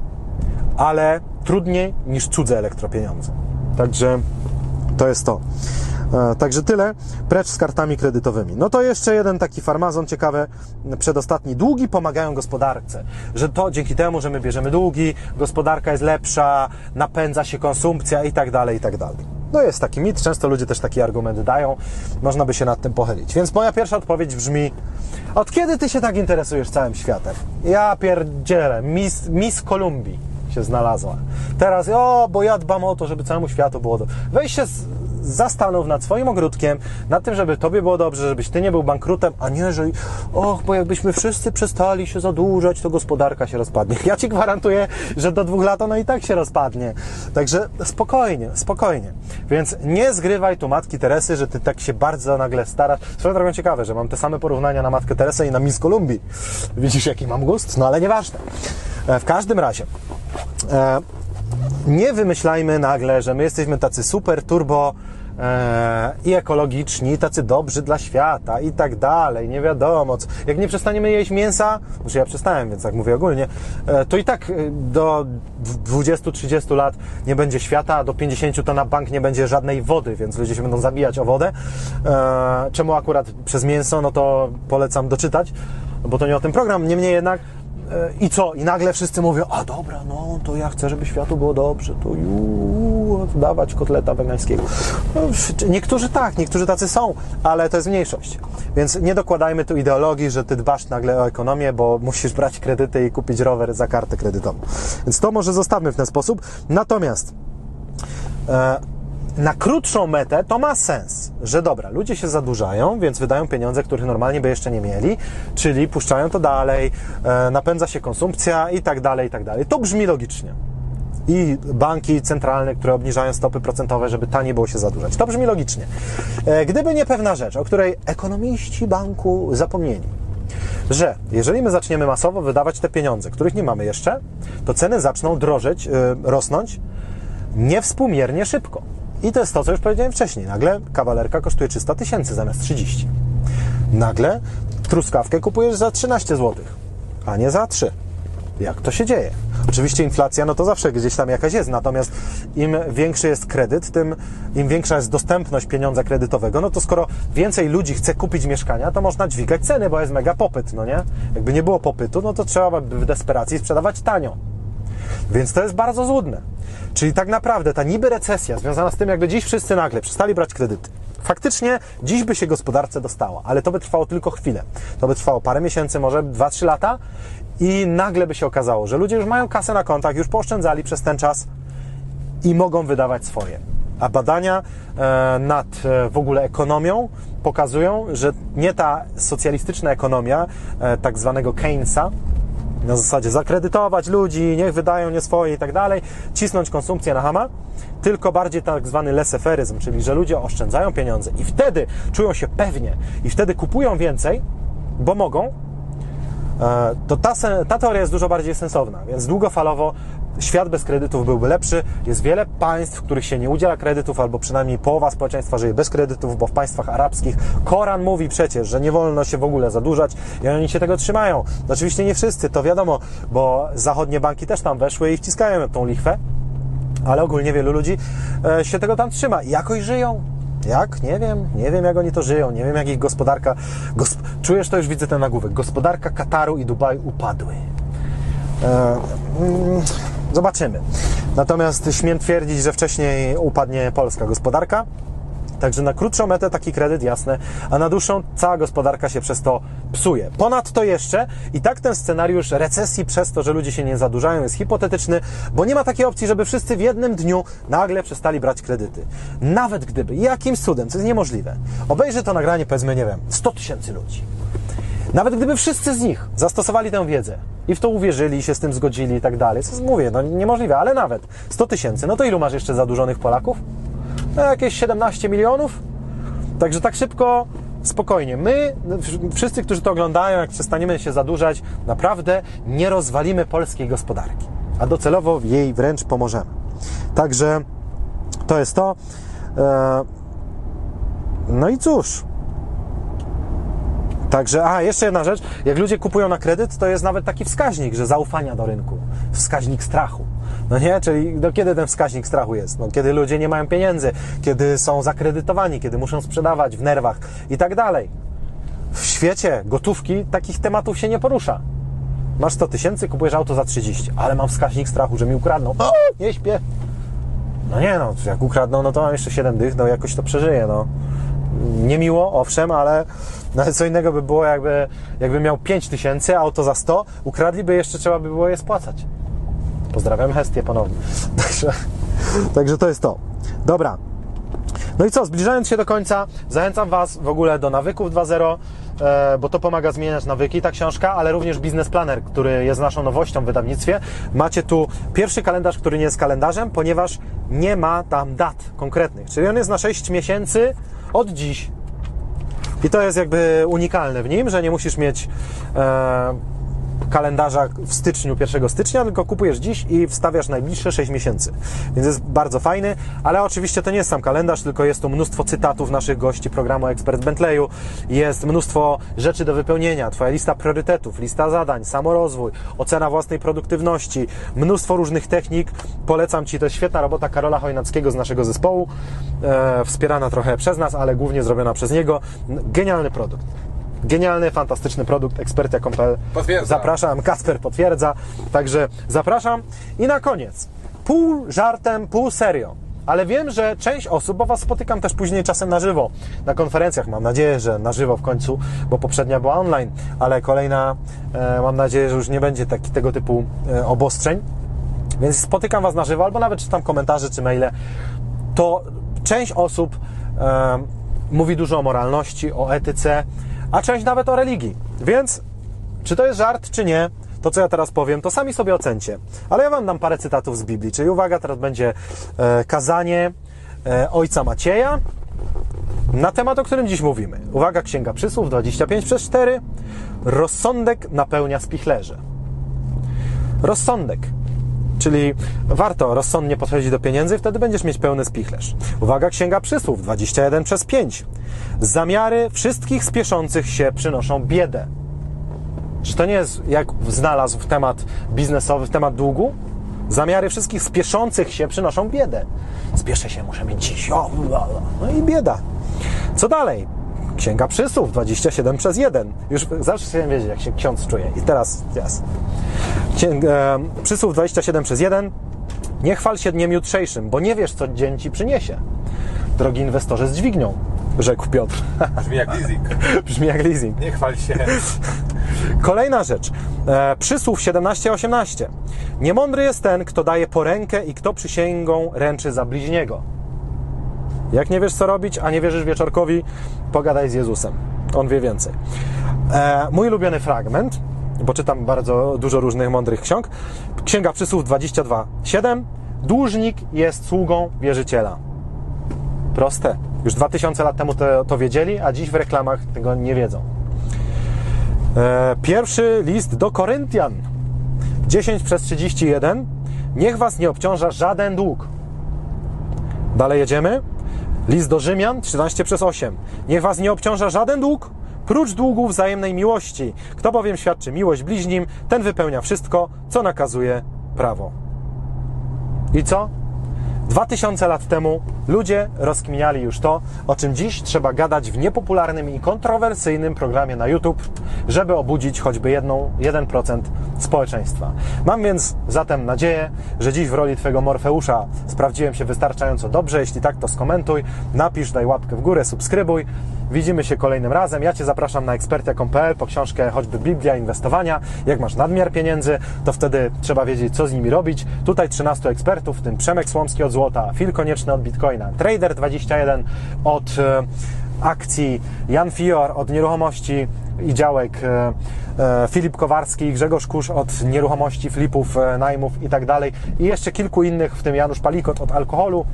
ale trudniej niż cudze elektropieniądze. Także to jest to. E, także tyle, precz z kartami kredytowymi. No to jeszcze jeden taki farmazon ciekawy, przedostatni. Długi pomagają gospodarce, że to dzięki temu, że my bierzemy długi, gospodarka jest lepsza, napędza się konsumpcja i tak dalej, i tak dalej. No jest taki mit, często ludzie też taki argument dają, można by się nad tym pochylić. Więc moja pierwsza odpowiedź brzmi, od kiedy ty się tak interesujesz całym światem? Ja pierdzielę, Miss, Miss Kolumbii się znalazła. Teraz, o, bo ja dbam o to, żeby całemu światu było dobrze. Weź się zastanów nad swoim ogródkiem, nad tym, żeby tobie było dobrze, żebyś ty nie był bankrutem, a nie, że och, bo jakbyśmy wszyscy przestali się zadłużać, to gospodarka się rozpadnie. Ja ci gwarantuję, że do dwóch lat ona i tak się rozpadnie. Także spokojnie, spokojnie. Więc nie zgrywaj tu Matki Teresy, że ty tak się bardzo nagle starasz. Swoją drogą ciekawe, że mam te same porównania na Matkę Teresę i na Miss Kolumbii. Widzisz, jaki mam gust? No ale nieważne. E, w każdym razie, e, nie wymyślajmy nagle, że my jesteśmy tacy super turbo i ekologiczni, tacy dobrzy dla świata i tak dalej, nie wiadomo co. Jak nie przestaniemy jeść mięsa, znaczy ja przestałem, więc tak mówię ogólnie, e, to i tak e, do 20-30 lat nie będzie świata, a do 50 to na bank nie będzie żadnej wody, więc ludzie się będą zabijać o wodę. Czemu akurat przez mięso, no to polecam doczytać, bo to nie o tym program. Niemniej jednak I co? I nagle wszyscy mówią, a dobra, no to ja chcę, żeby światu było dobrze, to ju, dawać kotleta wegańskiego. No, niektórzy tak, niektórzy tacy są, ale to jest mniejszość. Więc nie dokładajmy tu ideologii, że ty dbasz nagle o ekonomię, bo musisz brać kredyty i kupić rower za kartę kredytową. Więc to może zostawmy w ten sposób. Natomiast e, na krótszą metę to ma sens, że dobra, ludzie się zadłużają, więc wydają pieniądze, których normalnie by jeszcze nie mieli, czyli puszczają to dalej, e, napędza się konsumpcja i tak dalej, i tak dalej. To brzmi logicznie. I banki centralne, które obniżają stopy procentowe, żeby taniej było się zadłużać. To brzmi logicznie. E, gdyby nie pewna rzecz, o której ekonomiści banku zapomnieli, że jeżeli my zaczniemy masowo wydawać te pieniądze, których nie mamy jeszcze, to ceny zaczną drożeć, e, rosnąć niewspółmiernie szybko. I to jest to, co już powiedziałem wcześniej. Nagle kawalerka kosztuje 300 tysięcy zamiast 30. Nagle truskawkę kupujesz za 13 zł, a nie za 3. Jak to się dzieje? Oczywiście inflacja, no to zawsze gdzieś tam jakaś jest, natomiast im większy jest kredyt, tym im większa jest dostępność pieniądza kredytowego, no to skoro więcej ludzi chce kupić mieszkania, to można dźwigać ceny, bo jest mega popyt, no nie? Jakby nie było popytu, no to trzeba by w desperacji sprzedawać tanio. Więc to jest bardzo złudne. Czyli tak naprawdę ta niby recesja związana z tym, jakby dziś wszyscy nagle przestali brać kredyty. Faktycznie dziś by się gospodarce dostało, ale to by trwało tylko chwilę. To by trwało parę miesięcy, może 2-3 lata i nagle by się okazało, że ludzie już mają kasę na kontach, już pooszczędzali przez ten czas i mogą wydawać swoje. A badania e, nad e, w ogóle ekonomią pokazują, że nie ta socjalistyczna ekonomia, e, tak zwanego Keynesa, na zasadzie zakredytować ludzi, niech wydają nie swoje i tak dalej, cisnąć konsumpcję na hama, tylko bardziej tak zwany leseferyzm, czyli że ludzie oszczędzają pieniądze i wtedy czują się pewnie i wtedy kupują więcej, bo mogą, e, to ta, ta teoria jest dużo bardziej sensowna, więc długofalowo świat bez kredytów byłby lepszy. Jest wiele państw, w których się nie udziela kredytów, albo przynajmniej połowa społeczeństwa żyje bez kredytów, bo w państwach arabskich Koran mówi przecież, że nie wolno się w ogóle zadłużać i oni się tego trzymają. Oczywiście nie wszyscy, to wiadomo, bo zachodnie banki też tam weszły i wciskają tą lichwę, ale ogólnie wielu ludzi e, się tego tam trzyma i jakoś żyją. Jak? Nie wiem. Nie wiem, jak oni to żyją. Nie wiem, jak ich gospodarka... Gosp... Czujesz to? Już widzę ten nagłówek. Gospodarka Kataru i Dubaju upadły. E, mm, Zobaczymy. Natomiast śmiem twierdzić, że wcześniej upadnie polska gospodarka. Także na krótszą metę taki kredyt, jasne, a na dłuższą cała gospodarka się przez to psuje. Ponadto jeszcze i tak ten scenariusz recesji przez to, że ludzie się nie zadłużają jest hipotetyczny, bo nie ma takiej opcji, żeby wszyscy w jednym dniu nagle przestali brać kredyty. Nawet gdyby, jakimś cudem, co jest niemożliwe, obejrzy to nagranie powiedzmy, nie wiem, 100 tysięcy ludzi. Nawet gdyby wszyscy z nich zastosowali tę wiedzę i w to uwierzyli, się z tym zgodzili i tak dalej, co mówię, no niemożliwe, ale nawet 100 tysięcy, no to ilu masz jeszcze zadłużonych Polaków? No jakieś 17 milionów? Także tak szybko, spokojnie. My, wszyscy, którzy to oglądają, jak przestaniemy się zadłużać, naprawdę nie rozwalimy polskiej gospodarki, a docelowo jej wręcz pomożemy. Także to jest to. E, no i cóż, Także, a jeszcze jedna rzecz, jak ludzie kupują na kredyt, to jest nawet taki wskaźnik, że zaufania do rynku, wskaźnik strachu. No nie? Czyli do kiedy ten wskaźnik strachu jest? No, kiedy ludzie nie mają pieniędzy, kiedy są zakredytowani, kiedy muszą sprzedawać w nerwach i tak dalej. W świecie gotówki takich tematów się nie porusza. Masz 100 tysięcy, kupujesz auto za 30, ale mam wskaźnik strachu, że mi ukradną. O, nie śpię. No nie no, jak ukradną, no to mam jeszcze 7 dych, no jakoś to przeżyję, no. Niemiło, owszem, ale no ale co innego by było, jakby, jakby miał 5 tysięcy, auto za 100, ukradliby, jeszcze trzeba by było je spłacać. Pozdrawiam Hestię ponownie. Także, także to jest to. Dobra. No i co, zbliżając się do końca, zachęcam Was w ogóle do nawyków 2.0, e, bo to pomaga zmieniać nawyki, ta książka, ale również Business Planner, który jest naszą nowością w wydawnictwie. Macie tu pierwszy kalendarz, który nie jest kalendarzem, ponieważ nie ma tam dat konkretnych, czyli on jest na 6 miesięcy od dziś. I to jest jakby unikalne w nim, że nie musisz mieć e, kalendarza w styczniu, 1 stycznia, tylko kupujesz dziś i wstawiasz najbliższe 6 miesięcy. Więc jest bardzo fajny, ale oczywiście to nie jest sam kalendarz, tylko jest tu mnóstwo cytatów naszych gości programu Ekspert Bentleyu, jest mnóstwo rzeczy do wypełnienia, Twoja lista priorytetów, lista zadań, samorozwój, ocena własnej produktywności, mnóstwo różnych technik. Polecam Ci, to świetna robota Karola Chojnackiego z naszego zespołu, e, wspierana trochę przez nas, ale głównie zrobiona przez niego. Genialny produkt Genialny, fantastyczny produkt, ekspertia.pl. Zapraszam, Kasper potwierdza. Także zapraszam. I na koniec, pół żartem, pół serio. Ale wiem, że część osób, bo Was spotykam też później czasem na żywo, na konferencjach, mam nadzieję, że na żywo w końcu, bo poprzednia była online, ale kolejna, e, mam nadzieję, że już nie będzie taki, tego typu e, obostrzeń. Więc spotykam Was na żywo, albo nawet czytam komentarze czy maile, to część osób e, mówi dużo o moralności, o etyce, a część nawet o religii. Więc czy to jest żart, czy nie, to co ja teraz powiem, to sami sobie ocencie. Ale ja Wam dam parę cytatów z Biblii. Czyli uwaga, teraz będzie e, kazanie e, ojca Macieja na temat, o którym dziś mówimy. Uwaga, Księga Przysłów 25 przez 4. Rozsądek napełnia spichlerze. Rozsądek. Czyli warto rozsądnie podchodzić do pieniędzy, wtedy będziesz mieć pełny spichlerz. Uwaga, Księga Przysłów 21 przez 5. Zamiary wszystkich spieszących się przynoszą biedę. Czy to nie jest, jak znalazł w temat biznesowy, w temat długu? Zamiary wszystkich spieszących się przynoszą biedę. Spieszę się, muszę mieć dziś. No i bieda. Co dalej? Księga Przysłów 27 przez 1. Już zawsze chciałem wiedzieć, jak się ksiądz czuje. I teraz, teraz. Księga, e, Przysłów 27 przez 1. Nie chwal się dniem jutrzejszym, bo nie wiesz, co dzień ci przyniesie. Drogi inwestorze z dźwignią, rzekł Piotr. Brzmi jak leasing. Brzmi jak leasing. Nie chwal się. Kolejna rzecz. E, przysłów 17-18. Niemądry jest ten, kto daje porękę i kto przysięgą ręczy za bliźniego. Jak nie wiesz, co robić, a nie wierzysz wieczorkowi, pogadaj z Jezusem. On wie więcej. E, mój ulubiony fragment, bo czytam bardzo dużo różnych mądrych ksiąg. Księga Przysłów 22:7. Dłużnik jest sługą wierzyciela. Proste. Już 2000 lat temu to, to wiedzieli, a dziś w reklamach tego nie wiedzą. E, pierwszy list do Koryntian 10 przez 31. Niech was nie obciąża żaden dług. Dalej jedziemy. List do Rzymian 13 przez 8. Niech was nie obciąża żaden dług, prócz długu wzajemnej miłości. Kto bowiem świadczy miłość bliźnim, ten wypełnia wszystko, co nakazuje prawo. I co? 2000 lat temu ludzie rozkminiali już to, o czym dziś trzeba gadać w niepopularnym i kontrowersyjnym programie na YouTube, żeby obudzić choćby jedną, 1% społeczeństwa. Mam więc zatem nadzieję, że dziś w roli Twojego Morfeusza sprawdziłem się wystarczająco dobrze. Jeśli tak, to skomentuj, napisz, daj łapkę w górę, subskrybuj. Widzimy się kolejnym razem. Ja Cię zapraszam na ekspertia.pl po książkę choćby Biblia Inwestowania. Jak masz nadmiar pieniędzy, to wtedy trzeba wiedzieć, co z nimi robić. Tutaj 13 ekspertów, w tym Przemek Słomski od złota, Phil Konieczny od Bitcoina, Trader21 od e, akcji, Jan Fior od nieruchomości i działek, e, e, Filip Kowarski, Grzegorz Kusz od nieruchomości, flipów, najmów i tak dalej. I jeszcze kilku innych, w tym Janusz Palikot od alkoholu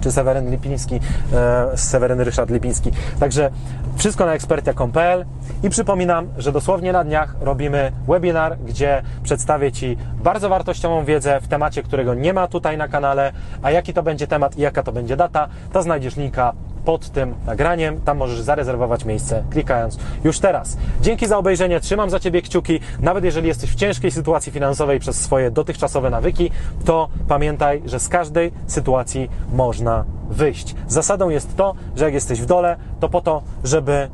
czy Seweryn Lipiński, e, Seweryn Ryszard Lipiński. Także wszystko na ekspertia.pl i przypominam, że dosłownie na dniach robimy webinar, gdzie przedstawię Ci bardzo wartościową wiedzę w temacie, którego nie ma tutaj na kanale, a jaki to będzie temat i jaka to będzie data, to znajdziesz linka pod tym nagraniem. Tam możesz zarezerwować miejsce klikając już teraz. Dzięki za obejrzenie, trzymam za Ciebie kciuki. Nawet jeżeli jesteś w ciężkiej sytuacji finansowej przez swoje dotychczasowe nawyki, to pamiętaj, że z każdej sytuacji można wyjść. Zasadą jest to, że jak jesteś w dole, to po to, żeby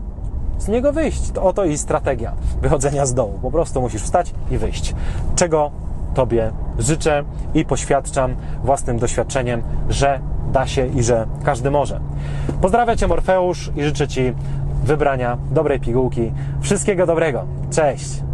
z niego wyjść. To oto i strategia wychodzenia z dołu. Po prostu musisz wstać i wyjść. Czego Tobie życzę i poświadczam własnym doświadczeniem, że da się i że każdy może. Pozdrawiam Cię Morfeusz i życzę Ci wybrania dobrej pigułki. Wszystkiego dobrego. Cześć!